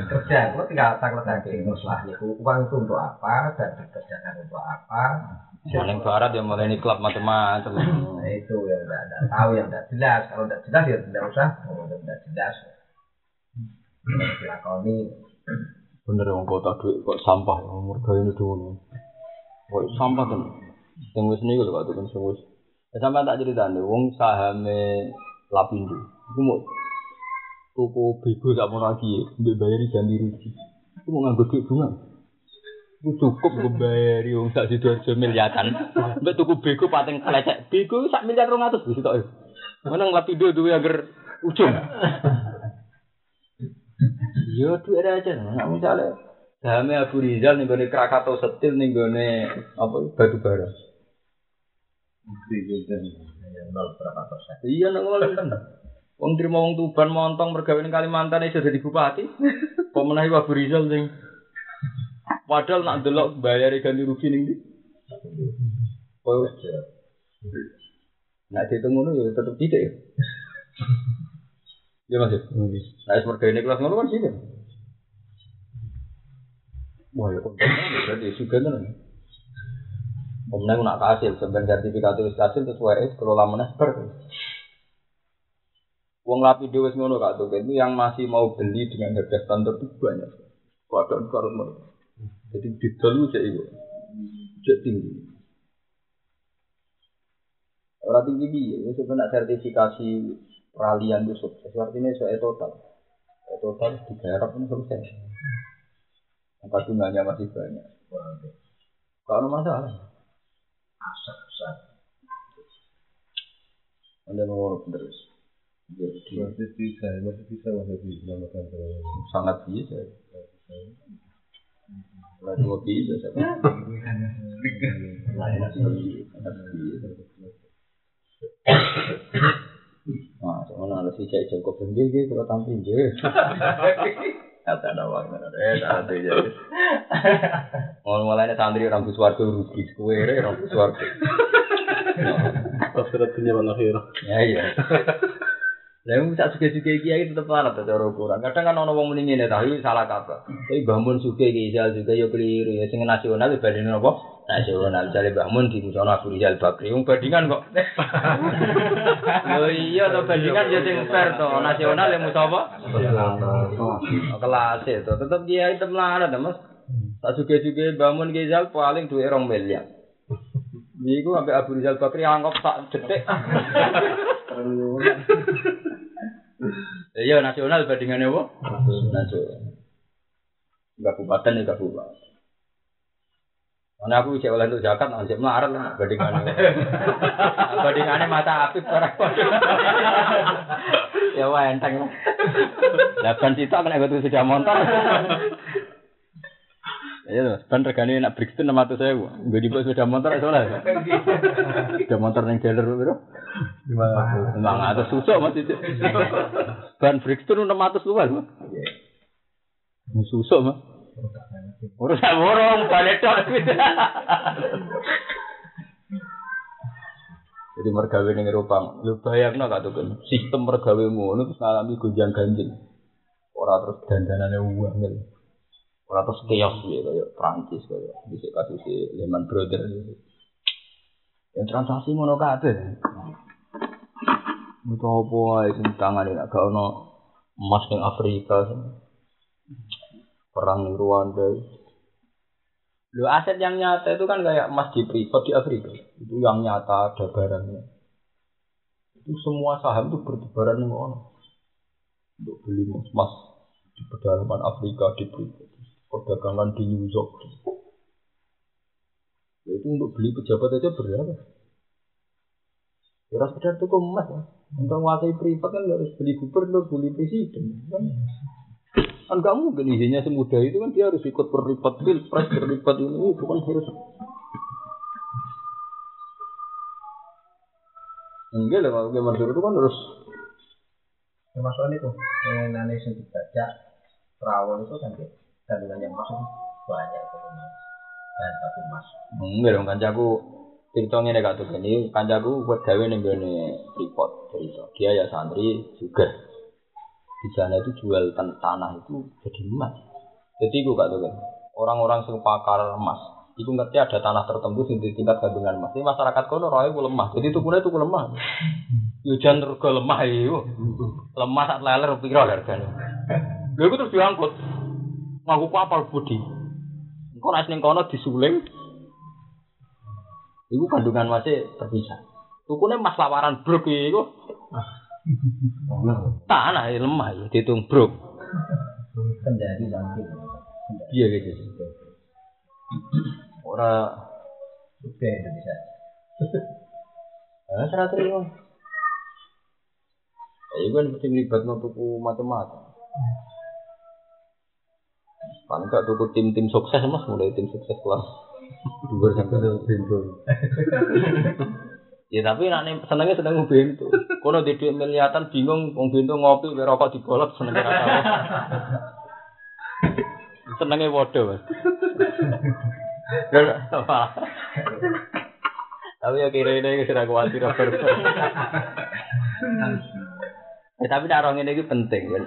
kerja, gua tinggal takut lagi masalah itu uang itu untuk apa dan dikerjakan untuk apa. Paling barat ya mulai ini klub macam-macam. Nah itu yang tidak tidak tahu yang tidak jelas. Kalau tidak jelas ya tidak usah. Kalau tidak jelas, dilakoni. Bener wong kota duit kok sampah ya mergo ini dulu. Kok sampah kan. Sing wis niku lho Tukun sing wis. Ya sampean tak critane wong sahame Lapindo. Iku mau tuku bego sak mau lagi mbek bayari ganti rugi. Iku mau nganggo duit bunga. Iku cukup gue bayari wong sak sidoarjo miliatan. Mbek tuku bego pating kelecek. Bego sak miliar 200 wis tok. Menang Lapindo duwe agar ujung. Iya duit aja, nggak misalnya. Sahamnya Abu Rizal nih gone Krakatau setil nih gone apa batu bara. Iya nek ngono. Wong trimo wong Tuban montong mergawe ning Kalimantan iso dadi bupati. Kok menawi Abu Rizal sing Padahal nak delok bayar ganti rugi ning ndi? Oh, nak dihitung ngono ya tetep tidak ya. Iya Mas. Nah, wis mergawe ning kelas ngono kan tidak. Wah, ya kontennya berarti juga tenan. Kemudian nak hasil, sebenarnya sertifikat itu hasil wae kelola meneh ber. Wong lapindo wis ngono Kak Tuk, itu yang masih mau beli dengan harga standar itu banyak. Karut mereka. Jadi didol cek itu. Cek tinggi. Orang tinggi dia, sebenarnya sertifikasi peralihan itu sukses. Artinya soal total. Total digarap ini selesai. Angka jumlahnya masih banyak. Kalau masalah. Aset besar. Anda mau terus. Jadi Masih bisa, masih bisa masih bisa sangat bisa. Kalau dua bisa, saya Nah, ada si cek cukup tinggi gitu kalau tampil je. Kata nawang eh ada ya. Mau mulai santri rambut suwargo rugi, kue rambut suwargo. Akhirat dunia wal akhirah. Ya iya. Lah bisa suge-suge kiai tetep lanat ta cara ukuran. Kadang kan ana wong muni ngene ta, salah kaprah. Tapi bangun suge ki Rizal juga ya keliru ya sing nasional ya banding apa? Nasional jare bangun di musono Abu Rizal Bakri. Wong bandingan kok. Lho iya to bandingan ya sing fair to. Nasional ya apa? Oh, Kelas itu tetep kiai tetep lanat ta, Mas. Tak suge-suge bangun Rizal paling duwe 2 miliar. Iku sampai Abu Rizal Bakri anggap tak detik. Iya nasional bandingannya apa? Nasional. Kabupaten ya kabupaten. Karena aku bisa oleh untuk zakat, nanti melarat lah bandingannya. Bandingannya mata api para Ya wah enteng lah. Lapan cita kan aku sudah motor. Iya loh, ban regane nak Brixton 600 sewu. Gue di sudah motor soalnya. Sudah motor yang jalur bro. Gimana? Memang ada susuk masih. Ban Brixton 600 luar. Susuk mah. Urusan borong balik tok. Jadi mergawe ning Eropa, lu bayangno gak tuh kan sistem mergawe ngono terus ngalami gonjang ganjing. Ora terus dandanane uang Ora terus chaos ya kaya Prancis kaya bisa kasus si Lehman Brothers. Yang transaksi ngono kabeh. Itu apa ae sing tangane gak ono emas ning Afrika. Perang Rwanda. Lo aset yang nyata itu kan kayak emas di privat di Afrika. Itu yang nyata ada barangnya. Itu semua saham itu bertebaran ono. Untuk beli emas di pedalaman Afrika di privat. Perdagangan di New York. Ya, Itu untuk beli pejabat aja berapa? Ya sekedar tuh emas ya. Untuk menguasai privat kan harus beli gubernur, beli presiden. Kan? Kan gak mungkin isinya semudah itu kan dia harus ikut berlipat pilpres berlipat ini. Itu kan harus. Enggak lah kalau Gamer itu kan harus. Termasuk itu, mengenai sing dibaca perawan itu kan kandungannya emas itu banyak itu dan satu emas. enggak dong kancaku cerita ngene gak tuh ini kancaku buat gawe ning gone report cerita dia ya santri juga di sana itu jual tan tanah itu jadi emas. Jadi gue gak tahu kan? Orang-orang sing pakar emas itu ngerti ada tanah tertentu sing di tingkat emas. Ini masyarakat kono roy ku lemah. Jadi itu itu ku lemah Yujan rego lemah itu lemah saat leler piro harganya? Lha iku terus diangkut. Ngaku kapal budi. Nek ning kono disuling iku kandungan masih terpisah. Tukune emas lawaran brok iku tanah ya lemah ya dihitung brok Kendari nanti. iya gitu ora Oke, Indonesia. eh serah terima ya kan mesti ngelibat tuku macam-macam paling gak tuku tim-tim sukses mas mulai tim sukses kelas dua sampai pintu. Ya tapi nak nih senengnya seneng bentu. Kono di duit miliatan bingung wong bentu ngopi biar rokok dibolot senengnya rata. senengnya mas. tapi ya kira ini sudah khawatir Ya, tapi orang ini penting kan.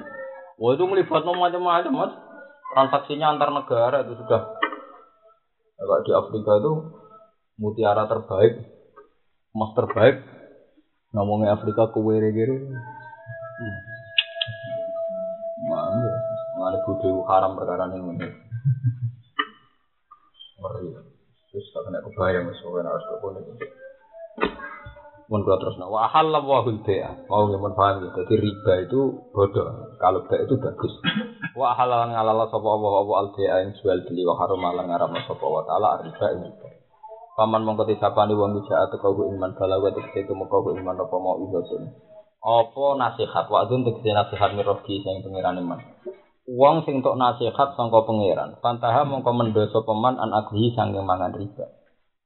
Wah itu melibatkan macam-macam mas. Transaksinya antar negara itu sudah. Kalau di Afrika itu mutiara terbaik, emas terbaik. Ngomongnya Afrika kue gere. Mana? Mana kudu haram perkara ini. Ngeri. Terus tak kena kebayang mas. Harus kepon itu. Mun kula terus wa halal wa hulbea. Mau nggih paham ya. Jadi riba itu bodoh. Kalau bea itu bagus. Wa halal ngalala sapa Allah wa al bea yang jual beli wa haram lan ngaram sapa wa taala riba riba. Paman mongko disapani wong bisa atau kau iman balawa tegese itu mongko iman apa mau ibadun. Apa nasihat wa dun tegese nasihat mirogi sing pangeran iman. Wong sing tok nasihat sangka pangeran, pantaha mongko mendosa peman an aghi sanging mangan riba.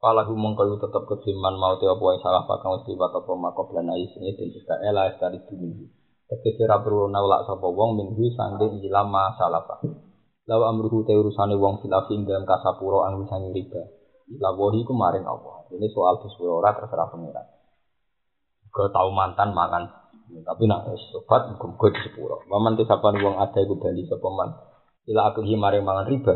Falahu mongko tetep kediman mau te apa yang salah pakang mesti wat apa makoblan ayi sini dan juga ela dari dunia. Tegese ra perlu nolak sapa wong minggu sangge ilama salafa. Lawa amruhu te urusane wong filafi dalam kasapuro ang sange riba. Lawahi ku maring Allah. Ini soal sesuai ora terserah pengiran. Ke tau mantan mangan tapi nak sobat muga di sepuro. Waman te sapane wong ada iku bali sapa man. Ila aku maring mangan riba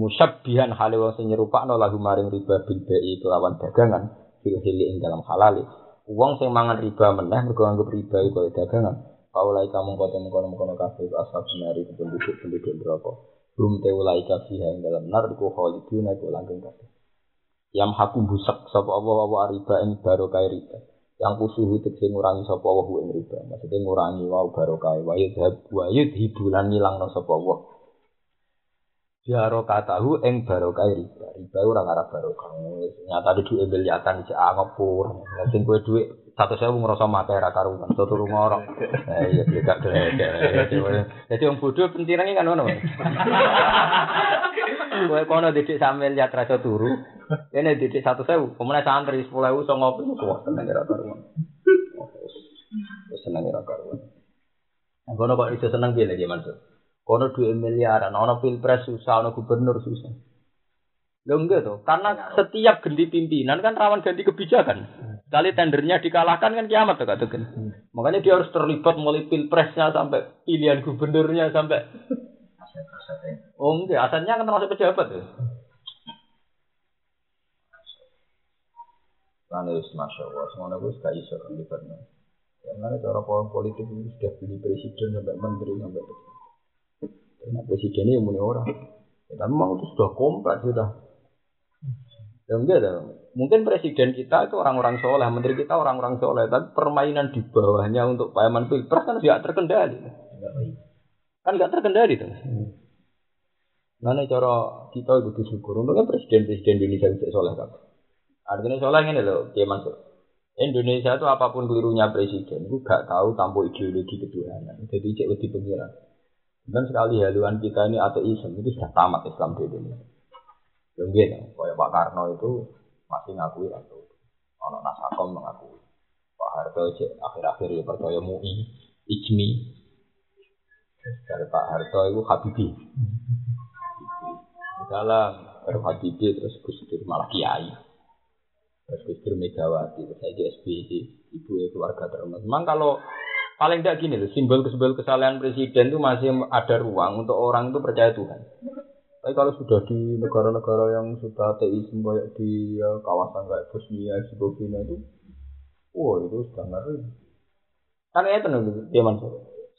musabbihan hale wong sing nyerupakno lagu maring riba bil bai kelawan dagangan fil hili dalam halal. Wong sing mangan riba meneh mergo anggap riba iku dagangan. Paulai kamu kota mengkono mengkono kafe asal sinari penduduk penduduk berapa? Belum te ulai kafe ing dalam nar iku khalidun iku langgeng kafe. Yang haku busak sapa apa apa riba ing barokah riba. Yang kusuhu tegese ngurangi sapa wa ing riba. Maksudnya ngurangi wau barokah wa yadhab wa yadhibulan ngilangno sapa wa Jaro katahu ing barokah riba. Riba ora ngarep barokah. Nyata di duit miliatan si ngepur. Sing kowe duit satu sewu ngerasa mati ra karuan. Tutu ngorok. Eh iya dia gak gledek. Jadi wong bodoh pentirane kan ngono. Kowe kono didik sambil lihat rasa turu. Ini didik satu sewu. Kemudian santri sepuluh ewu so ngopi. Wah seneng ra karuan. Seneng ra karuan. Nah, kono kok iso seneng piye lagi maksud? Kono dua miliaran, ono pilpres susah, ono gubernur susah. Lo enggak tuh, karena setiap ganti pimpinan kan rawan ganti kebijakan. Sekali tendernya dikalahkan kan kiamat tuh kata kan. Makanya dia harus terlibat mulai pilpresnya sampai pilihan gubernurnya sampai. Oh enggak, asalnya kan termasuk pejabat tuh. Karena masya Allah, semuanya gue gak iso kan libatnya. Ya, mana cara politik ini sudah pilih presiden sampai menteri sampai presiden. Nah, presiden ini muni orang. Ya, tapi memang itu sudah kompleks sudah. Ya enggak ada. Mungkin presiden kita itu orang-orang soleh, menteri kita orang-orang soleh, tapi permainan di bawahnya untuk payaman pilpres kan tidak terkendali. Kan nggak terkendali tuh. Ini cara kita itu bersyukur. Untungnya presiden-presiden Indonesia bisa soleh kan. Artinya soleh ini loh, dia masuk. Indonesia itu apa pun kelirunya presiden, itu gak tahu tanpa ideologi ketuhanan. Jadi cek lebih pengiran. Dan sekali haluan kita ini ateisme itu sudah tamat Islam di Indonesia. Gitu, kayak Pak Karno itu masih ngakui atau ono nasakom mengakui. Pak Harto akhir-akhir ya percaya MUI, IJMI. Dari Pak Harto itu Habibi. Dalam baru Habibi terus Gus Dur malah Kiai. Terus Gus Dur Megawati, terus saya SBY, ibu ya keluarga terus. Memang kalau paling tidak gini loh, simbol-simbol kesalahan presiden itu masih ada ruang untuk orang itu percaya Tuhan. Tapi kalau sudah di negara-negara yang sudah ateisme kayak di ya, kawasan kayak Bosnia, Herzegovina itu, wah itu sudah ngeri. Kan itu nih, dia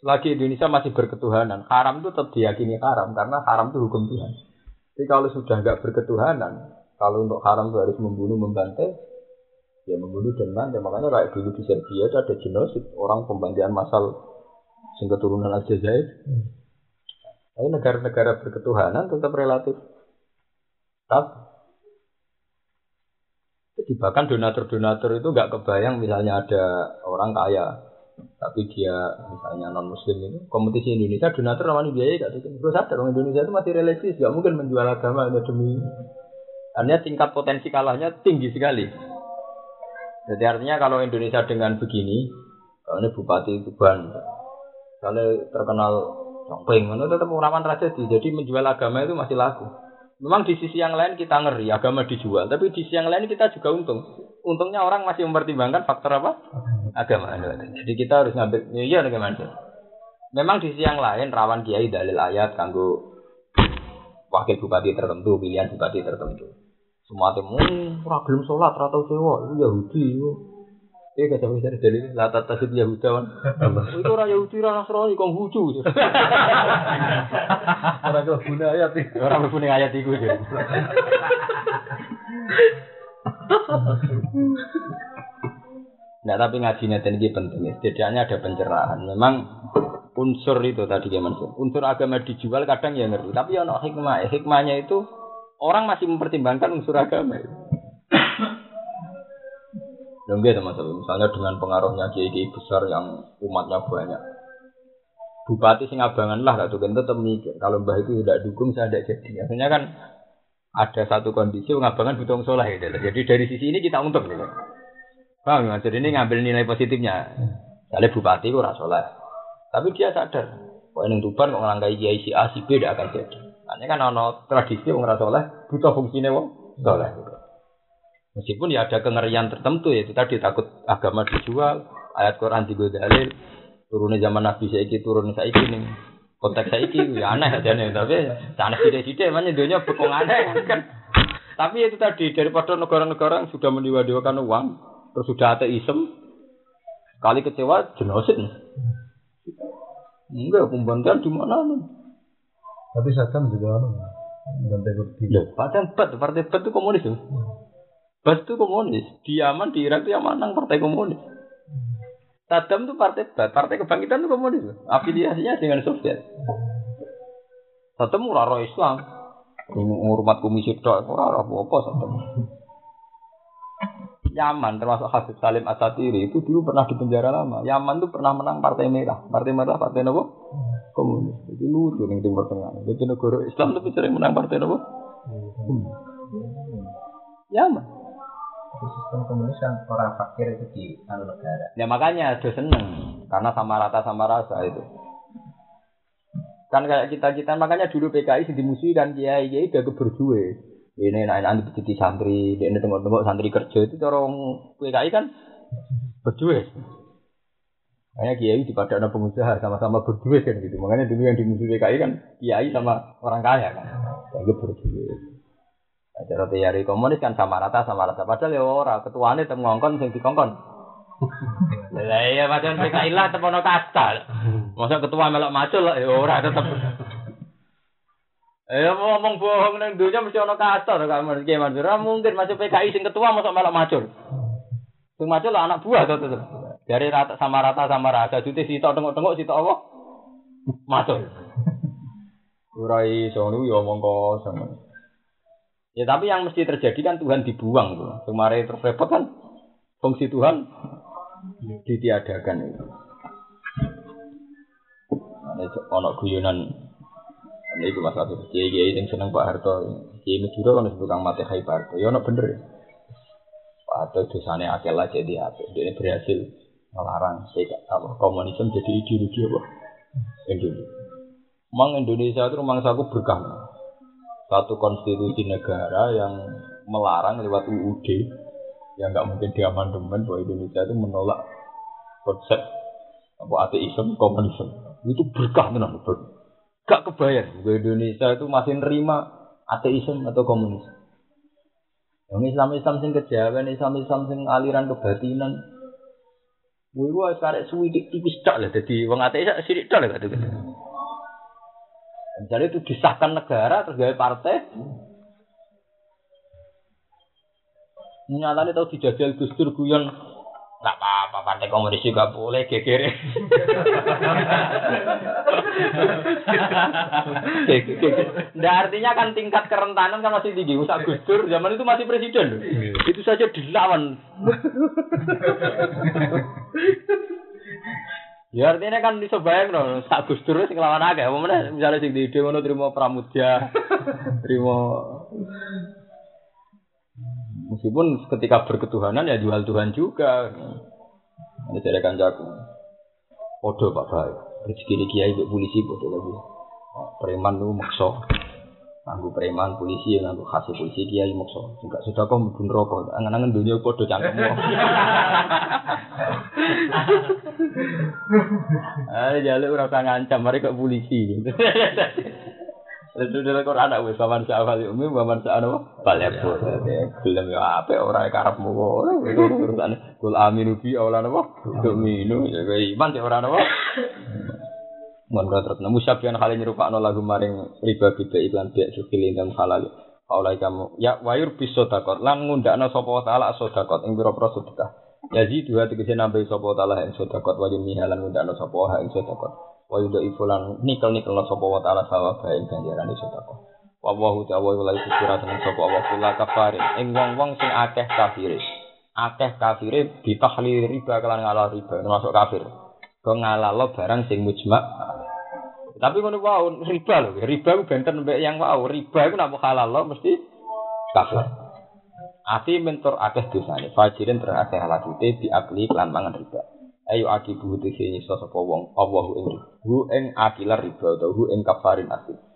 Selagi Indonesia masih berketuhanan, haram itu tetap diyakini haram karena haram itu hukum Tuhan. Tapi kalau sudah nggak berketuhanan, kalau untuk haram harus membunuh, membantai, ya membunuh dan bantai. Makanya kayak dulu di Serbia itu ada genosid, orang pembantaian massal sing keturunan Aljazair. Hmm tapi negara-negara berketuhanan tetap relatif tetap. Jadi bahkan donatur-donatur itu nggak kebayang misalnya ada orang kaya, tapi dia misalnya non muslim itu kompetisi Indonesia donatur namanya biaya gak tuh. Gue sadar orang Indonesia itu masih religius, nggak mungkin menjual agama hanya demi. Hanya tingkat potensi kalahnya tinggi sekali. Jadi artinya kalau Indonesia dengan begini, kalau ini Bupati Tuban, kalau terkenal Jomping, itu tetap rawan tragedi. Jadi menjual agama itu masih laku. Memang di sisi yang lain kita ngeri, agama dijual. Tapi di sisi yang lain kita juga untung. Untungnya orang masih mempertimbangkan faktor apa? Agama. Jadi kita harus ngambil, ya iya bagaimana? Memang di sisi yang lain rawan kiai dalil ayat kanggo wakil bupati tertentu, pilihan bupati tertentu. Semua temu, ora gelem salat, ora tau sewa, itu Yahudi. Iya kata bisa dalil la tatasib Yahuda kan. Itu ora Yahudi ora Nasrani kok lucu. Orang ke guna ayat iki. Ora mlebu ning ayat iku ya. Nah tapi ngaji neten ini penting ya. Setidaknya ada pencerahan. Memang unsur itu tadi gimana sih? Unsur agama dijual kadang ya ngerti. Tapi ya no hikmah. Hikmahnya itu orang masih mempertimbangkan unsur agama. Itu. Dan dia teman-teman, misalnya dengan pengaruhnya kiai besar yang umatnya banyak. Bupati Singabangan lah, tuh kan tetap mikir. Kalau mbah itu tidak dukung, saya tidak jadi. Akhirnya kan ada satu kondisi pengabangan butuh soleh gitu. Jadi dari sisi ini kita untung gitu. Paham ya? Jadi ini ngambil nilai positifnya. Misalnya bupati itu soleh. Tapi dia sadar, kok ini tuban kok ngelangkai kiai si A, si B tidak akan jadi. Hanya kan ono tradisi orang soleh butuh fungsinya wong soleh. Gitu. Meskipun ya ada kengerian tertentu ya itu tadi takut agama dijual, ayat Quran juga dalil, turunnya zaman Nabi saiki turun saiki nih konteks saiki ya aneh aja nih tapi sana tidak tidak mana dunia bekong aneh kan. Tapi itu tadi daripada negara-negara yang sudah mendewa-dewakan uang terus sudah ateisme kali kecewa genosid. Enggak, pembantian di mana nih? Tapi Saddam juga ono. Bantai padahal bet, partai bet itu komunis tuh. Bet itu komunis. Di Yaman, di Irak itu yang menang partai komunis. Saddam itu partai partai kebangkitan itu komunis. Afiliasinya dengan Soviet. Saddam roh Islam. Ngurmat komisi tok, ora apa-apa Saddam. Yaman termasuk Habib Salim Asatiri itu dulu pernah di penjara lama. Yaman itu pernah menang Partai Merah. Partai Merah Partai apa? Komunis. Jadi lucu nih Timur Tengah. Jadi negara Islam tapi sering menang Partai apa? Yaman. Di sistem komunis kan orang fakir itu di anu negara. Ya makanya ada seneng karena sama rata sama rasa itu. Kan kayak kita kita makanya dulu PKI sih dimusuhi dan kiai kiai udah keberjuwe ini naik nanti jadi santri, ini tengok-tengok santri kerja itu orang PKI kan berdua. Makanya kiai di pada pengusaha sama-sama berdua kan gitu. Makanya dulu yang dimusuhi PKI kan kiai sama orang kaya kan, yang berdua. Nah, cara teori komunis kan sama rata sama rata. Padahal ya orang ketuanya temu ngongkon sing dikongkon. Lah iya padahal PKI lah tepono kasta. Masa ketua melok macul ya ora tetep. Eh ngomong bohong nang dunia mesti ono kasta to kamu iki Mansur. mungkin masuk PKI sing ketua masuk melok macul. Sing macul anak buah to tetep. Dari rata sama rata sama rata jute sitok tengok-tengok sitok apa? Macul. Ora iso niku ya omong kosong. Ya tapi yang mesti terjadi kan Tuhan dibuang tuh. Kemarin terrepot kan fungsi Tuhan ditiadakan itu. Nah, ono guyonan ini itu masalah itu. Kiai kiai yang seneng Pak Harto. Kiai Madura kan disebut kang mati Hai Pak Harto. Ya ono bener. Pak Harto dosanya akal aja di hati. Dia berhasil melarang apa komunisme jadi ideologi apa Indonesia. Mang Indonesia itu rumah aku berkah. Satu konstitusi negara yang melarang lewat UUD yang nggak mungkin diamandemen bahwa Indonesia itu menolak konsep apa ateisme komunisme itu berkah tenan berkah gak kebayar gue Indonesia itu masih nerima ateisme atau komunis. Yang Islam Islam sing kejawen, Islam Islam sing aliran kebatinan. Gue gue sekarang suwidik tipis tak lah, jadi wong ateis sidik tak lah gitu. Misalnya itu disahkan negara terus gawe partai. Nyatanya tahu dijajal Gus Dur guyon Gak apa-apa, partai komunis juga boleh geger. Nah, artinya kan tingkat kerentanan kan masih tinggi. Usah Gus Dur zaman itu masih presiden loh. Itu saja dilawan. Ya artinya kan bisa bayang loh, sak Gus Dur sing lawan akeh. Apa misalnya sing di ide ngono trimo Pramudia, trimo Meskipun ketika berketuhanan ya jual Tuhan juga. Ini dari kancaku. Podo Pak Baik. Rezeki ini kiai polisi podo lagi. Preman itu makso. Nganggo preman polisi yang nganggo khas polisi kiai makso. Juga sudah kok mlebu neraka. Angen-angen dunia podo cangkemmu. Ah jaluk ora usah ngancam mari kok polisi. Lalu dalam Quran ada wes paman sa'afal umi, paman sa'ano balik pun. Gelem ya apa orang karepmu kok. Itu urusan kul aminu bi awlan apa? Untuk minu ya iman ya orang apa? Mon terus. Nemu syabian hal nyerupakno lagu maring riba kita iklan biak sukil dan halal. Kaulai kamu. Ya wayur biso dakot. Lan ngundakno sapa wa taala sodakot ing pira-pira sedekah. Yazi dua tegese nambahi sapa wa taala ing sodakot wa mihalan ngundakno sapa wa ing yudo ifulan nikel nikel no sapa wa taala sawa bae ganjaran tako wa wa hu ta'ala wa la yusira tenan sapa wa kula kafare ing wong-wong sing akeh kafire. Akeh kafire ditahlil riba kelan ngalal riba termasuk kafir. Kok ngalalo barang sing mujma tapi ngono wae riba lho. Riba ku benten mbek yang wae riba iku nek halal lo mesti kafir. Ati mentor akeh dosane. Fajirin terakeh halakute diakli kelan mangan riba. Ayo akibu tegese nyisa sapa wong Allah ing ing akilar riba hu ing kafarin asli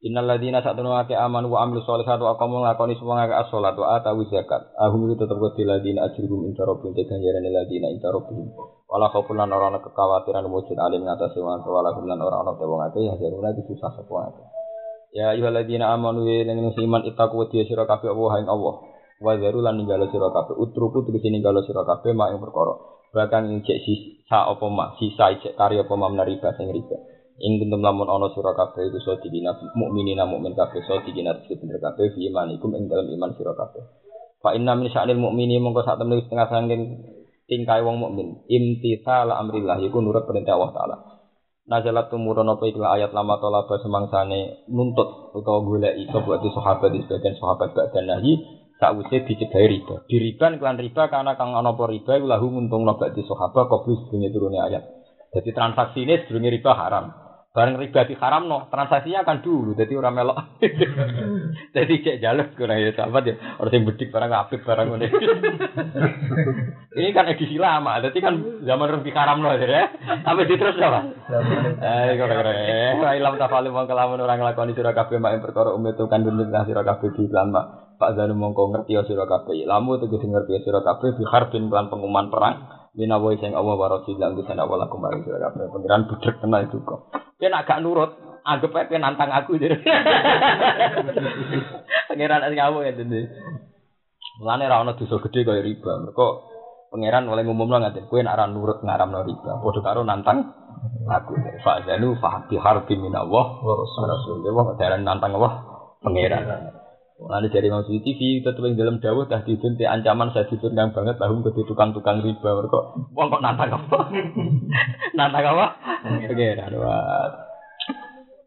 Innal ladzina satunu ake aman wa amilu sholihati wa aqamu lakoni semua ngake as-sholat wa atawu zakat. Ahum itu tetep kudu ladina ajruhum inta rabbihim te ganjaran ladina inta rabbihim. Wala khaufun lan ora ana kekhawatiran wujud alim ngatasi wong wala lan ora ana wong ake ya jaruna iki susah sapa ake. Ya ayyuhalladzina amanu ya lan iman ittaqu wa sira kabeh Allah ing Allah. Wa zaru lan ninggalo sira kabeh utruku tegese ninggalo sira kabeh mak ing perkara. bahkan ing sisa apa mak sisa cek karya apa mak riba sing riba ing kuntum lamun ana sira kabeh iku so dikina mukminina mukmin kabeh so dikina rezeki bener kabeh fi imanikum ing dalam iman sira kabeh fa inna min sya'nil mukmini mongko sak temene setengah sangking tingkai wong mukmin imtithal amrillah iku nurut perintah Allah taala Nazalat tumurun apa ikhla ayat lama tolaba semangsane nuntut utawa goleki sapa sahabat di sebagian sahabat badan nahi sakwise dicegai riba. Diriban kelan riba karena kang ana apa riba iku lahu nguntungno ba'di sahabat qabli sedurunge turune ayat. Jadi transaksi ini sedurunge riba haram. Bareng riba di haram no, transaksinya akan dulu, jadi orang melok. jadi cek jalur kurang ya sahabat ya, orang yang bedik barang apik barang ini. ini kan edisi lama, jadi kan zaman riba haram no, ya. Tapi di terus apa? Eh, kurang kurang. Eh, ilam tafalim wong kelamun orang lakoni surah kafe mak perkara umit kan dunia surah kafe di mak. Pak Zanu mongko ngerti ya sira kabeh. Lamu tegese ngerti ya sira kabeh bi harbin lan pengumuman perang. Minawa sing Allah wa rasul lan bisa nak wala kembali sira kabeh. Pengiran budrek kenal itu kok. Yen agak nurut, anggap ae nantang aku jadi. Pengiran sing ngawur ya dene. Mulane ra ono dosa gedhe kaya riba. Mergo pangeran oleh ngumumno ngaten, kowe nek ora nurut ngaramno riba, padha karo nantang aku. Fa zanu fa bi harbin minallah wa rasul. Wong dalan nantang Allah pangeran. Lalu dari Imam TV tetap yang dalam dawuh dah te ancaman saya didun banget tahun ke tukang-tukang riba mereka wong kok nantang apa? nantang apa? Oke, darurat.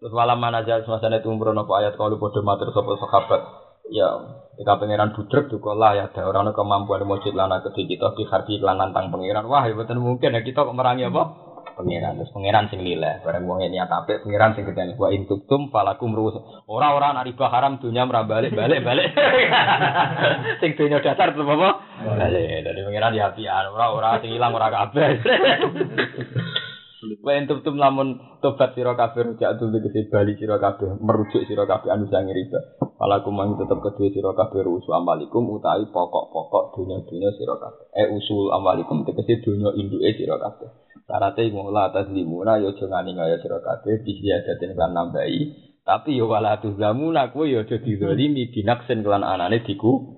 Terus malam mana aja semasa itu umur apa ayat kalau bodoh mater sopo sahabat ya jika pangeran budrek juga lah ya ada orang kemampuan mujud lana kedhi kita di harbi lan nantang pangeran wah ya betul mungkin ya kita kok merangi apa? Pangeran. Terus pangeran sing nilai bareng wong niat apik pangeran sing gedene wa intuktum falakum ruus ora-ora nak haram dunya ora balik balik. Balik sing dunya dasar tetep apa? Balik. Dari pangeran ya ora-ora sing ilang ora kabeh. Wa intum lamun tobat sira kabeh rujak tuh tegese bali sira kabeh merujuk sira kabeh anu sang riba. Falakum mang tetep kedue sira kabeh rusu amalikum utawi pokok-pokok dunya-dunya sira kabeh. Eh usul amalikum tegese dunya induke sira kabeh. Syaratnya ngolah atas limuna yo jangan ngaya sira kabeh disiadatin kan nambahi. Tapi yo wala tuzlamuna kuwi yo aja dizalimi binaksen kelan anane diku.